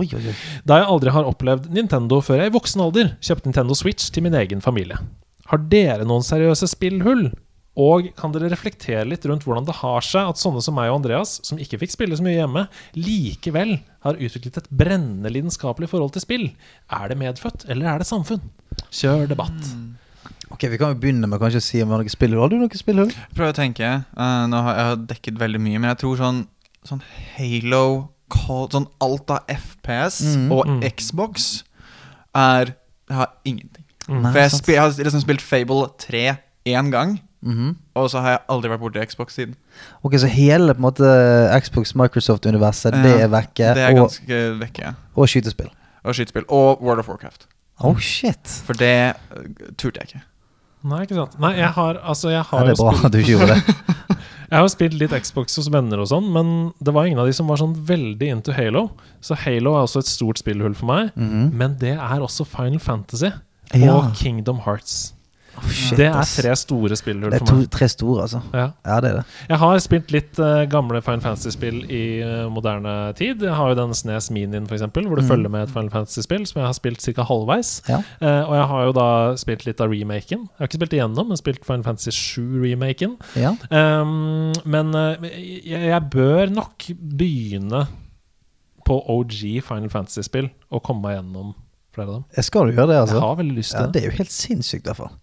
Da jeg aldri har opplevd Nintendo før jeg i voksen alder kjøpte Nintendo Switch til min egen familie. Har dere noen seriøse spillhull? Og kan dere reflektere litt rundt hvordan det har seg at sånne som meg og Andreas, som ikke fikk spille så mye hjemme, likevel har utviklet et brennende lidenskapelig forhold til spill? Er det medfødt, eller er det samfunn? Kjør debatt. Ok, Vi kan jo begynne med kanskje å si om vi har noen spillhull. Har du noen spillhull? Prøv å tenke. Uh, nå har jeg har dekket veldig mye, men jeg tror sånn, sånn Halo, Call, sånn alt av FPS Mm, og mm. Xbox er Jeg har ingenting. Mm. For jeg, sant. spi, jeg har liksom spilt Fable 3 én gang, -hmm. og så har jeg aldri vært borti Xbox siden. Ok, Så hele på en måte Xbox Microsoft-universet, det er vekke. Det er og, ganske vekke. og skytespill. Og skytespill. Og World of Warcraft. Oh shit. For det eh, turte jeg ikke. Nei, ikke sant. Nei, jeg har, altså, jeg Ja, har det er jo bra spilt du gjorde det. Jeg har spilt litt Xbox hos venner og sånn, men det var ingen av de som var sånn veldig into Halo. Så Halo er også et stort spillhull for meg. Mhm. Men det er også Final Fantasy Ja. og Kingdom Hearts. Oh, shit, det er tre store spillhull Det er to, tre store, altså. Ja. Ja, det er det. Jeg har spilt litt uh, gamle Final Fantasy-spill i uh, moderne tid. Jeg har jo den Snes Minien, for eksempel, hvor du Mm. følger med et Final Fantasy-spill som jeg har spilt ca. halvveis. Ja. Uh, og jeg har jo da spilt litt av remaken. Jeg har ikke spilt igjennom, men spilt Final Fantasy 7-remaken. Ja. Um, men jeg, jeg bør nok begynne på OG Final Fantasy-spill og komme meg gjennom flere av dem. Jeg skal jo gjøre det, altså? Jeg har veldig lyst Ja, til det. det er jo helt sinnssykt, fall.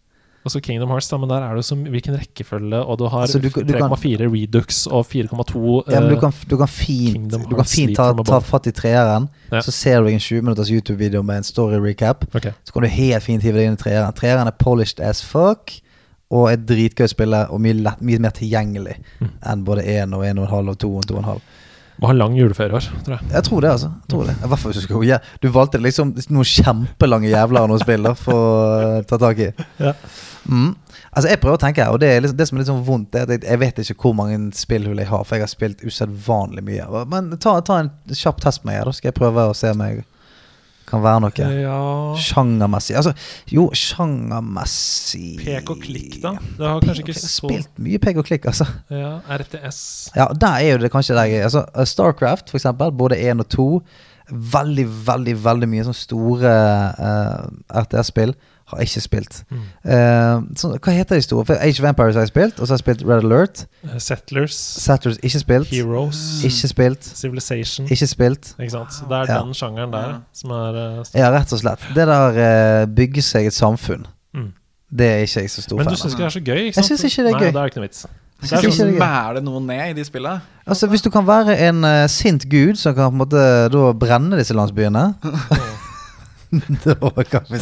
Og så Kingdom Hearts, da, men der er det som hvilken rekkefølge, og du har Altså, du kan- du kan- 3,4 Redux og 4,2 Ja, men du eh, kan, du kan fint, du kan fint ta, ta fatt i treeren, Ja. så ser du en 20 minutters YouTube-video med en story recap. Okay. Så kan du helt fint hive deg inn i treeren. Treeren er polished as fuck, og er dritgøy spiller spille, og mye, lett, mye mer tilgjengelig Mm. enn både 1 og 1,5 og 2 og 2,5. Må ha lang juleferie år, tror jeg. Jeg tror det, altså. Jeg tror det. I hvert fall hvis du skal ja, Du valgte liksom noen kjempelange jævler noen spiller for å uh, ta tak i. Ja. Mm. Altså Jeg prøver å tenke, og det, er liksom, det som er litt sånn vondt, er at jeg, jeg vet ikke hvor mange spillhull jeg har, for jeg har spilt usedvanlig mye. Men ta, ta en kjapp test med meg, da skal jeg prøve å se om jeg kan være noe Ja sjangermessig. Altså, jo, sjangermessig Pek og klikk, da? Du har kanskje ikke så spilt mye pek og klikk, altså. Ja, RTS. Ja, der er jo det kanskje det jeg altså, uh, Starcraft, for eksempel, både én og to. Veldig, veldig veldig mye sånne store uh, RTS-spill har jeg ikke spilt. Mm. Uh, så, hva heter de store? For Age of Empires har jeg spilt, og så har jeg spilt Red Alert. Uh, Settlers. Settlers, ikke spilt. Heroes. Ikke spilt. Civilization. Ikke spilt. Ikke sant? Så det er Ja. den sjangeren der Ja. som er uh, Ja, rett og slett. Det der uh, bygge seg et samfunn, mm. det er ikke jeg så stor Men du fan syns ikke det er så gøy? ikke Jeg syns synes ikke det er Nei, gøy. da er ikke noe vits. Det er sånn ikke det er gøy. Mæler det noe ned i de spillene? Altså, hvis du kan være en uh, sint gud som kan på en måte da brenne disse landsbyene Vi.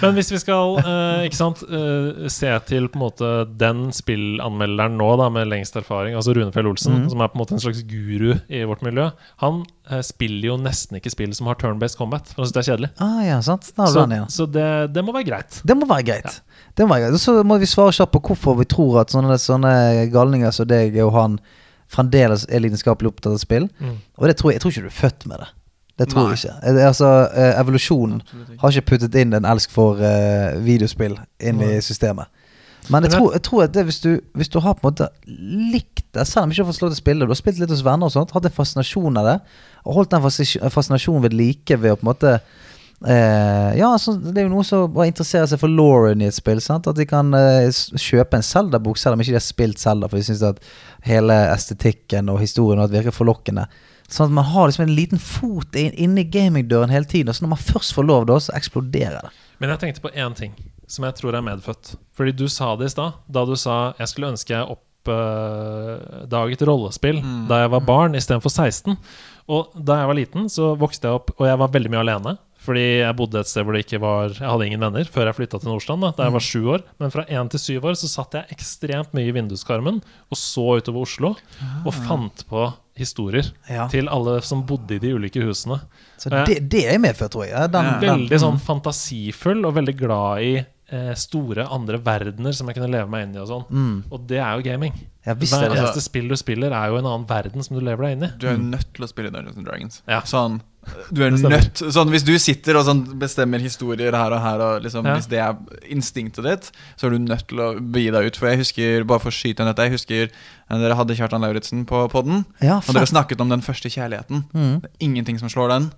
Men hvis vi skal eh, ikke sant, eh, se til på en måte den spillanmelderen nå da med lengst erfaring, altså Rune Fjell Olsen, mm. som er på en måte en slags guru i vårt miljø, han eh, spiller jo nesten ikke spill som har turn-based combat. For han synes det er kjedelig. Ah, ja, sant. Da Så, han, ja. så det, det må være greit. Det må være greit. Det må være greit. Så må vi svare kjapt på hvorfor vi tror at sånne, sånne galninger som deg og han fremdeles er lidenskapelig opptatt av spill. Mm. Og det tror jeg, jeg tror ikke du er født med det. Det tror Nei. jeg ikke. Eh, Altså, eh, Evolusjonen har ikke puttet inn en elsk for uh, videospill inn i systemet. Men jeg Men tror, jeg tror at det, hvis, du, hvis du har på en måte likt det, selv om du ikke har fått lov til å spille, du har spilt litt hos venner og sånt, hatt en fascinasjon av det, og holdt den fascinasjonen ved like ved å på en måte eh, Ja, altså, det er jo noen som bare interesserer seg for Lauren i et spill. Sant? At de kan eh, kjøpe en Zelda-bok selv om ikke de har spilt Zelda, for de syns at hele estetikken og historien og alt virker forlokkende. Sånn at man har liksom en liten fot inn- inni gamingdøren hele tiden. Og så når man først får lov, da, så eksploderer det. Men jeg tenkte på én ting som jeg tror er medfødt. Fordi du sa det i stad, da du sa jeg skulle ønske jeg oppdaget rollespill Mm. da jeg var barn istedenfor 16. Og da jeg var liten, så vokste jeg opp, og jeg var veldig mye alene. Fordi jeg bodde et sted hvor det ikke var Jeg hadde ingen venner før jeg flytta til Nordstrand. Da, da jeg var sju år. Men fra én til syv år så satt jeg ekstremt mye i vinduskarmen og så utover Oslo. Og fant på historier Ja. til alle som bodde i de ulike husene. Så det, det er jeg med for, tror jeg. Ja, Den, Veldig sånn fantasifull og veldig glad i eh, store andre verdener som jeg kunne leve meg inn i. Og sånn mm. Og det er jo gaming. Ja, Hver er eneste spill du spiller, er jo en annen verden som du lever deg inn i. Du er nødt til å spille Dungeons and Dragons. Ja. Sånn du er nødt Sånn Hvis du sitter og sånn bestemmer historier her og her, og liksom, Ja. hvis det er instinktet ditt, så er du nødt til å begi deg ut. For jeg husker, bare for å skyte dette, jeg husker eh, dere hadde Kjartan Lauritzen på podden, Ja, og dere snakket om den første kjærligheten. Mm. Det er ingenting som slår den.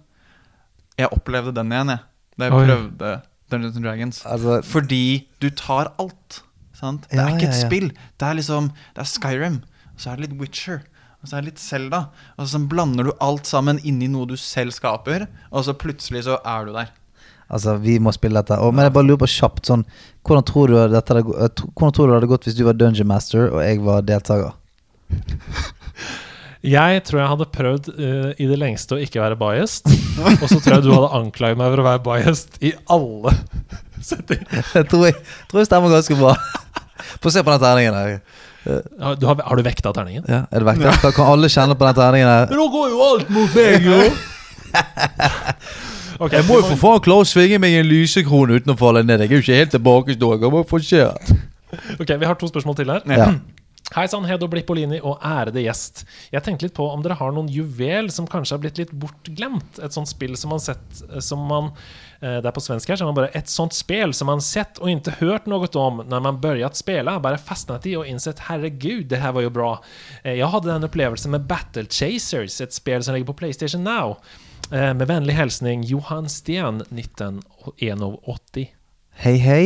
Jeg opplevde den igjen, jeg. Da jeg Oi. prøvde Dungeons and Dragons. Altså, Fordi du tar alt. Sant? Det Ja, er ikke et spill. Det er liksom Det er Skyrim, og så er det litt Witcher, og så er det litt Zelda. Og så blander du alt sammen inni noe du selv skaper, og så plutselig så er du der. Altså, vi må spille dette. Og, men jeg bare lurer på kjapt sånn Hvordan tror du dette hadde, gå- tro- hvordan tror du det hadde gått hvis du var Dungeon Master og jeg var deltaker? Jeg tror jeg hadde prøvd uh, i det lengste å ikke være biased. Og så tror jeg du hadde anklaget meg for å være biased i alle settinger. Jeg tror jeg, tror jeg stemmer ganske bra. Få se på den terningen her. Du, har, har du vekta terningen? Ja, er det vekta? Da kan alle kjenne på den terningen der. Men nå går jo alt mot meg, jo! okay, Jeg må jo for faen klare å svinge meg i en lysekrone uten å falle ned. Jeg er jo ikke helt tilbakestående. Jeg må få se. ok, Vi har to spørsmål til her. Ja. Hei sann, Hedo Blippolini og ærede gjest. Jeg tenkte litt på om dere har noen juvel som kanskje har blitt litt bortglemt. Et sånt spill som man sett som man eh, Det er på svensk her, så er man bare Et sånt spill som man sett og ikke hørt noe om når man börjat spela, bare fastnat i og innsett herregud, det her var jo bra. Eh, Jeg hadde den opplevelsen med Battle Chasers, et spill som ligger på PlayStation Now. Eh, Med vennlig hilsning Johan Sten 1981. Hei, hei,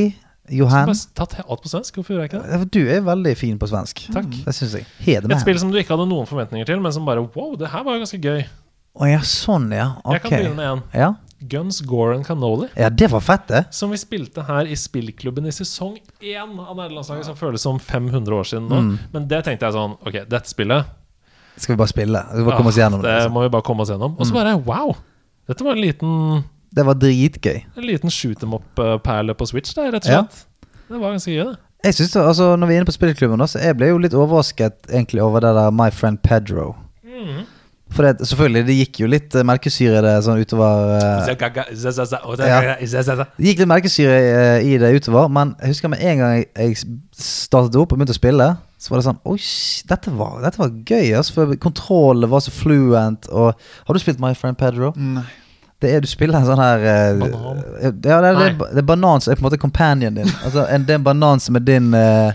Johan. Tatt alt på svensk, hvorfor gjør jeg ikke det? Du er veldig fin på svensk. Takk. Det syns jeg. Heder Et med. spill som du ikke hadde noen forventninger til, men som bare Wow, det her var jo ganske gøy. Å ja, sånn ja. Jeg kan Ok. begynne med en. Ja. Guns, Gore and Cannoli. ja, det var fett, det. Som vi spilte her i spillklubben i sesong én av nederlandslaget, som føles som 500 år siden nå. Mm. Men det tenkte jeg sånn Ok, dette spillet Skal vi bare spille? Vi bare ja, komme oss gjennom det. det. Mm. må vi bare komme oss gjennom. Og så bare wow! Dette var en liten Det var dritgøy. En liten shoot em up-perle på Switch, der, rett og Ja. Det var ganske gøy, det. Jeg synes det, altså Når vi er inne på spillklubben, så jeg ble jo litt overrasket egentlig over det der My Friend Pedro. Mm. For det, selvfølgelig, det gikk jo litt eh, melkesyre i det sånn utover Ja. Det gikk litt melkesyre eh, i det utover, men jeg husker med en gang jeg, startet opp og begynte å spille, så var det sånn Oi, dette var, dette var gøy, altså. For kontrollen var så fluent. Og Har du spilt My Friend Pedro? Nei. Det er Du spiller en sånn her eh, Banan. Ja, det, er- det, det er banan som er på en måte companion din. Altså en, Det er en banan som er din uh,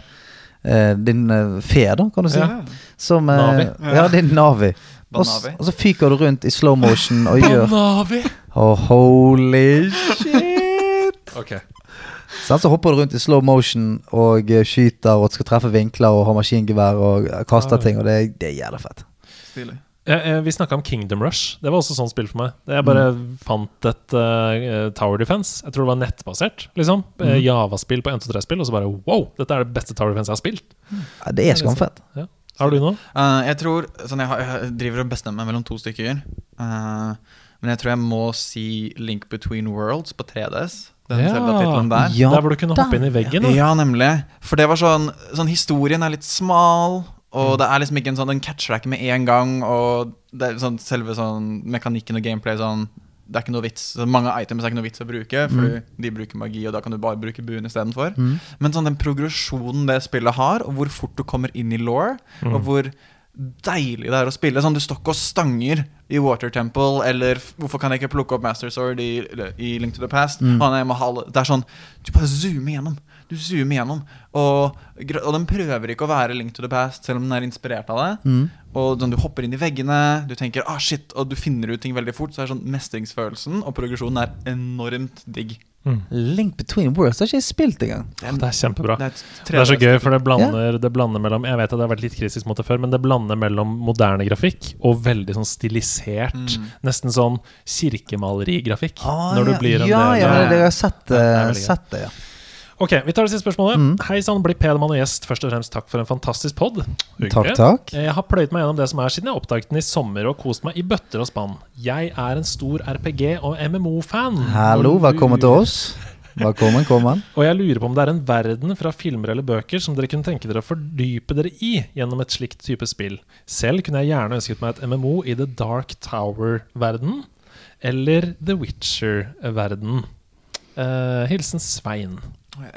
eh, Din fe, da, kan du si. Ja. Som uh, Navi. Ja, din Navi. Banavi. og så fyker du rundt i slow motion og gjør Banavi! oh, Holy shit! Ok. Så så hopper du rundt i slow motion og eh, skyter og skal treffe vinkler og har maskingevær og kaster Ah. ting. Og det, det er jævla fett. Stilig. Eh, eh, vi snakka om Kingdom Rush. Det var også sånn spill for meg. Jeg bare fant et uh, Tower Defense. Jeg tror det var nettbasert. liksom mm. Java-spill på 123-spill, og så bare wow! Dette er det beste Tower Defense jeg har spilt. Ja, det er skamfett. Ja. Har du noe? Uh, jeg tror sånn, jeg, har, jeg driver og bestemmer meg mellom to stykker. Uh, men jeg tror jeg må si Link Between Worlds på 3DS. Den Ja. Der. Ja, Der hvor du kunne hoppe inn i veggen. da. Ja, nemlig. For det var sånn, sånn Historien er litt smal, og det er liksom ikke en sånn Den catcher deg ikke med en gang, og det er sånn selve sånn mekanikken og gameplay sånn Det er ikke noe vits så Mange items er ikke noe vits å bruke, fordi de bruker magi, og da kan du bare bruke buen istedenfor. Men sånn den progresjonen det spillet har, og hvor fort du kommer inn i law, og hvor deilig det er å spille. Sånn, Du står ikke og stanger i Water Temple, eller hvorfor kan jeg ikke plukke opp Master Sword i, i Link to the Past? Mm. Han er med halv, det er sånn Du bare zoomer gjennom. Du zoomer gjennom. Og, og den prøver ikke å være Link to the Past, selv om den er inspirert av det. Mm. Og sånn, Du hopper inn i veggene, du tenker ah shit, og du finner ut ting veldig fort. Så er sånn mestringsfølelsen og progresjonen er enormt digg. Link Between Worlds har ikke jeg spilt engang. Det er kjempebra. Det er, Det er så gøy, for det blander, det blander mellom Jeg vet at det har vært litt kritisk mot det før, men det blander mellom moderne grafikk og veldig sånn stilisert, Mm. nesten sånn kirkemalerigrafikk. Ah, når du blir en ja, del ja, det, jeg har sett, det er eh, sett det, ja. Ok, vi tar det siste spørsmålet. Mm. Hei sann, bli pedemann og gjest. Først og fremst takk for en fantastisk pod. Takk, takk. Jeg har pløyd meg gjennom det som er siden jeg oppdaget den i sommer, og kost meg i bøtter og spann. Jeg er en stor RPG- og MMO-fan. Hallo, velkommen til Velkommen, kommen. Og jeg lurer på om det er en verden fra filmer eller bøker som dere kunne tenke dere å fordype dere i gjennom et slikt type spill. Selv kunne jeg gjerne ønsket meg et MMO i The Dark Tower-verden, eller The Witcher-verden. Uh, hilsen Svein.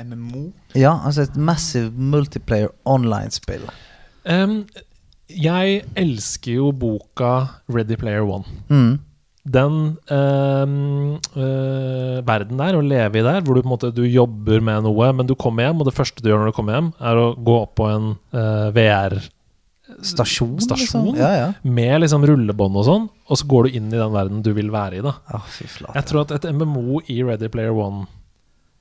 MMO? Ja, altså et massive multiplayer online-spill. Um, jeg elsker jo boka Ready Player One. Mm. Den øh, øh, verden der, å leve i der, hvor du på en måte du jobber med noe, men du kommer hjem, og det første du gjør når du kommer hjem, er å gå opp på en øh, VR Stasjon, Stasjon? liksom? Ja, ja. med liksom rullebånd og sånn, og så går du inn i den verden du vil være i, da. ah. Jeg tror at et MMO i Ready Player One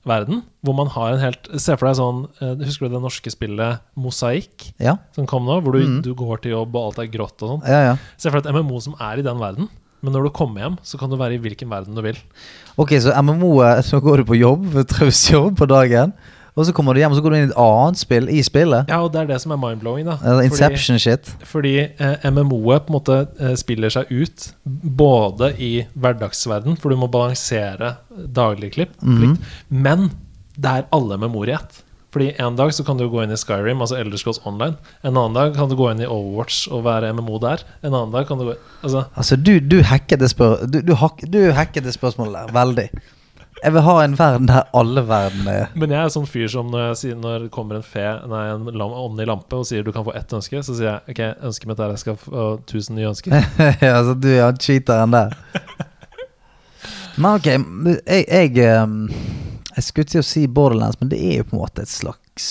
verden, hvor man har en helt Se for deg sånn eh, Husker du det norske spillet Mosaikk, Ja, som kom nå? Hvor du, Mm. du går til jobb, og alt er grått og sånn. ja, ja. Se for deg et MMO som er i den verden, men når du kommer hjem, så kan du være i hvilken verden du vil. Ok, så MMO-et, så går du på jobb, jobb på dagen, og så kommer du hjem, og så går du inn i et annet spill i spillet. Ja, og det er det som er mind-blowing, da. uh, Inception shit. Fordi, fordi eh, MMO-et på en måte eh, spiller seg ut både i hverdagsverden, for du må balansere dagligklipp, -hmm. men det er alle i ett. Fordi En dag så kan du gå inn i Skyrim, altså Elder Online. En annen dag kan du gå inn i Overwatch og være MMO der. En annen dag kan du gå Altså, Altså, du, du hacket det spør... Du, du, hack, du hacket det spørsmålet der, veldig. Jeg vil ha en verden der alle verden er Men jeg er sånn fyr som når, jeg sier, når det kommer en fe Nei, en ånd i lampe og sier du kan få ett ønske, så sier jeg ok, ønsket mitt er jeg skal få tusen nye ønsker. ja, altså, du er cheater cheateren der. Men ok, jeg, jeg ehm, Jeg skulle til å si Borderlands, men det er jo på en måte et slags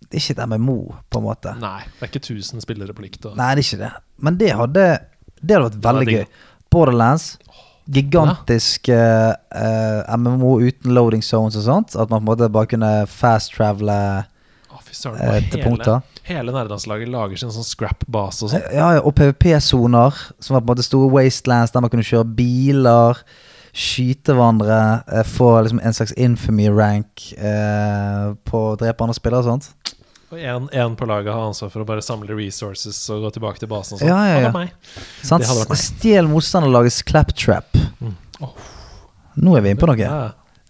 Det er ikke et MMO, på en måte. Nei, det er ikke 1000 spillere på likt. Og, Nei, det er ikke det. Men det hadde Det hadde vært veldig gøy. Borderlands. Gigantisk eh, eh, MMO uten loading zones og sånt. At man på en måte bare kunne fast-travele eh, og til hele, punkter. hele nerdelandslaget lager sin sånn scrap-base og sånn. Ja, ja, og PVP-soner, som var på en måte store wastelands der man kunne kjøre biler, skyte hverandre, eh, få liksom en slags infamy rank eh, på å drepe andre spillere og sånt. Og en på laget har ansvar for å bare samle resources og gå tilbake til basen og sånt. Ja, ja, ja. Sant? Det hadde vært meg. Stjel motstanderlagets claptrap. Mm. Oh. Nå er vi inne på noe. Ja.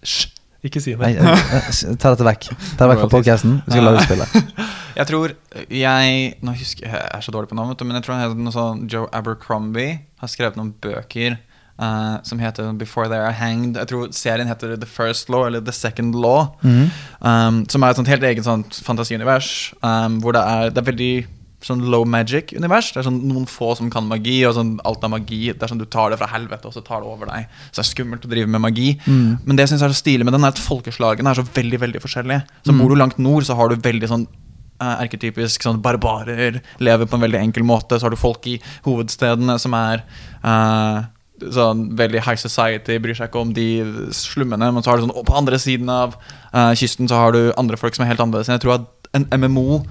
Hysj, ikke si det. eh, eh, ta dette vekk. Ta det vekk fra podcasten. Vi skal lage spillet. Jeg tror jeg Nå husker jeg jeg er så dårlig på navnet, men jeg tror han heter noe sånn Joe Abercrombie har skrevet noen bøker eh, som heter Before They Are Hanged. Jeg tror serien heter The First Law eller The Second Law. Mm. um, som er et sånt helt eget sånt fantasiunivers. Um, hvor det er, det er veldig sånn low magic-univers. Det er sånn noen få som kan magi, og sånn alt er magi. Det er sånn Du tar det fra helvete, og så tar det over deg. Så det er skummelt å drive med magi. Mm. Men det jeg synes er så stilig med den, er at folkeslagene er så veldig veldig forskjellige. Så bor du langt nord, så har du veldig sånn eh, erketypisk sånn barbarer, lever på en veldig enkel måte. Så har du folk i hovedstedene som er eh, sånn veldig high society, bryr seg ikke om de slummene. Men så har du sånn på andre siden av uh, kysten så har du andre folk som er helt annerledes. Jeg tror at en MMO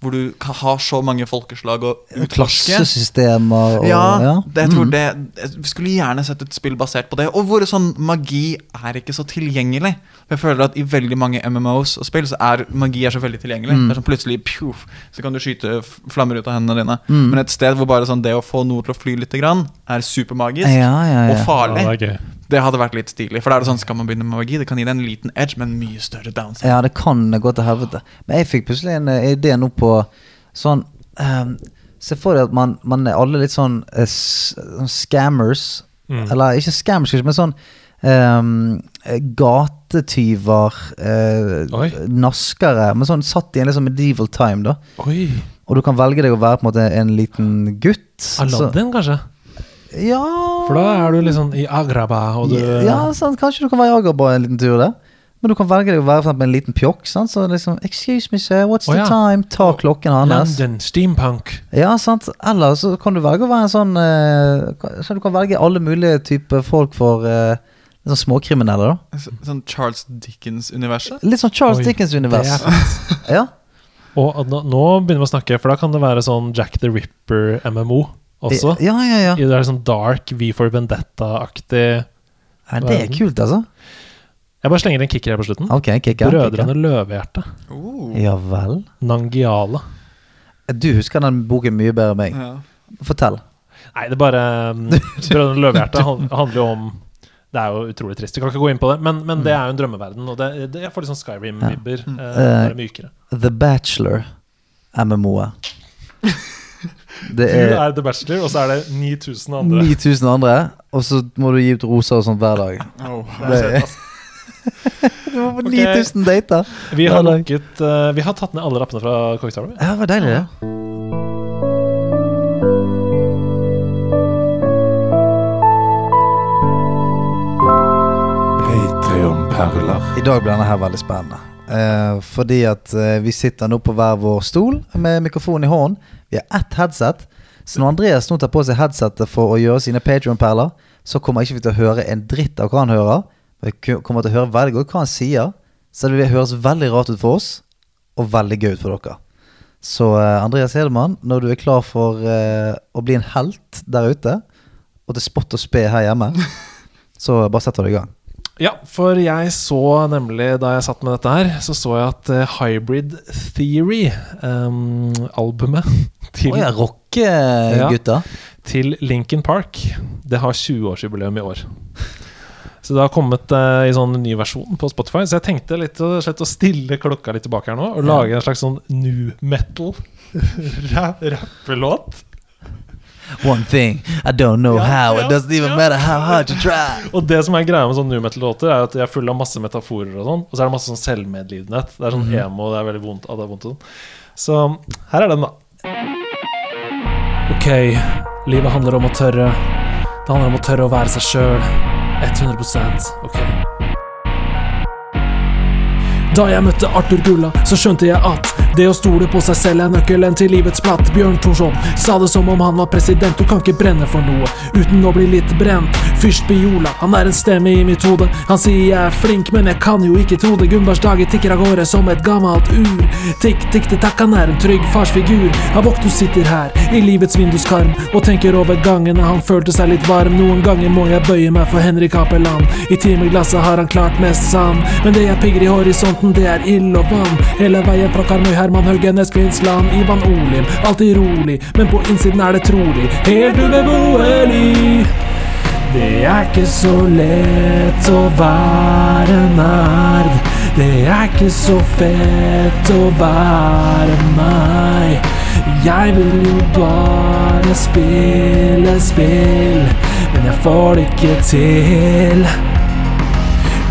hvor du har så mange folkeslag og utforske Klassesystemer og ja, det, jeg tror Mm. det Vi skulle gjerne sett et spill basert på det. Og hvor sånn magi er ikke så tilgjengelig. Jeg føler at i veldig mange MMOs og spill så er magi er så veldig tilgjengelig. Mm. Det er sånn plutselig pjof, så kan du skyte flammer ut av hendene dine. Mm. Men et sted hvor bare sånn det å få noe til å fly litt er supermagisk Ja, ja, og ja. farlig. Det hadde vært litt stilig. For da er det sånn, skal man begynne med magi, det kan gi deg en liten edge, men mye større downside. Ja, det kan gå til helvete. Men jeg fikk plutselig en eh, idé nå på sånn um, Se for deg at man, man er alle litt sånn eh, s- sånn scammers. Mm. Eller ikke scammers, kanskje, men sånn ehm, eh, gatetyver, eh, Oi. naskere. Men sånn satt i en litt sånn medieval time, da. Oi. Og du kan velge deg å være på en måte en liten gutt. Så- Aladdin, kanskje? Ja For da er du liksom i Agraba, og du Ja, sant, kanskje du kan være i Agrabah en liten tur der. Men du kan velge deg å være for eksempel en liten pjokk. Sant? Så liksom Excuse me, sir, what's the ja. time? Ta klokken hans. London Steampunk. Ja, sant. Eller så kan du velge å være en sånn eh, Så du kan velge alle mulige typer folk for uh, sånn småkriminelle, da. Så- Sånn Charles Dickens-universet. Litt sånn Charles Dickens-univers. er. Ja. Og nå, nå begynner vi å snakke, for da kan det være sånn Jack the Ripper-MMO også. Ja, ja, ja. Det er sånn dark V for Vendetta-aktig ja det er kult, altså. Jeg bare slenger en kicker her på slutten. Ok, kicker Brødrene Løvehjerte. Uh. Ja vel. Nangiala. Du husker den boken mye bedre enn meg. Ja. Fortell. Nei, det er bare um, Brødrene Løvehjerte handler jo om Det er jo utrolig trist. Vi kan ikke gå inn på det, men, men det er jo en drømmeverden. Og det, det, jeg får litt sånn Skyrim-vibber. Ja. Uh, mykere. The Bachelor, MMO-et. Det Du er er The Bachelor, og så er det 9000 andre. 9000 andre, og så må du gi ut roser og sånt hver dag. Oh. Det er, du må få 9000 dater. Vi har, lukket, uh, vi har tatt ned alle rappene fra Cocktail. Ja, det var deilig, det. I dag blir denne her veldig spennende. Eh, fordi at eh, vi sitter nå på hver vår stol med mikrofonen i hånden. Har ett headset. Så når Andreas nå tar på seg headsetet for å gjøre sine Patreon-perler, så kommer ikke vi til å høre en dritt av hva han hører. Vi kommer til å høre veldig godt hva han sier, Så det vil høres veldig rart ut for oss, og veldig gøy ut for dere. Så eh, Andreas Hedemann, når du er klar for uh, å bli en helt der ute, og til spott og spe her hjemme, så bare setter du i gang. Ja, for jeg så nemlig da jeg satt med dette her, så så jeg at eh, Hybrid Theory, um, albumet til, Å ja, rockegutta. til Linkin Park, det har 20-årsjubileum i år. Så det har kommet uh, i sånn ny versjon på Spotify. Så jeg tenkte litt og slett å stille klokka litt tilbake her nå og lage en slags sånn new metal ra- rappelåt. One thing, I don't know Ja, how, it ja, doesn't even ja. matter how hard you try. Og det som er greia med sånne new metal-låter, er at de er fulle av masse metaforer og sånn. Og så er det masse sånn selvmedlidenhet. Det er sånn emo, det er veldig vondt. At det er vondt sånn. Så her er den, da. Ok, livet handler om å tørre. Det handler om å tørre å være seg sjøl. 100% ok. Da jeg møtte Arthur Gulla, så skjønte jeg at det å stole på seg selv er nøkkelen til livets platt. Bjørn Thorsson sa det som om han var president. Du kan ikke brenne for noe uten å bli litt brent. Fyrst Biola, han er en stemme i mitt hode. Han sier jeg er flink, men jeg kan jo ikke tro det. Gunnbergs dager tikker av gårde som et gammelt ur. Tikk, tikk, takk, han er en trygg farsfigur. Avok, du sitter her i livets vinduskarm og tenker over gangene han følte seg litt varm. Noen ganger må jeg bøye meg for Henrik Apeland. I timeglasset har han klart mest sand, men det jeg pigger i horisonten, det er ild og vann. Hele veien fra Karmøy, Herman Haugen, Kvinnsland, Ivan Olim. Alltid rolig, men på innsiden er det trolig helt ubeboelig. Det er ikke så lett å være nerd. Det er ikke så fett å være meg. Jeg vil jo bare spille spill, men jeg får det ikke til.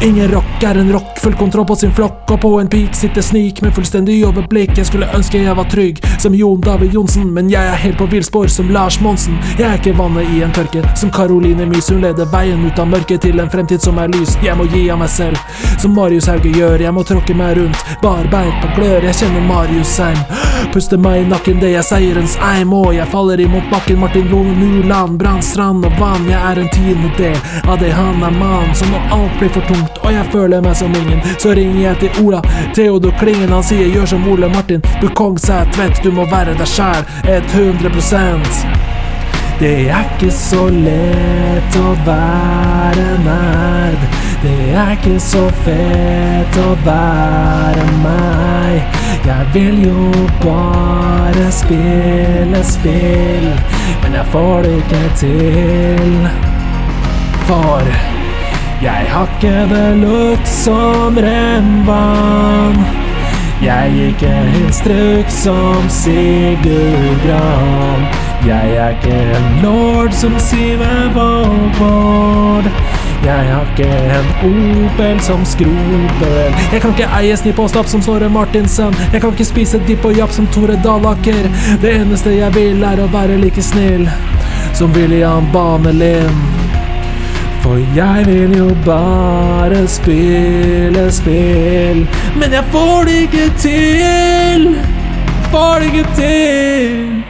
Ingen rock er en rock, full kontroll på sin flokk, og på en peak sitter snik med fullstendig overblikk. Jeg skulle ønske jeg var trygg som Jon David Johnsen, men jeg er helt på villspor som Lars Monsen. Jeg er ikke vannet i en tørke, som Caroline Mys. Hun leder veien ut av mørket til en fremtid som er lys. Jeg må gi av meg selv, som Marius Hauge gjør. Jeg må tråkke meg rundt, barbeint på glør. Jeg kjenner Marius Seim. Puster meg i nakken, det er seierens eim, og jeg faller imot bakken. Martin Lone Nuland, Brann, Strand og Vann. Jeg er en tiendedel av det han er mann. Så når alt blir for tungt, og jeg føler meg som ingen, så ringer jeg til Ola. Theodor Klingen, han sier gjør som Ole Martin. Du kong tvett, du må være deg sjæl. 100 det er ikke så lett å være nerd. Det er ikke så fett å være meg. Jeg vil jo bare spille spill, men jeg får det ikke til. For jeg har det lukt som rennvann. Jeg gikk en instruks som Sigurd Gran. Jeg er ikke en lord som Sive Vågvård. Jeg har ikke en Opel som Skrobel. Jeg kan ikke eie snipp og stapp som Snorre Martinsen. Jeg kan ikke spise dipp og japp som Tore Dalaker. Det eneste jeg vil, er å være like snill som William Banelin. For jeg vil jo bare spille spill, men jeg får det ikke til. Får det ikke til.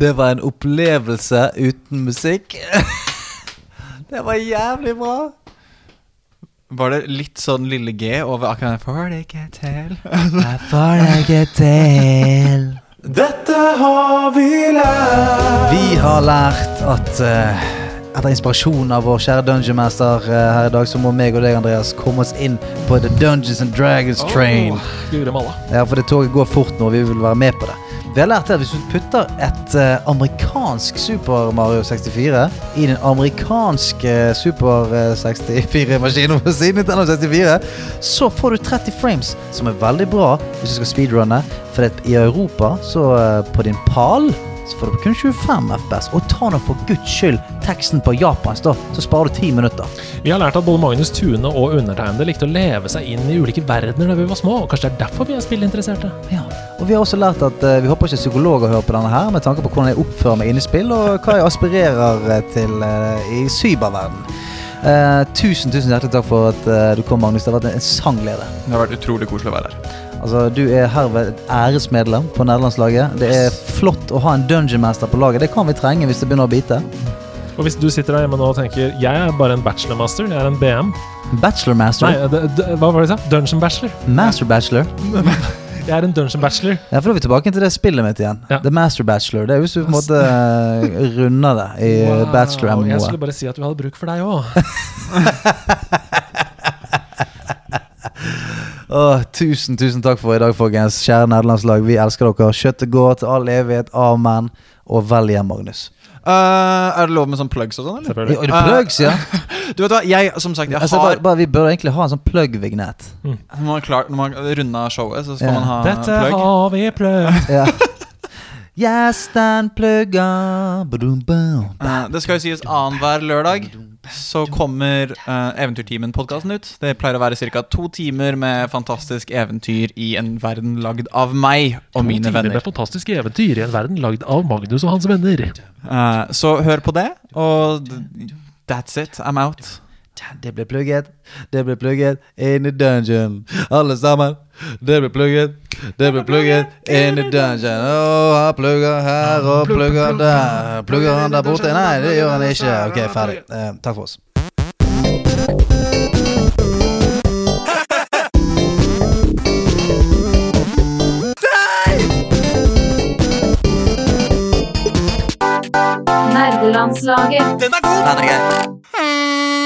Det var en opplevelse uten musikk. Det var jævlig bra. Var det litt sånn lille G over akkurat får det ikke til. Jeg får det ikke til. Dette har vi lært. Vi har lært at uh, etter inspirasjon av vår kjære Dungeon Master eh, her i dag, så må meg og deg, Andreas, komme oss inn på The Dungeons and Dragons Train. Malla. Ja, for det toget går fort nå, vi vil være med på det. Vi har lært at hvis du putter et eh, amerikansk Super Mario 64 i den amerikanske Super eh, 64-maskin, for å Nintendo 64, så får du 30 frames, som er veldig bra hvis du skal speedrunne. For i Europa, så eh, på din PAL, så får du kun 25 FPS. Og ta nå for guds skyld teksten på japansk, da, så sparer du ti minutter. Vi har lært at både Magnus Tune og undertegnede likte å leve seg inn i ulike verdener da vi var små. og Kanskje det er derfor vi er spillinteresserte? Ja, og vi har også lært at uh, vi håper ikke psykologer hører på denne her, med tanke på hvordan jeg oppfører meg inne i spill, og hva jeg aspirerer eh, til uh, i cyberverden. Uh, tusen, tusen hjertelig takk for at du kom, Magnus. Det har vært en sangglede. Det har vært utrolig koselig å være her. Altså, Du er herved æresmedlem på nederlandslaget. Det er flott å ha en dungeon master på laget. Det kan vi trenge hvis det begynner å bite. Og hvis du sitter der hjemme nå og tenker Jeg er bare en bachelormaster, jeg er en BM Bachelor Master. Nei, hva var det jeg sa? Dungeon Bachelor. Master Bachelor. Jeg er en Dungeon Bachelor. Ja, for da er vi tilbake til det spillet mitt igjen. Ja. The Master Bachelor. Det er hvis du på en måte eh, runder det i Wow. Bachelor Jeg skulle bare si at vi hadde bruk for deg òg. Åh, tusen, tusen takk for i dag, folkens. Kjære nederlandslag, vi elsker dere. Kjøttet går til all evighet. Amen. Og vel hjem, Magnus. Uh, er det lov med sånn plugs og sånn, eller? Og det plugs, ja. Du vet hva, jeg, som sagt, jeg Altså, har bare, bare, vi bør egentlig ha en sånn plug-vignett. Når man, har runda runder showet, så skal yeah. man ha Dette plugg. har vi pløyd. Ja. Gjesten plugger Badum, bam. Eh, det skal jo sies annenhver lørdag så kommer uh, Eventyrtimen-podkasten ut. Det pleier å være ca. to timer med fantastisk eventyr i en verden lagd av meg og mine Timer venner. med fantastiske eventyr i en verden lagd av Magnus og hans venner. Uh, så hør på det, og that's it. I'm out. Det ble plugget, det ble plugget in the dungeon. Alle sammen. Det ble plugget, det blir plugget inn i dungeon. Oh, han plugger her og plugger der. Plugger han der borte? Nei, det gjør han ikke. Ok, ferdig. Eh, takk for oss. Nerdelandslaget. Den er god! Den er grei.